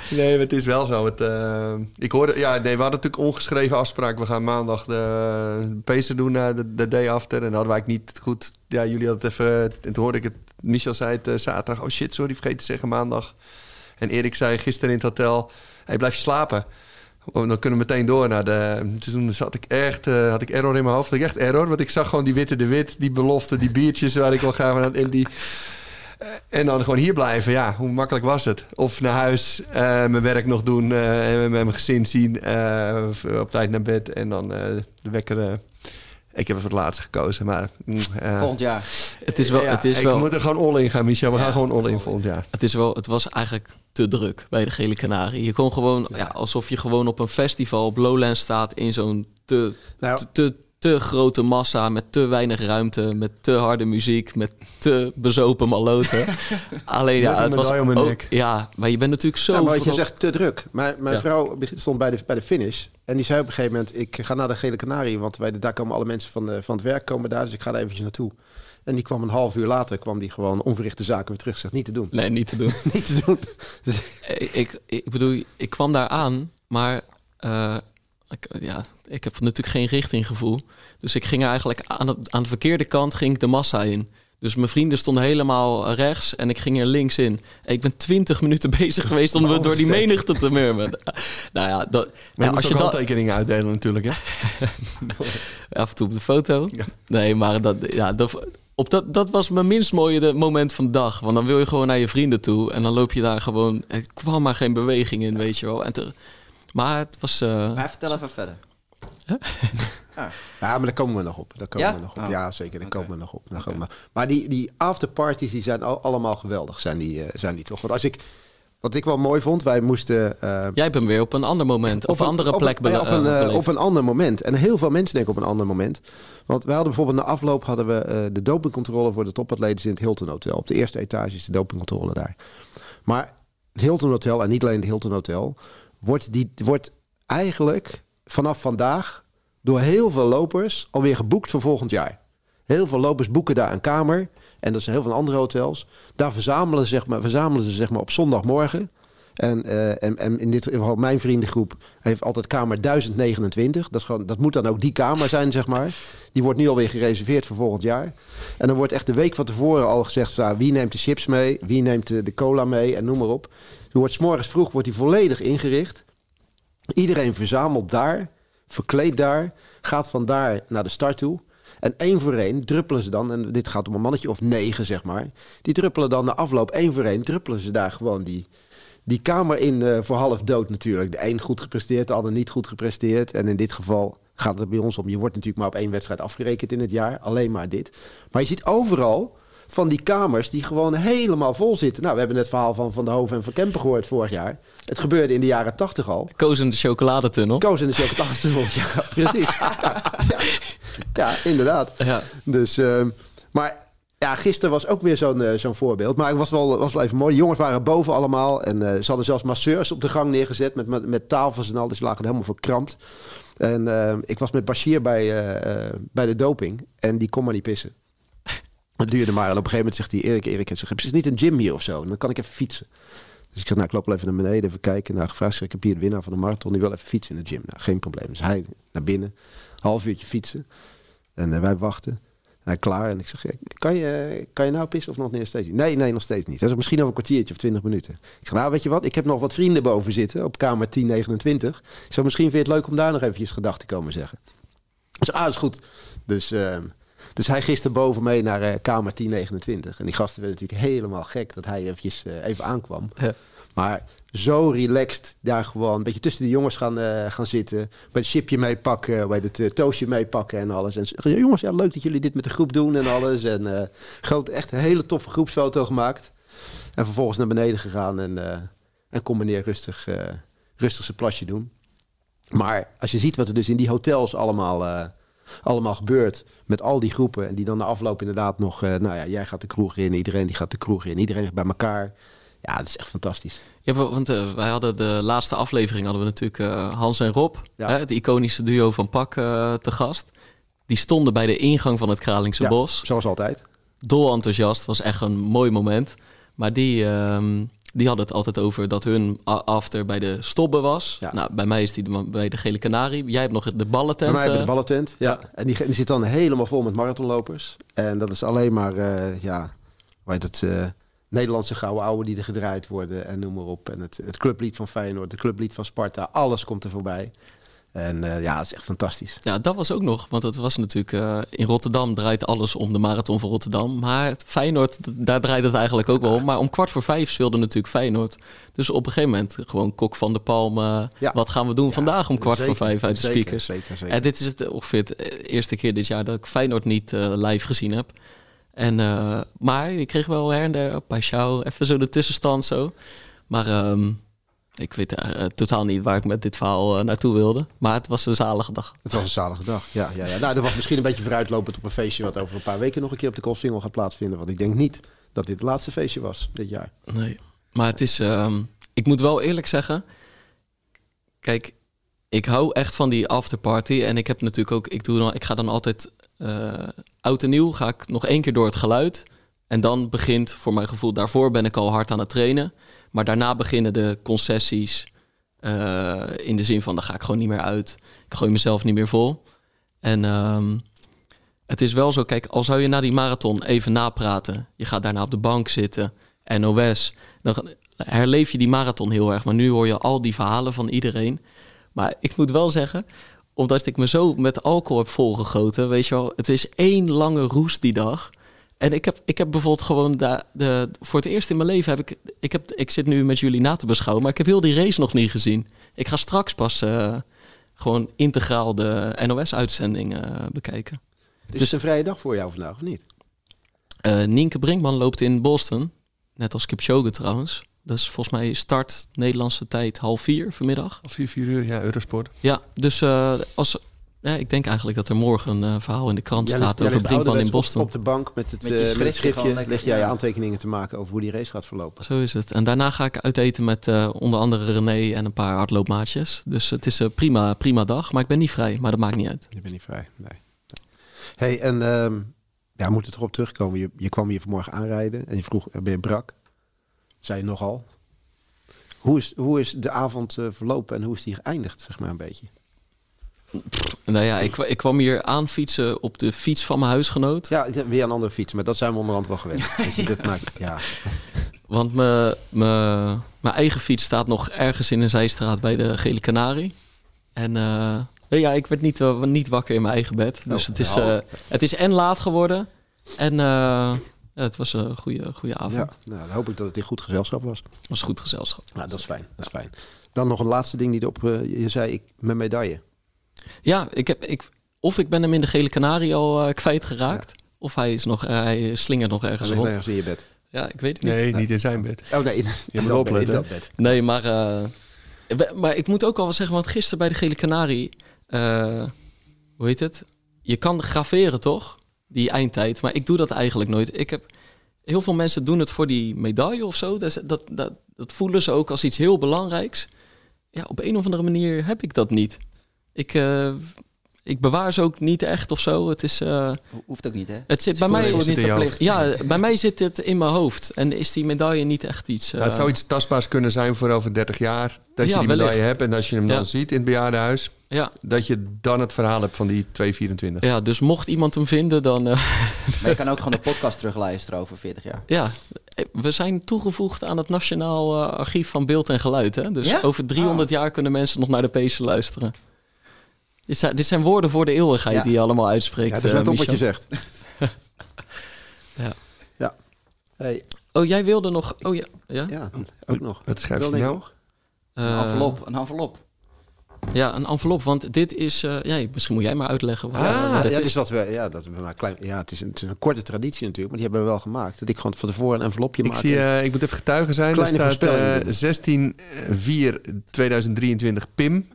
Nee, maar het is wel zo. Het, eh, ik hoorde, ja, nee, we hadden natuurlijk ongeschreven afspraak. We gaan maandag de Pacer doen na de, de day after. En dan hadden wij niet goed. Ja, jullie hadden het even. En toen hoorde ik het. Michel zei het eh, zaterdag. Oh shit, sorry, vergeten te zeggen maandag. En Erik zei gisteren in het hotel. Hey, blijf je slapen? Oh, dan kunnen we meteen door naar de. Dus toen zat ik echt, eh, had ik error in mijn hoofd. Had ik echt error, want ik zag gewoon die witte de wit, die belofte, die biertjes waar ik wil gaan. En, die, eh, en dan gewoon hier blijven. Ja, hoe makkelijk was het? Of naar huis, eh, mijn werk nog doen, eh, en met mijn gezin zien, eh, op tijd naar bed en dan eh, de wekker. ik heb voor het laatste gekozen, maar. mm, eh,
Volgend jaar.
Het is wel,
ja,
het is
ik
wel,
moet er gewoon all in gaan, Michel. We
Ja,
gaan gewoon all in volgend jaar.
het is wel, het was eigenlijk te druk bij de Gele Canarie. Je kon gewoon, ja, alsof je gewoon op een festival op Lowlands staat in zo'n te,
Nou,
te, te, te grote massa met te weinig ruimte, met te harde muziek, met te bezopen maloten. Alleen ja, het was ook, ja, maar je bent natuurlijk zo.
Ja, maar wat je zegt te druk. Maar mijn
Ja.
vrouw stond bij de, bij de finish. En die zei op een gegeven moment... ik ga naar de Gele Canarie. Want wij, daar komen alle mensen van, de, van het werk komen daar. Dus ik ga daar eventjes naartoe. En die kwam een half uur later... kwam die gewoon onverrichte zaken weer terug. Zegt niet te doen.
Nee, niet te doen.
niet te doen.
Ik, ik, ik bedoel, ik kwam daar aan, maar eh, ik, ja, ik heb natuurlijk geen richtinggevoel. Dus ik ging eigenlijk aan, het, aan de verkeerde kant ging ik de massa in. Dus mijn vrienden stonden helemaal rechts en ik ging er links in. Ik ben twintig minuten bezig geweest om
Oh,
door die menigte te murmen. nou ja, dat,
Maar
ja,
je
als je dat
handtekeningen uitdelen natuurlijk, hè?
af en toe op de foto.
Ja.
Nee, maar dat, ja, dat, op dat, dat was mijn minst mooie de- moment van de dag. Want dan wil je gewoon naar je vrienden toe. En dan loop je daar gewoon... Er kwam maar geen beweging in, weet je wel. En te, maar het was... eh,
Maar vertel even verder.
ja, maar daar komen we nog op. Daar komen
Ja?
we nog op.
Oh.
Ja, zeker. Daar komen we nog op. Daar komen we- Maar die, die afterparties die zijn al, allemaal geweldig. Zijn die, eh, zijn die toch? Want als ik... Wat ik wel mooi vond, wij moesten... eh,
Jij hebt hem weer op een ander moment, of een andere
op
plek
ja,
bele-
op, een, op een ander moment. En heel veel mensen denken op een ander moment. Want wij hadden bijvoorbeeld na afloop hadden we eh, de dopingcontrole voor de topatleten in het Hilton Hotel. Op de eerste etage is de dopingcontrole daar. Maar het Hilton Hotel, en niet alleen het Hilton Hotel, wordt, die, wordt eigenlijk vanaf vandaag door heel veel lopers alweer geboekt voor volgend jaar. Heel veel lopers boeken daar een kamer. En dat zijn heel veel andere hotels. Daar verzamelen ze, zeg maar, verzamelen ze zeg maar, op zondagmorgen. En, eh, en, en in dit geval mijn vriendengroep heeft altijd kamer 1029. Dat, is gewoon, dat moet dan ook die kamer zijn, zeg maar. Die wordt nu alweer gereserveerd voor volgend jaar. En dan wordt echt de week van tevoren al gezegd... Nou, wie neemt de chips mee, wie neemt de, de cola mee en noem maar op. Er wordt 's vroeg wordt die volledig ingericht. Iedereen verzamelt daar, verkleed daar, gaat van daar naar de start toe. En één voor één druppelen ze dan, en dit gaat om een mannetje of negen, zeg maar. Die druppelen dan na afloop één voor één, druppelen ze daar gewoon die, die kamer in eh, voor half dood natuurlijk. De een goed gepresteerd, de ander niet goed gepresteerd. En in dit geval gaat het bij ons om, je wordt natuurlijk maar op één wedstrijd afgerekend in het jaar. Alleen maar dit. Maar je ziet overal van die kamers die gewoon helemaal vol zitten. Nou, we hebben het verhaal van Van de Hoven en Van Kempen gehoord vorig jaar. Het gebeurde in de jaren tachtig al.
Koos in de chocoladetunnel.
Koos in de chocoladetunnel, ja, precies. ja, ja, ja, inderdaad.
Ja.
Dus, ehm, maar ja, gisteren was ook weer zo'n eh, zo'n voorbeeld. Maar het was wel, was wel even mooi. De jongens waren boven allemaal. En eh, ze hadden zelfs masseurs op de gang neergezet met, met, met tafels en al. Dus ze lagen helemaal verkrampt. En ehm, ik was met Bashir bij, eh, bij de doping. En die kon maar niet pissen. Het duurde maar. En op een gegeven moment zegt hij... Erik, Erik, het is niet een gym hier of zo. Dan kan ik even fietsen. Dus ik zeg, nou, ik loop wel even naar beneden, even kijken. Nou, gevraagd, ik heb hier de winnaar van de marathon. Die wil even fietsen in de gym. Nou, geen probleem. Dus hij naar binnen, half uurtje fietsen. En eh, wij wachten. En hij klaar. En ik zeg, kan je, kan je nou pissen of nog niet steeds? Nee, nee, nog steeds niet. Dat is misschien over een kwartiertje of twintig minuten. Ik zeg, nou, weet je wat? Ik heb nog wat vrienden boven zitten op kamer 1029. Ik zeg, misschien vind je het leuk om daar nog eventjes gedachten te komen zeggen. Dus ah, is goed. Dus, ehm, dus hij gisteren boven mee naar eh, kamer 1029. En die gasten werden natuurlijk helemaal gek dat hij eventjes, eh, even aankwam.
Ja.
Maar zo relaxed daar gewoon een beetje tussen de jongens gaan, eh, gaan zitten. Bij het chipje meepakken, bij het uh, toastje meepakken en alles. En zeggen, jongens, ja, leuk dat jullie dit met de groep doen en alles. En groot, echt een hele toffe groepsfoto gemaakt. En vervolgens naar beneden gegaan en, en kon meneer rustig, rustig zijn plasje doen. Maar als je ziet wat er dus in die hotels allemaal, allemaal gebeurt. Met al die groepen. En die dan na afloop inderdaad nog. eh, nou ja, jij gaat de kroeg in. Iedereen die gaat de kroeg in. Iedereen bij elkaar. Ja, dat is echt fantastisch.
Ja, wa- want eh, wij hadden de laatste aflevering hadden we natuurlijk eh, Hans en Rob,
Ja.
hè, het iconische duo van Pak te gast. Die stonden bij de ingang van het Kralingse
Ja,
Bos.
Zoals altijd.
Dol enthousiast, was echt een mooi moment. Maar die, ehm, die hadden het altijd over dat hun after bij de stobben was.
Ja.
Nou, bij mij is die de- bij de Gele Canarie. Jij hebt nog de ballentent.
Bij mij we
eh,
de ballentent. Ja. En die, die zit dan helemaal vol met marathonlopers. En dat is alleen maar, eh, ja, hoe heet het, eh, Nederlandse gouden ouwe die er gedraaid worden. En noem maar op. En het, het clublied van Feyenoord, het clublied van Sparta. Alles komt er voorbij. En eh, ja, dat is echt fantastisch.
Ja, dat was ook nog, want het was natuurlijk eh, in Rotterdam draait alles om de marathon van Rotterdam. Maar Feyenoord, daar draait het eigenlijk ook wel om. Maar om kwart voor vijf speelde natuurlijk Feyenoord. Dus op een gegeven moment gewoon Kok van der Palm. eh,
Ja.
Wat gaan we doen vandaag om kwart
Zeker,
voor vijf uit de
zeker,
speakers?
Zeker, zeker.
En dit is het ongeveer de eerste keer dit jaar dat ik Feyenoord niet live gezien heb. En, maar ik kreeg wel her en der jou even zo de tussenstand zo. Maar ehm, ik weet eh, totaal niet waar ik met dit verhaal eh, naartoe wilde. Maar het was een zalige dag.
Het was een zalige dag. Ja, ja, ja. Nou, dat was misschien een beetje vooruitlopend op een feestje... wat over een paar weken nog een keer op de Koolsingel gaat plaatsvinden. Want ik denk niet dat dit het laatste feestje was dit jaar.
Nee. Maar het is. ehm, ik moet wel eerlijk zeggen. Kijk, ik hou echt van die afterparty. En ik heb natuurlijk ook. Ik, doe dan, ik ga dan altijd. eh, oud en nieuw ga ik nog één keer door het geluid. En dan begint, voor mijn gevoel, daarvoor ben ik al hard aan het trainen. Maar daarna beginnen de concessies. eh, in de zin van, dan ga ik gewoon niet meer uit. Ik gooi mezelf niet meer vol. En ehm, het is wel zo, kijk, al zou je na die marathon even napraten. Je gaat daarna op de bank zitten, NOS. Dan herleef je die marathon heel erg. Maar nu hoor je al die verhalen van iedereen. Maar ik moet wel zeggen, omdat ik me zo met alcohol heb volgegoten, weet je wel, het is één lange roes die dag. En ik heb, ik heb bijvoorbeeld gewoon de, de, voor het eerst in mijn leven heb ik, ik heb, ik zit nu met jullie na te beschouwen, maar ik heb heel die race nog niet gezien. Ik ga straks pas eh, gewoon integraal de NOS-uitzending eh, bekijken.
Dus, het is een vrije dag voor jou vandaag, of niet?
Eh, Nienke Brinkman loopt in Boston, net als Kipchoge trouwens. Dat is volgens mij start Nederlandse tijd half vier vanmiddag.
Of vier, vier uur, ja, Eurosport.
Ja, dus eh, als, Ja, ik denk eigenlijk dat er morgen een eh, verhaal in de krant
Jij
staat
ligt-
over Brinkman in Boston.
Op, op de bank met het,
Met je
eh, met het
schriftje
schriftje
gewoon lekker,
leg jij
ja.
aantekeningen te maken over hoe die race gaat verlopen.
Zo is het. En daarna ga ik uiteten met eh, onder andere René en een paar hardloopmaatjes. Dus het is een prima, prima dag. Maar ik ben niet vrij, maar dat maakt niet uit.
Je bent niet vrij, nee. hey, en ehm, ja, we moeten erop terugkomen. Je, je kwam hier vanmorgen aanrijden en je vroeg, ben je brak? Zei je nogal. Hoe is, hoe is de avond eh, verlopen en hoe is die geëindigd, zeg maar een beetje?
Nou ja, ik, ik kwam hier aan fietsen op de fiets van mijn huisgenoot.
Ja, weer een andere fiets, maar dat zijn we onderhand wel gewend. Je, maakt, ja.
Want mijn- mijn mijn eigen fiets staat nog ergens in een zijstraat bij de Gele Canarie. En eh, ja, ik werd niet, eh, niet wakker in mijn eigen bed. Dus
Oh,
het, is, eh, het is en laat geworden. En ja, het was een goede, goede avond.
ja nou, dan hoop ik dat het in goed gezelschap was.
Het was goed gezelschap.
Nou, dat is fijn, dat is fijn. Dan nog een laatste ding die erop, eh, je zei, ik, mijn medaille.
Ja, ik heb, ik, of ik ben hem in de Gele Canarie al eh, kwijtgeraakt. Of hij, is nog, eh, hij slingert nog ergens rond.
ergens in je bed.
Ja, ik weet het niet.
Nee, niet in zijn bed.
Oh nee, in,
Je moet
dat bed, in
opletten.
dat bed.
Nee, maar, eh, we- maar ik moet ook al wel zeggen, want gisteren bij de Gele Canarie, eh, hoe heet het? Je kan graveren toch? Die eindtijd, maar ik doe dat eigenlijk nooit. Ik heb, heel veel mensen doen het voor die medaille of zo. Dat, dat, dat, dat voelen ze ook als iets heel belangrijks. Ja, op een of andere manier heb ik dat niet. Ik, eh, ik bewaar ze ook niet echt of zo. Het is... eh,
Ho- Hoeft ook niet, hè?
het zit bij mij,
niet verplicht.
ja, bij mij zit het in mijn hoofd. En is die medaille niet echt iets...
Nou, het
eh,
zou iets tastbaars kunnen zijn voor over 30 jaar. Dat je die medaille
wellicht.
hebt en als je hem dan
Ja.
ziet in het bejaardenhuis,
ja,
dat je dan het verhaal hebt van die 224.
ja, dus mocht iemand hem vinden, dan... eh,
Maar je kan ook gewoon de podcast terugluisteren over 40 jaar.
Ja, we zijn toegevoegd aan het Nationaal Archief van Beeld en Geluid. Hè? Dus
Ja?
over 300 jaar kunnen mensen nog naar de Pezen luisteren. Dit zijn, dit zijn woorden voor de eeuwigheid
Ja.
die je allemaal uitspreekt.
Ja, dus let op wat je zegt.
Ja.
Ja. Hey,
Oh, jij wilde nog... Oh ja, ja?
ja, ook nog.
Wat schrijf je nou?
nog?
Een
Eh,
envelop, een envelop.
Ja, een envelop. Want dit is... eh, ja, misschien moet jij maar uitleggen wat,
Ja,
wat het
ja,
is.
dus wat we, ja, dat we maar klein, ja, het is, een, het is een korte traditie natuurlijk, maar die hebben we wel gemaakt. Dat ik gewoon van tevoren een envelopje
Ik,
maak.
zie, ik moet even getuige zijn.
Kleine
er staat
voorspelling
eh,
doen.
16 4 2023 PIM.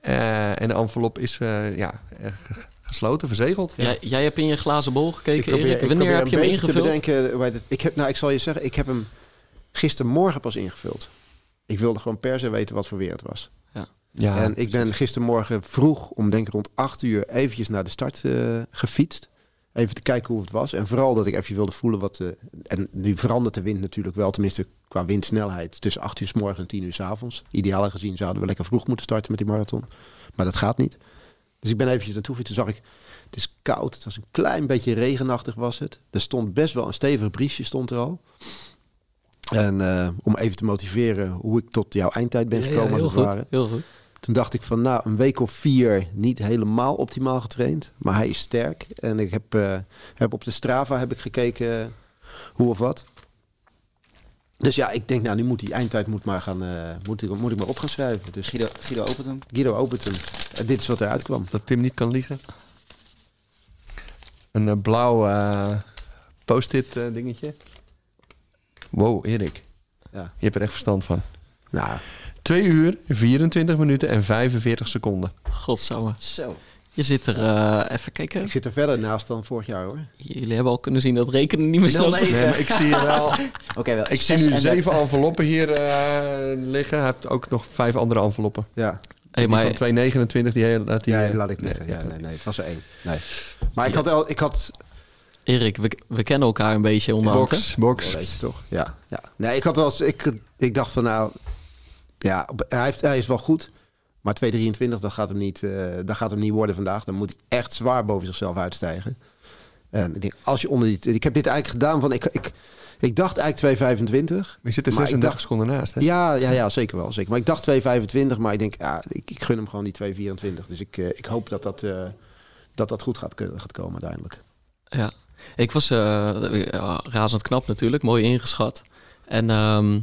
Eh, en de envelop is eh, ja, eh, gesloten, verzegeld.
Jij, jij hebt in je glazen bol gekeken,
probeer-
Erik.
ik
Wanneer heb je hem ingevuld?
Te bedenken, ik, heb, nou, ik zal je zeggen, ik heb hem gistermorgen pas ingevuld. Ik wilde gewoon per se weten wat voor weer het was.
Ja,
en ik ben gistermorgen vroeg, om denk ik rond 8 uur, eventjes naar de start eh, gefietst. Even te kijken hoe het was. En vooral dat ik even wilde voelen wat... eh, en nu verandert de wind natuurlijk wel, tenminste qua windsnelheid. Tussen 8 uur s morgens en 10 uur s avonds. Ideaal gezien zouden we lekker vroeg moeten starten met die marathon. Maar dat gaat niet. Dus ik ben eventjes naartoe fietsen. Toen zag ik, het is koud. Het was een klein beetje regenachtig was het. Er stond best wel een stevig briesje stond er al. En eh, om even te motiveren hoe ik tot jouw eindtijd ben
Ja, ja,
gekomen
heel
als het
goed,
ware.
heel goed.
Toen dacht ik van, nou, een week of vier niet helemaal optimaal getraind. Maar hij is sterk. En ik heb, eh, heb op de Strava heb ik gekeken hoe of wat. Dus ja, ik denk, nou, nu moet die eindtijd moet maar gaan, eh, moet, ik, moet ik maar op gaan schrijven. Dus
Guido, Guido opent hem.
Guido opent hem. En dit is wat eruit kwam.
dat Pim niet kan liegen. Een eh, blauw eh, post-it dingetje. Wow, Erik.
Ja.
Je hebt er echt verstand van.
Nou,
2 uur, 24 minuten en 45 seconden.
Godsamme.
Zo.
Je zit er... eh, even kijken.
ik zit er verder naast dan vorig jaar hoor.
Jullie hebben al kunnen zien dat rekenen niet meer
09.
Nee, maar ik zie hier wel...
Oké, wel.
Ik zie nu
en
zeven enveloppen hier eh, liggen. Hij heeft ook nog vijf andere enveloppen.
Ja,
Hey,
Die
maar
van 229, die hele... laat die,
ja
eh,
laat ik liggen.
nee,
Ja, nee, nee, het was er één. Nee. Maar ik had, al, ik had
Erik, we, we kennen elkaar een beetje onderhand. hè?
Box, box.
Weet je toch? Ja, ja. Nee, ik had wel eens, ik, ik dacht van nou, ja, hij, heeft, hij is wel goed, maar 223 dat gaat hem niet, eh, dat gaat hem niet worden vandaag. Dan moet hij echt zwaar boven zichzelf uitstijgen. En ik denk, als je onder die, ik heb dit eigenlijk gedaan van, ik, ik, ik dacht eigenlijk 225.
Maar je zit er
Maar ik
36
dacht-
seconden naast, hè?
Ja, ja, ja, zeker wel, zeker. Maar ik dacht 225, maar ik denk, ja, ik, ik gun hem gewoon die 224. Dus ik, eh, ik hoop dat dat, eh, dat dat goed gaat, komen uiteindelijk.
Ja, ik was eh, razend knap natuurlijk, mooi ingeschat. En ehm,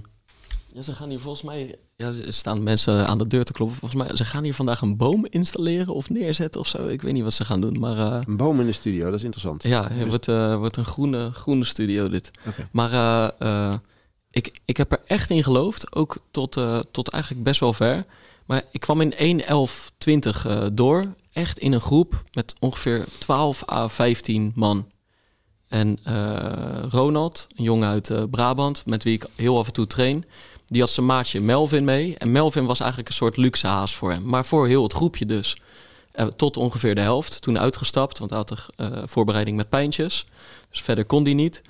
ja, ze gaan hier volgens mij, ja, er staan mensen aan de deur te kloppen. Volgens mij, ze gaan hier vandaag een boom installeren of neerzetten of zo. Ik weet niet wat ze gaan doen, maar eh,
Een boom in de studio, dat is interessant.
ja, het wordt, eh, wordt een groene, groene studio dit. Maar eh, ik, ik heb er echt in geloofd. Ook tot, tot eigenlijk best wel ver. Maar ik kwam in 1.11.20 eh door. Echt in een groep met ongeveer 12 à 15 man. En Ronald, een jongen uit Brabant, met wie ik heel af en toe train, die had zijn maatje Melvin mee. En Melvin was eigenlijk een soort luxe haas voor hem. Maar voor heel het groepje dus. Eh, tot ongeveer de helft. Toen uitgestapt, want hij had een eh, voorbereiding met pijntjes. Dus verder kon die niet.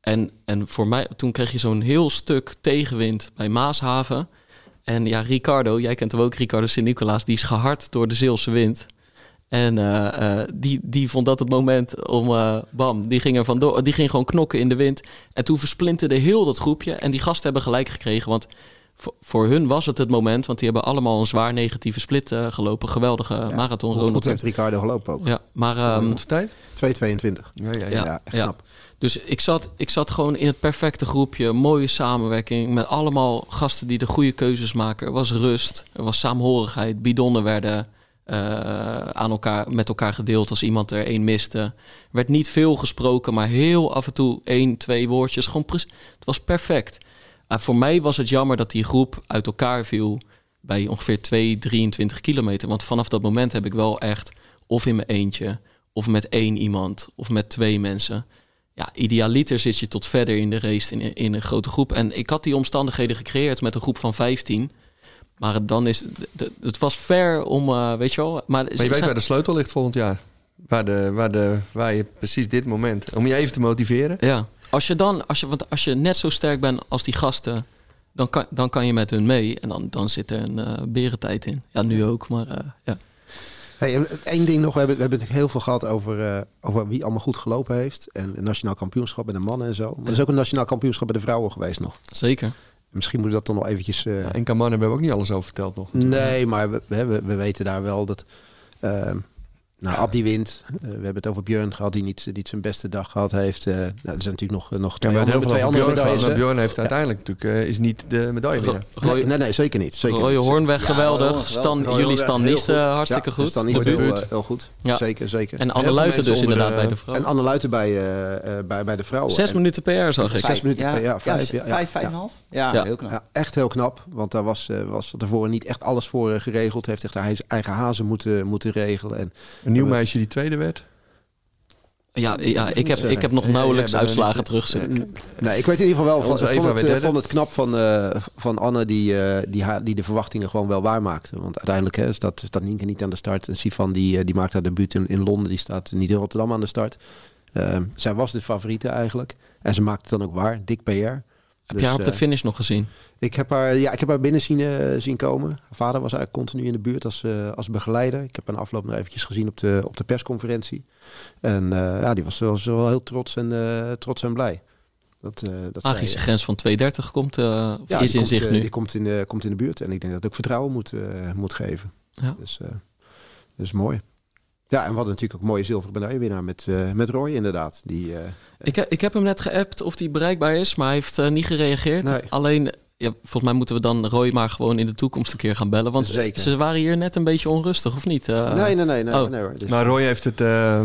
En, en voor mij, toen kreeg je zo'n heel stuk tegenwind bij Maashaven. En ja, Ricardo, jij kent hem ook, Ricardo Sint-Nicolaas, die is gehard door de Zeelse wind. En eh, eh, die, die vond dat het moment om, eh, bam, die ging er vandoor. Die ging gewoon knokken in de wind. En toen versplinterde heel dat groepje. En die gasten hebben gelijk gekregen, want voor, voor hun was het het moment. Want die hebben allemaal een zwaar negatieve split eh, gelopen. Geweldige marathon.
Hoe goed heeft Ricardo gelopen ook?
Ja, maar... ehm,
tijd?
2,22.
Ja, ja,
ja,
echt
ja.
knap.
Dus ik zat, ik zat gewoon in het perfecte groepje. Mooie samenwerking met allemaal gasten die de goede keuzes maken. Er was rust, er was saamhorigheid. Bidonnen werden eh, aan elkaar, met elkaar gedeeld als iemand er één miste. Er werd niet veel gesproken, maar heel af en toe één, twee woordjes. Gewoon het was perfect. Ah, voor mij was het jammer dat die groep uit elkaar viel bij ongeveer 2, 23 kilometer. Want vanaf dat moment heb ik wel echt of in mijn eentje, of met één iemand, of met twee mensen. Ja, idealiter zit je tot verder in de race in, in een grote groep. En ik had die omstandigheden gecreëerd met een groep van 15. Maar dan is d- het was ver om, eh, weet je wel. Maar,
Maar je weet waar de sleutel ligt volgend jaar. Waar, de, waar, de, waar je precies dit moment... Om je even te motiveren.
Ja, als je dan, als je, want als je net zo sterk bent als die gasten, dan kan, dan kan je met hun mee. En dan, dan zit er een eh berentijd in. Ja, nu ook, maar eh, ja.
Hey, één ding nog. We hebben, we hebben heel veel gehad over, eh, over wie allemaal goed gelopen heeft. En een nationaal kampioenschap bij de mannen en zo. Maar er is ook een nationaal kampioenschap bij de vrouwen geweest nog.
Zeker.
Misschien moet ik dat dan nog eventjes... eh,
En Kaman hebben we ook niet alles over verteld nog.
Nee, maar we, we, we- we weten daar wel dat... eh, nou, Abdi wint. Eh, we hebben het over Björn gehad, die niet, niet zijn beste dag gehad heeft. Eh, nou, er zijn natuurlijk nog, nog
Ja,
twee andere, twee andere medailles. Hè?
Bjorn heeft uiteindelijk natuurlijk... eh, is niet de medaille winnaar.
Nee, nee, nee, zeker niet. Zeker
Rode
niet.
Hoornweg, geweldig. Stan, jullie Stan eh, hartstikke
Ja,
goed.
Stan Niest
De
heel, eh, goed.
Ja.
Zeker, zeker.
En Anne Luiten dus inderdaad bij de vrouwen.
En Anne Luiten bij, eh, eh, bij, bij de vrouwen.
Zes
En-
minuten per zag ik.
Zes minuten per, ja, vijf,
vijf, vijf en een half? Ja, heel knap.
Ja, echt heel knap, want daar was, eh, was tevoren niet echt alles voor eh, geregeld. Heeft echt haar eigen hazen moeten, moeten regelen. En,
Een nieuw meisje die tweede werd.
Ja, ja ik, heb, ik heb nog nauwelijks uitslagen
niet-
terugzien.
Nee, ik weet in ieder geval wel. Van, ik vond, het, eh, vond het knap van, eh, van Anne die, eh, die, haar, die de verwachtingen gewoon wel waarmaakte. Want uiteindelijk hè, staat, staat Nienke niet aan de start. En Sifan die, die maakt haar debuut in, in Londen. Die staat niet in Rotterdam aan de start. Ehm, zij was de favoriete eigenlijk. En ze maakte het dan ook waar. Dik PR.
Heb je haar op de
eh,
finish nog gezien?
ik heb haar, ja, ik heb haar binnen zien, eh, zien komen. Haar vader was eigenlijk continu in de buurt als, eh, als begeleider. Ik heb haar afloop nog eventjes gezien op de, op de persconferentie. En ja, die was, was wel heel trots en, trots en blij. Dat, dat
Magische grens van 230 komt,
ja,
is
die
in
komt,
zicht nu.
Die komt in, de, komt in de buurt. En ik denk dat het ook vertrouwen moet, moet geven.
Ja.
Dus, dus mooi. Ja, en we hadden natuurlijk ook mooie zilveren medaillewinnaar met, eh, met Roy inderdaad. Die, eh,
Ik, he- ik heb hem net geappt of hij bereikbaar is, maar hij heeft eh, niet gereageerd.
Nee.
Alleen, ja, volgens mij moeten we dan Roy maar gewoon in de toekomst een keer gaan bellen. Want
Zeker.
ze waren hier net een beetje onrustig, of niet? Eh,
nee, nee, nee. nee,
oh.
nee hoor. Dus-
Maar Roy heeft het... eh,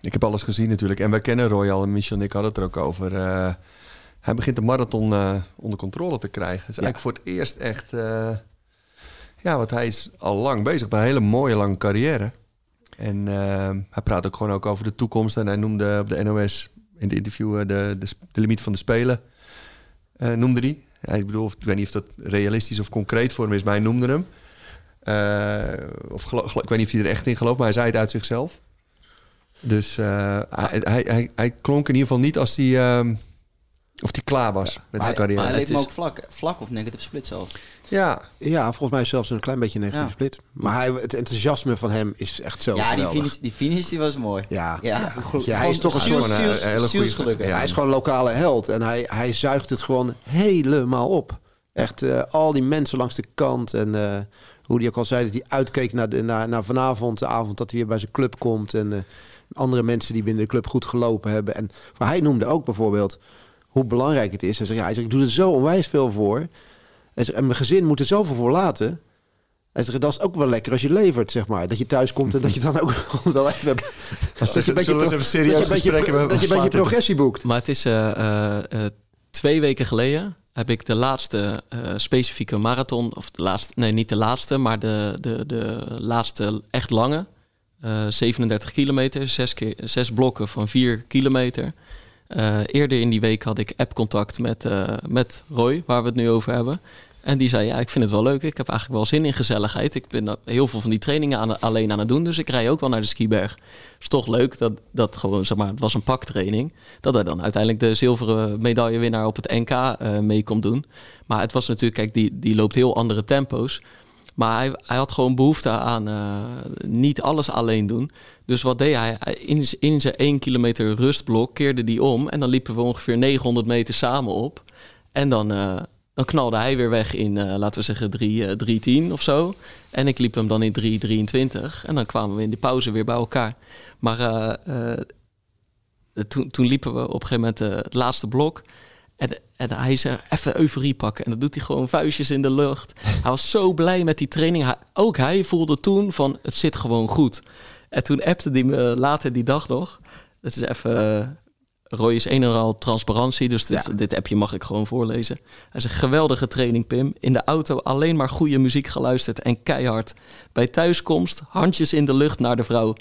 ik heb alles gezien natuurlijk. En wij kennen Roy al. En Michel en ik hadden het er ook over. eh, hij begint de marathon eh, onder controle te krijgen. Het is eigenlijk voor het eerst echt... eh, ja, want hij is al lang bezig met een hele mooie lange carrière. En eh, hij praat ook gewoon ook over de toekomst. En hij noemde op de NOS in de interview eh, de, de, limiet van de Spelen. eh, noemde hij. Ik bedoel, ik weet niet of dat realistisch of concreet voor hem is, maar hij noemde hem. Eh, of ik weet niet of hij er echt in gelooft, maar hij zei het uit zichzelf. Dus hij, hij, hij, hij klonk in ieder geval niet als hij, ehm, of hij klaar was met zijn
Maar
carrière.
hij leek me ook vlak, vlak of negatieve split zelfs.
Ja,
Ja, volgens mij zelfs een klein beetje
Ja.
split. Maar hij, het enthousiasme van hem is echt zo
ja, die finish, die finish die was mooi.
Ja,
Ja,
ja.
goed.
Ja, hij is toch een soort...
ja.
Hij is gewoon een lokale held. En hij, hij zuigt het gewoon helemaal op. Echt eh, al die mensen langs de kant. En eh, hoe hij ook al zei dat hij uitkeek naar, de, naar, naar vanavond. De avond dat hij weer bij zijn club komt. En eh, andere mensen die binnen de club goed gelopen hebben. En maar hij noemde ook bijvoorbeeld hoe belangrijk het is. Hij zegt, ja, hij zegt, ik doe er zo onwijs veel voor. Hij zegt, en mijn gezin moet er zoveel voor laten. Hij zegt, dat is ook wel lekker als je levert, zeg maar. Dat je thuis komt en dat je dan ook wel even... dat je een beetje pro-
even serieus
dat je een beetje? Dat je een progressie boekt.
Maar het is eh, eh, eh, twee weken geleden heb ik de laatste eh, specifieke marathon, of de laatste, nee, niet de laatste, maar de, de, de laatste echt lange, eh, 37 kilometer, zes, keer, zes blokken van 4 kilometer. Eh, eerder in die week had ik appcontact met, eh, met Roy, waar we het nu over hebben. En die zei, ja, ik vind het wel leuk. Ik heb eigenlijk wel zin in gezelligheid. Ik ben heel veel van die trainingen alleen aan het doen. Dus ik rij ook wel naar de skiberg. is toch leuk dat, dat gewoon, zeg maar, het was een paktraining. Dat hij dan uiteindelijk de zilveren medaillewinnaar op het NK eh, mee komt doen. Maar het was natuurlijk, kijk, die, die loopt heel andere tempo's. Maar hij, hij had gewoon behoefte aan eh, niet alles alleen doen. Dus wat deed hij? In, in zijn 1 kilometer rustblok keerde die om. En dan liepen we ongeveer 900 meter samen op. En dan, eh, dan knalde hij weer weg in, eh, laten we zeggen, 3, eh, 3.10 of zo. En ik liep hem dan in 3.23. En dan kwamen we in de pauze weer bij elkaar. Maar toen, toen liepen we op een gegeven moment het laatste blok. En, en hij zei, even euforie pakken. En dat doet hij gewoon vuistjes in de lucht. Hij was zo blij met die training. Hij- ook hij voelde toen van, het zit gewoon goed. En toen appte hij me later die dag nog. Dat is even... eh, Roy is een en al transparantie, dus dit, dit appje mag ik gewoon voorlezen. Hij zegt, geweldige training Pim. In de auto alleen maar goede muziek geluisterd en keihard. Bij thuiskomst, handjes in de lucht naar de vrouw.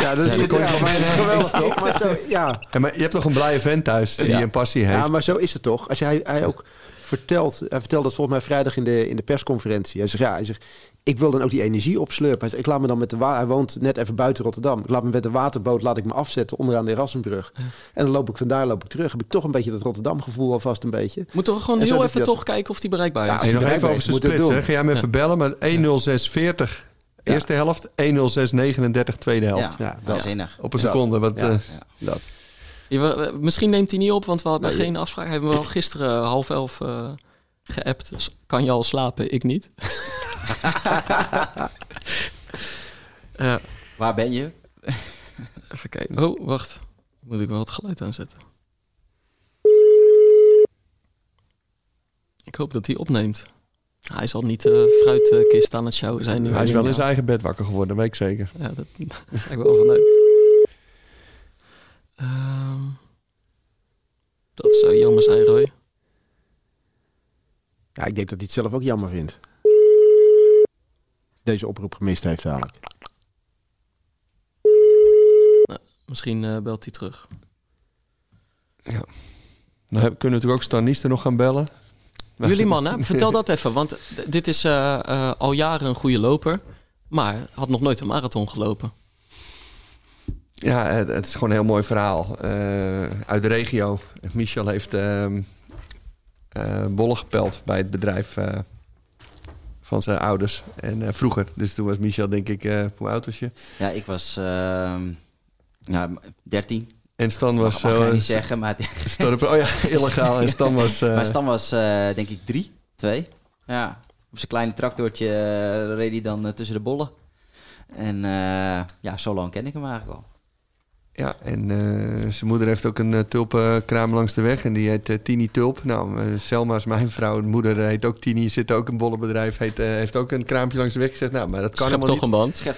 Ja, dat is,
je
ja, maar geweldig toch? Maar zo, ja.
Ja, maar je hebt toch een blije vent thuis die
Ja.
een passie heeft.
Ja, maar zo is het toch. Als jij, hij ook vertelt, hij vertelde dat volgens mij vrijdag in de, in de persconferentie. Hij zegt, ja, hij zegt, ik wil dan ook die energie opslurpen. Hij zegt, ik laat me dan met de hij woont net even buiten Rotterdam. Ik laat me met de waterboot laat ik me afzetten onderaan de Erasmusbrug. En dan loop ik vandaar loop ik terug. Heb ik toch een beetje dat Rotterdam gevoel alvast een beetje.
Moet toch gewoon heel even
hij dat.
toch kijken of die bereikbaar is.
Ja,
Hey, nog
bereikbaar
even over zijn. Hè. Ga jij me even bellen, maar 10640 eerste helft, 10639 tweede helft.
Ja,
Ja, dat.
Op een seconde. Wat,
Ja.
eh,
Dat.
Ja, we- we- misschien neemt hij niet op, want we hadden
Nee,
geen afspraak. Hij heeft me wel gisteren half elf eh geappt. Dus kan je al slapen? Ik niet.
Waar ben je?
even kijken. Oh, wacht. Moet ik wel het geluid aanzetten. Ik hoop dat hij opneemt. Hij zal niet de fruitkist aan het sjouwen zijn nu.
hij is wel in zijn eigen bed wakker geworden, dat weet ik zeker.
Ja, dat ga ik wel vanuit. Ehm, dat zou jammer zijn, Roy.
Ja, ik denk dat hij het zelf ook jammer vindt. Deze oproep gemist heeft eigenlijk.
Misschien eh, belt hij terug.
Dan heb- kunnen we natuurlijk ook Staniste nog gaan bellen.
Jullie mannen, vertel dat even. Want dit is eh, eh, al jaren een goede loper. Maar had nog nooit een marathon gelopen.
Ja, het, het is gewoon een heel mooi verhaal. Eh, uit de regio. Michel heeft ehm eh, bollen gepeld bij het bedrijf eh, van zijn ouders. En eh, vroeger, dus toen was Michel denk ik, eh, hoe oud was je?
Ja, ik was ehm ja, 13.
En Stan was...
mag
eh,
niet zeggen, maar,
Stan oh ja, illegaal. En Stan was... eh,
maar Stan was eh, denk ik drie, twee. Ja, op zijn kleine tractortje reed hij dan tussen de bollen. En eh, ja, zo lang ken ik hem eigenlijk al.
Ja, en eh, zijn moeder heeft ook een uh, tulpenkraam langs de weg. En die heet Tini Tulp. Nou, Selma is mijn vrouw. De moeder heet ook Tini. Zit ook een bollenbedrijf. Heet, eh, heeft ook een kraampje langs de weg gezet. Nou, maar dat kan
Schep
helemaal
toch
niet.
een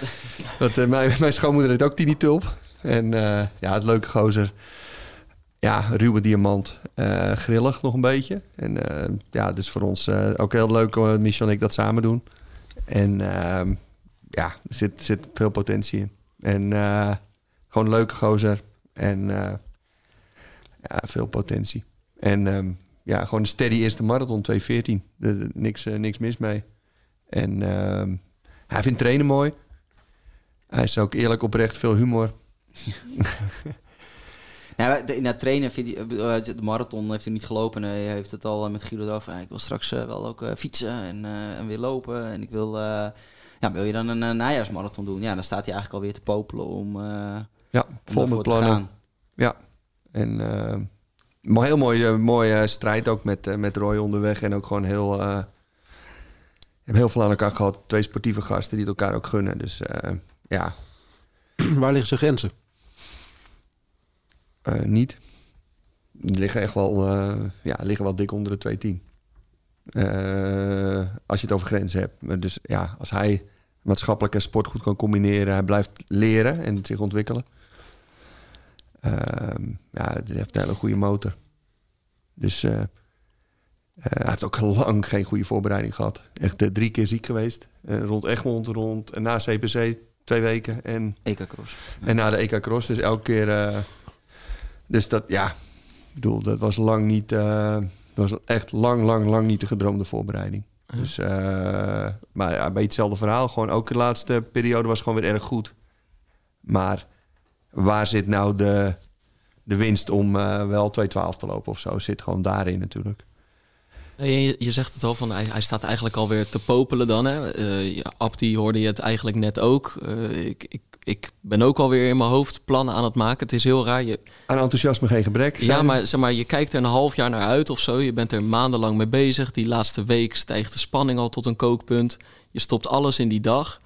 band.
Want, mijn, mijn schoonmoeder heet ook Tini Tulp. En eh, ja, het leuke gozer. Ja, ruwe diamant. eh, grillig nog een beetje. En eh, ja, het is voor ons ook heel leuk Michel en ik dat samen doen. En ehm, ja, er zit, zit veel potentie in. En gewoon leuke gozer. En ja, veel potentie. En ehm, ja, gewoon een steady eerste marathon, 2.14. Er- niks, niks mis mee. En ehm, hij vindt trainen mooi. Hij is ook eerlijk oprecht, veel humor.
Nou, de- in het trainen vindt hij, eh, de marathon heeft hij niet gelopen. Hij heeft het al eh, met Guido over. Ja, ik wil straks eh, wel ook eh, fietsen en, eh, en weer lopen. En ik wil, eh, ja, wil je dan een, eh, najaarsmarathon doen? Ja, dan staat hij eigenlijk alweer te popelen om, eh
Ja,
om
vol met
te
plannen.
gaan.
Ja, en eh, maar heel mooie, mooie strijd ook met, eh, met Roy onderweg. En ook gewoon heel, eh, hebben heel veel aan elkaar gehad. Twee sportieve gasten die het elkaar ook gunnen. Dus eh, ja,
Waar liggen zijn grenzen?
Eh, niet. Die liggen echt wel, eh, ja, liggen wel dik onder de 210. Eh als je het over grenzen hebt. Dus ja, als hij maatschappelijk en sport goed kan combineren, hij blijft leren en zich ontwikkelen. Ehm, ja, het heeft een hele goede motor. Dus hij heeft ook lang geen goede voorbereiding gehad. Echt drie keer ziek geweest. Rond Egmond, rond en na CPC twee weken. En,
EK Cross.
en na de EK Cross. Dus elke keer... dus dat, ja... Ik bedoel, dat was lang niet... eh, dat was echt lang, lang, lang niet de gedroomde voorbereiding. Dus, eh, maar ja, bij hetzelfde verhaal. Gewoon ook de laatste periode was gewoon weer erg goed. Maar waar zit nou de, de winst om eh, wel 2-12 te lopen of zo? Zit gewoon daarin natuurlijk.
Je, je zegt het al, van, hij, hij staat eigenlijk alweer te popelen dan. Hè? Abdi hoorde je het eigenlijk net ook. Ik, ik, ik ben ook alweer in mijn hoofd plannen aan het maken. Het is heel raar. Je,
Aan enthousiasme geen gebrek.
ja, maar, zeg maar je kijkt er een half jaar naar uit of zo. Je bent er maandenlang mee bezig. Die laatste week stijgt de spanning al tot een kookpunt. Je stopt alles in die dag.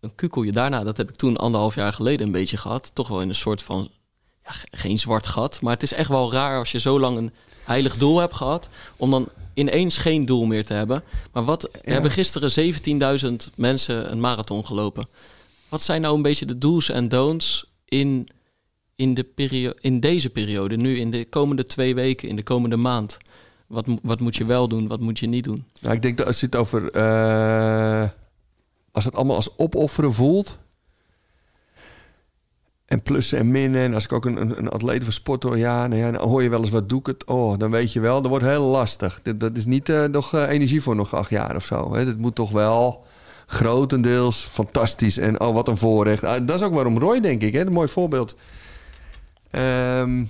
Dan kukel je daarna, dat heb ik toen anderhalf jaar geleden een beetje gehad. Toch wel in een soort van, ja, ge- geen zwart gat. Maar het is echt wel raar als je zo lang een heilig doel hebt gehad. Om dan ineens geen doel meer te hebben. Maar wat, hebben gisteren 17.000 mensen een marathon gelopen. Wat zijn nou een beetje de do's en don'ts in, in, de perio- in deze periode? Nu in de komende twee weken, in de komende maand. Wat, wat moet je wel doen, wat moet je niet doen?
Nou, ik denk dat als je het over... eh, als het allemaal als opofferen voelt... En plussen en minnen. En als ik ook een, een, atleet van sport hoor... Ja, nou ja, dan hoor je wel eens wat doe ik het. Oh, dan weet je wel. Dat wordt heel lastig. Dat, is niet eh, nog eh, energie voor nog acht jaar of zo. Het moet toch wel grotendeels fantastisch. En oh, wat een voorrecht. Ah, dat is ook waarom Roy, denk ik. Hè, een mooi voorbeeld. Ehm,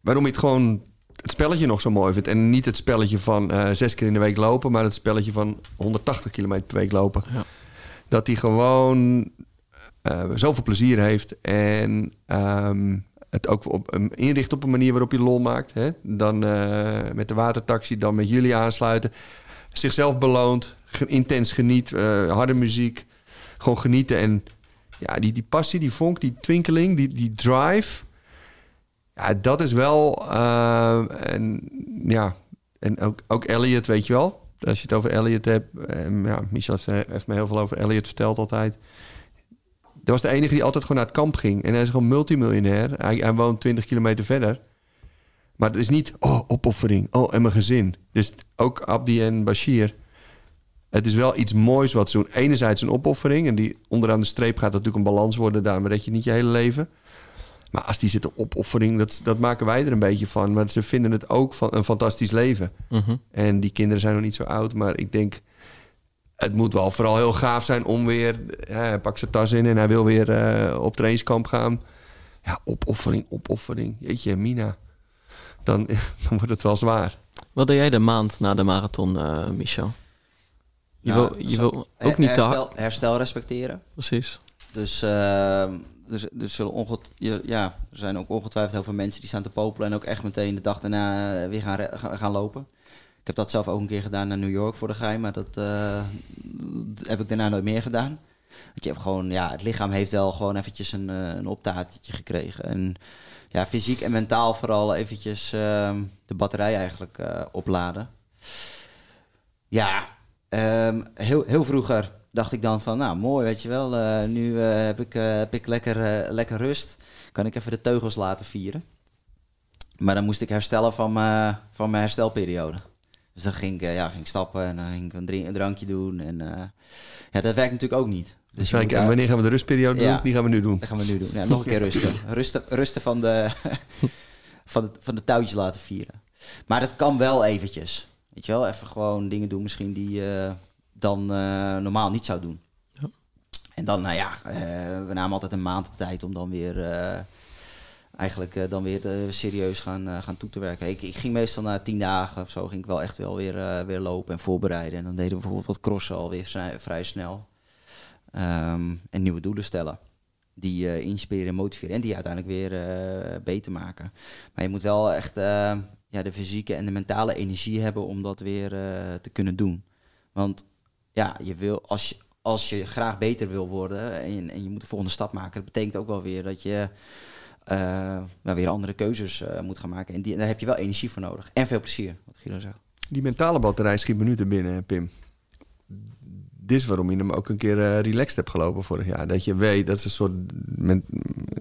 waarom je het gewoon het spelletje nog zo mooi vindt. En niet het spelletje van eh, zes keer in de week lopen, maar het spelletje van 180 kilometer per week lopen.
Ja.
Dat hij gewoon eh, zoveel plezier heeft en ehm, het ook op, um, inricht op een manier waarop je lol maakt. Hè? Dan eh, met de watertaxi, dan met jullie aansluiten. Zichzelf beloont, intens geniet, eh, harde muziek. Gewoon genieten en ja, die, die passie, die vonk, die twinkeling, die, die drive. Ja, dat is wel. eh, en ja, en ook, Elliot, weet je wel. Als je het over Elliot hebt. ja, Michel heeft me heel veel over Elliot verteld altijd. Dat was de enige die altijd gewoon naar het kamp ging. En hij is gewoon multimiljonair. Hij, hij woont 20 kilometer verder. Maar het is niet, oh, opoffering. Oh, en mijn gezin. Dus ook Abdi en Bashir. Het is wel iets moois wat ze doen. Enerzijds een opoffering. En die onderaan de streep gaat natuurlijk een balans worden. Daarmee red je niet je hele leven. Maar als die zitten opoffering, dat, dat maken wij er een beetje van. Maar ze vinden het ook van een fantastisch leven.
Mhm.
En die kinderen zijn nog niet zo oud. Maar ik denk, het moet wel vooral heel gaaf zijn om weer... Ja, hij pakt zijn tas in en hij wil weer eh, op trainingskamp gaan. Ja, opoffering, opoffering. Jeetje, Mina. Dan, dan wordt het wel zwaar.
Wat deed jij de maand na de marathon, eh, Michel? Je
Nou,
wil, je
zo-
wil ook niet te
herstel, herstel respecteren.
Precies.
Dus, ehm, dus, dus zullen onget, je- ja, er zijn ook ongetwijfeld heel veel mensen die staan te popelen en ook echt meteen de dag daarna eh, weer gaan, gaan, lopen. Ik heb dat zelf ook een keer gedaan naar New York voor de geheim, maar dat eh, heb ik daarna nooit meer gedaan. Want je hebt gewoon, ja, het lichaam heeft wel gewoon eventjes een, eh, een optatertje gekregen. En ja, fysiek en mentaal vooral eventjes ehm, de batterij eigenlijk opladen. Ja, ehm, heel, heel vroeger dacht ik dan van, nou mooi, weet je wel. eh, nu eh, heb, ik, eh, heb ik lekker, lekker rust. Kan ik even de teugels laten vieren. Maar dan moest ik herstellen van mijn, van mijn herstelperiode. Dus dan ging ik, ja, ging ik stappen en dan ging ik een, drink- een drankje doen. En ja, dat werkt natuurlijk ook niet.
Dus wanneer gaan we de rustperiode
Ja.
doen? Die gaan we nu doen.
dat gaan we nu doen. Ja, nog een keer rusten. Rusten, rusten van, de, van, de, van de touwtjes laten vieren. Maar dat kan wel eventjes. Weet je wel, even gewoon dingen doen misschien die je dan eh, normaal niet zou doen.
Ja.
En dan, nou ja, eh, we namen altijd een maand de tijd om dan weer... eh, eigenlijk eh, dan weer eh, serieus gaan, eh, gaan toe te werken. Ik, ik ging meestal na tien dagen of zo, ging ik wel echt wel weer, eh, weer lopen en voorbereiden. En dan deden we bijvoorbeeld wat crossen alweer vrij, vrij snel. Ehm, en nieuwe doelen stellen. Die eh, inspireren en motiveren. En die uiteindelijk weer eh, beter maken. Maar je moet wel echt eh, ja, de fysieke en de mentale energie hebben om dat weer eh, te kunnen doen. Want ja, je wil, als, je, als je graag beter wil worden en, en je moet de volgende stap maken, dat betekent ook wel weer dat je eh, nou, weer andere keuzes eh, moet gaan maken. En daar heb je wel energie voor nodig. En veel plezier, wat Guido zegt.
Die mentale batterij schiet me nu te binnen, Pim. Dit is waarom je hem ook een keer relaxed hebt gelopen vorig jaar. Dat je weet, dat is een soort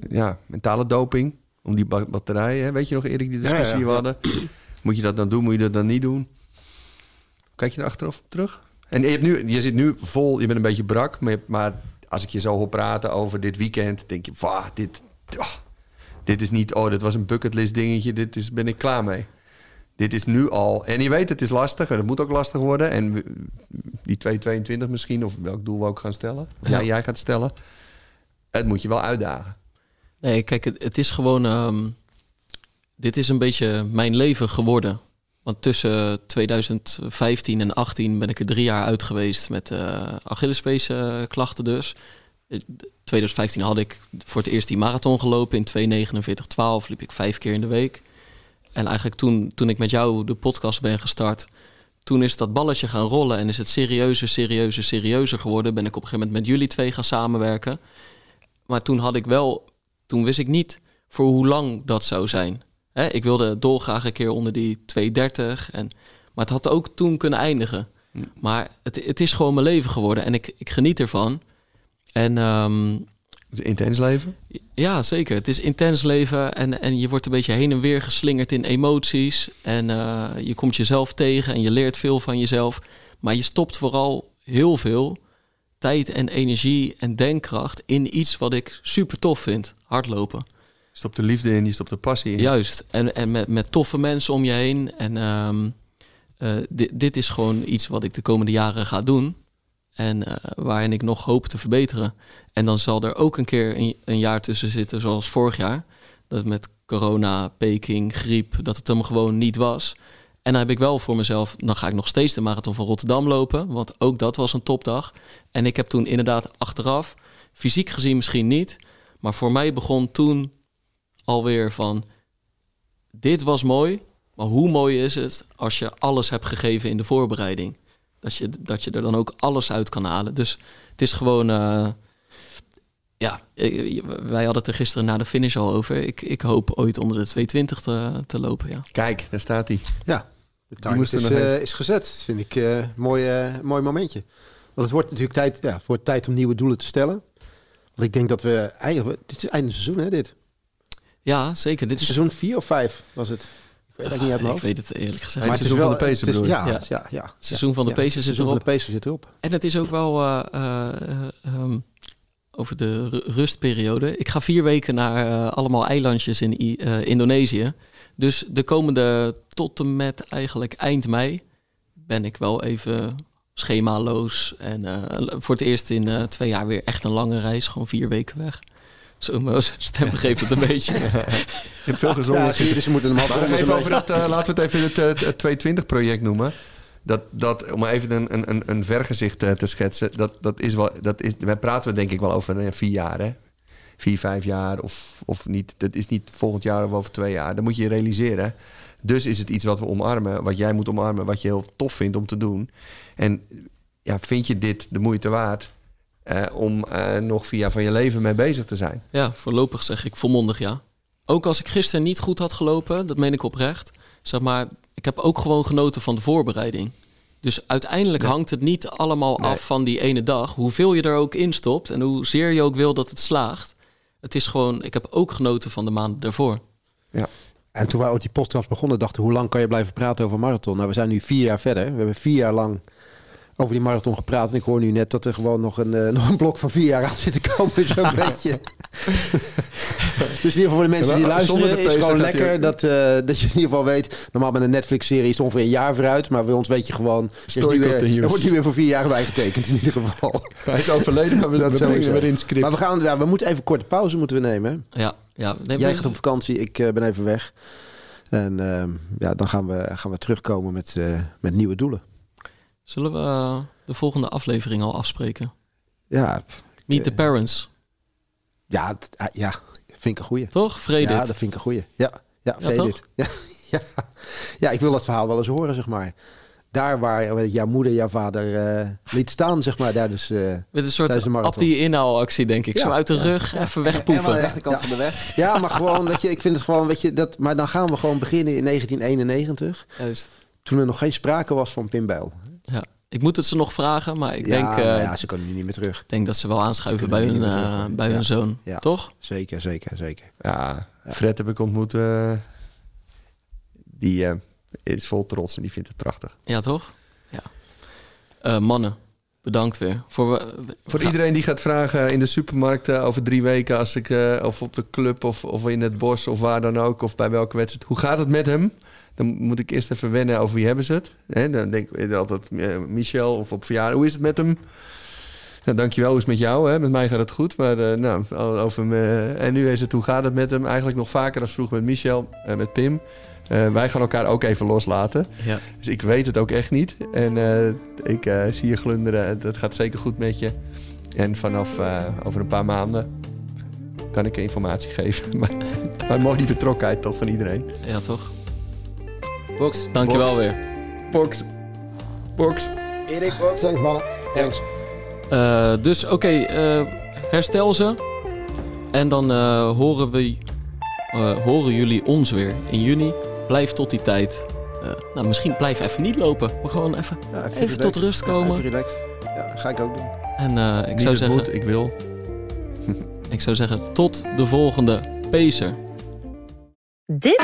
ja, mentale doping. Om die ba- batterij, hè? weet je nog Erik, die discussie die we hadden. Moet je dat dan doen? Moet je dat dan niet doen? Kijk je er achteraf terug? En je, hebt nu, je zit nu vol, je bent een beetje brak. Maar, als ik je zo hoor praten over dit weekend, denk je, wauw, dit, dit is niet, oh, dit was een bucketlist dingetje, dit is, ben ik klaar mee. Dit is nu al, en je weet, het is lastig en het moet ook lastig worden. En we- die 222 misschien, of welk doel we ook gaan stellen,
Ja.
jij gaat stellen, het moet je wel uitdagen.
Nee, kijk, het, is gewoon. ehm, dit is een beetje mijn leven geworden. Want tussen 2015 en 18 ben ik er drie jaar uit geweest met uh, Achillespees-klachten dus. Eh, 2015 had ik voor het eerst die marathon gelopen. In 2.49.12 liep ik vijf keer in de week. En eigenlijk toen, toen ik met jou de podcast ben gestart... toen is dat balletje gaan rollen en is het serieuzer, serieuzer, serieuzer geworden. Ben ik op een gegeven moment met jullie twee gaan samenwerken. Maar toen had ik wel toen wist ik niet voor hoe lang dat zou zijn. Hè, ik wilde dolgraag een keer onder die 230. En, maar het had ook toen kunnen eindigen. Maar het, het is gewoon mijn leven geworden en ik, ik geniet ervan. En, ehm,
intens leven?
Ja, zeker. Het is intens leven en, en je wordt een beetje heen en weer geslingerd in emoties. En eh, je komt jezelf tegen en je leert veel van jezelf. Maar je stopt vooral heel veel tijd en energie en denkkracht in iets wat ik super tof vind. Hardlopen.
Je stopt de liefde in, je stopt de passie in.
Juist. En, en met, met toffe mensen om je heen. En ehm, eh, dit, dit is gewoon iets wat ik de komende jaren ga doen. En uh, waarin ik nog hoop te verbeteren. En dan zal er ook een keer een, een, jaar tussen zitten, zoals vorig jaar. Dat met corona, Peking, griep, dat het hem gewoon niet was. En dan heb ik wel voor mezelf, dan ga ik nog steeds de marathon van Rotterdam lopen. Want ook dat was een topdag. En ik heb toen inderdaad achteraf, fysiek gezien misschien niet. Maar voor mij begon toen alweer van, dit was mooi. Maar hoe mooi is het als je alles hebt gegeven in de voorbereiding? Dat je, dat je er dan ook alles uit kan halen. Dus het is gewoon. Uh, ja, wij hadden het er gisteren na de finish al over. Ik, ik hoop ooit onder de 220 te, te lopen. Ja.
Kijk, daar staat hij.
Ja, de target is, uh, is gezet. Dat vind ik een uh, mooi, uh, mooi momentje. Want het wordt natuurlijk tijd, ja, wordt tijd om nieuwe doelen te stellen. Want ik denk dat we eigenlijk. Dit is einde seizoen, hè? Dit.
Ja, zeker. Dit is
seizoen 4 of 5 was het. Ik weet het niet uit mijn
Ik weet het eerlijk gezegd.
Maar het seizoen van de Pacer bedoel
ja, ja, ja, ja.
Seizoen van de Pacer zit
seizoen
erop.
van de Pacer zit erop.
En het is ook wel uh, uh, um, over de rustperiode. Ik ga vier weken naar uh, allemaal eilandjes in Indonesië. Dus de komende tot en met eigenlijk eind mei ben ik wel even schemaloos. En voor het eerst in twee jaar weer echt een lange reis. Gewoon vier weken weg. Zo, mijn stem geeft het een beetje.
Je hebt veel gezongen.
Ja, zie je, dus we hem
even over dat, uh, laten we het even het, uh, het 220-project noemen. Dat, dat, om even een, een, een vergezicht te schetsen, dat, dat is wel, dat is, wij praten denk ik wel over vier jaar, hè? Vier, vijf jaar of, of niet. Dat is niet volgend jaar of over twee jaar. Dat moet je realiseren. Dus is het iets wat we omarmen, wat jij moet omarmen, wat je heel tof vindt om te doen. En ja, vind je dit de moeite waard? Uh, om uh, nog vier jaar van je leven mee bezig te zijn.
Ja, voorlopig zeg ik volmondig ja. Ook als ik gisteren niet goed had gelopen, dat meen ik oprecht. Zeg maar, ik heb ook gewoon genoten van de voorbereiding. Dus uiteindelijk hangt het niet allemaal nee. af van die ene dag. Hoeveel je er ook in stopt en hoezeer je ook wil dat het slaagt. Het is gewoon, ik heb ook genoten van de maanden daarvoor.
Ja. En toen wij ook die podcast begonnen, dachten hoe lang kan je blijven praten over marathon? Nou, we zijn nu vier jaar verder. We hebben vier jaar lang over die marathon gepraat. En ik hoor nu net dat er gewoon nog een, uh, nog een blok van vier jaar aan zit te komen. Zo'n beetje. Dus in ieder geval voor de mensen die luisteren is gewoon lekker dat, uh, dat je in ieder geval weet. Normaal met een Netflix-serie is het ongeveer een jaar vooruit. Maar bij ons weet je gewoon...
Story
weer, er wordt nu weer voor vier jaar bijgetekend in ieder geval.
Hij is overleden, maar we, dat we brengen weer in het script.
Maar we, gaan, ja, we moeten even een korte pauze moeten we nemen.
Ja, ja.
Neem Jij gaat op vakantie, ik uh, ben even weg. En uh, ja, dan gaan we, gaan we terugkomen met, met nieuwe doelen.
Zullen we de volgende aflevering al afspreken?
Ja.
Meet the parents.
Ja, ja, vind ik een goeie.
Toch? Vrede.
Ja, dat vind ik een goeie. Ja, ja, vrede. Ja, ja, ja, ik wil dat verhaal wel eens horen, zeg maar. Daar waar jouw moeder, jouw vader uh, liet staan, zeg maar, tijdens uh,
Met een soort Abdi inhaalactie, denk ik. Ja, Zo uit de rug, ja. even wegpoeven.
Aan de rechterkant van de weg.
Ja, maar gewoon, dat je, ik vind het gewoon, weet je, dat, maar dan gaan we gewoon beginnen in 1991.
Juist.
Toen er nog geen sprake was van Pim Bijl.
Ja. Ik moet het ze nog vragen, maar ik
ja,
denk... Uh,
nou ja, ze kunnen nu niet meer terug.
Ik denk dat ze wel aanschuiven bij hun, uh, bij ja. hun zoon.
Ja.
Toch?
Zeker, zeker, zeker.
Ja, Fred heb ik ontmoet. Uh, die is vol trots en die vindt het prachtig.
Ja, toch? Ja. Eh, mannen, bedankt weer. Voor, we-
Voor iedereen die gaat vragen in de supermarkt eh, over drie weken, als ik, eh, of op de club of, of in het bos of waar dan ook, of bij welke wedstrijd, hoe gaat het met hem? Dan moet ik eerst even wennen over wie hebben ze het. Hè, dan denk ik altijd eh, Michel of op verjaardag. Hoe is het met hem? Nou, dankjewel, hoe is het met jou? Hè? Met mij gaat het goed. Maar eh, nou, over me, en nu is het hoe gaat het met hem? Eigenlijk nog vaker dan vroeger met Michel en met Pim. Eh, wij gaan elkaar ook even loslaten.
Ja.
Dus ik weet het ook echt niet. En ik zie je glunderen. Dat gaat zeker goed met je. En vanaf over een paar maanden kan ik informatie geven. maar, maar mooi die betrokkenheid toch van iedereen.
Ja, toch?
Box.
Dankjewel
Box.
weer.
Box. Box.
Erik, Box. Thanks mannen. Thanks.
Eh, dus oké, eh, herstel ze. En dan eh, horen, we, eh, horen jullie ons weer in juni. Blijf tot die tijd. eh, nou, misschien blijf even niet lopen. Maar gewoon even,
Ja,
even,
relaxed.
tot rust
Ja,
komen.
even relaxed. Ja, ga ik ook doen.
en eh, ik,
Niet
zou zeggen,
moet, ik wil.
ik zou zeggen, tot de volgende Pacer.
Dit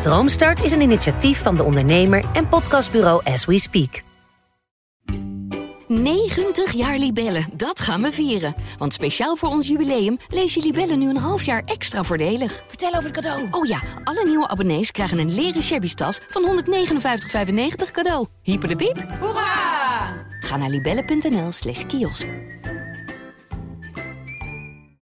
Droomstart is een initiatief van de ondernemer en podcastbureau As We Speak.
90 jaar Libellen, dat gaan we vieren. Want speciaal voor ons jubileum lees je Libellen nu een half jaar extra voordelig. Vertel over het cadeau. Oh ja, alle nieuwe abonnees krijgen een leren shabby tas van 159,95 cadeau. Hyper de piep. Hoera! Ga naar libellen.nl slash kiosk.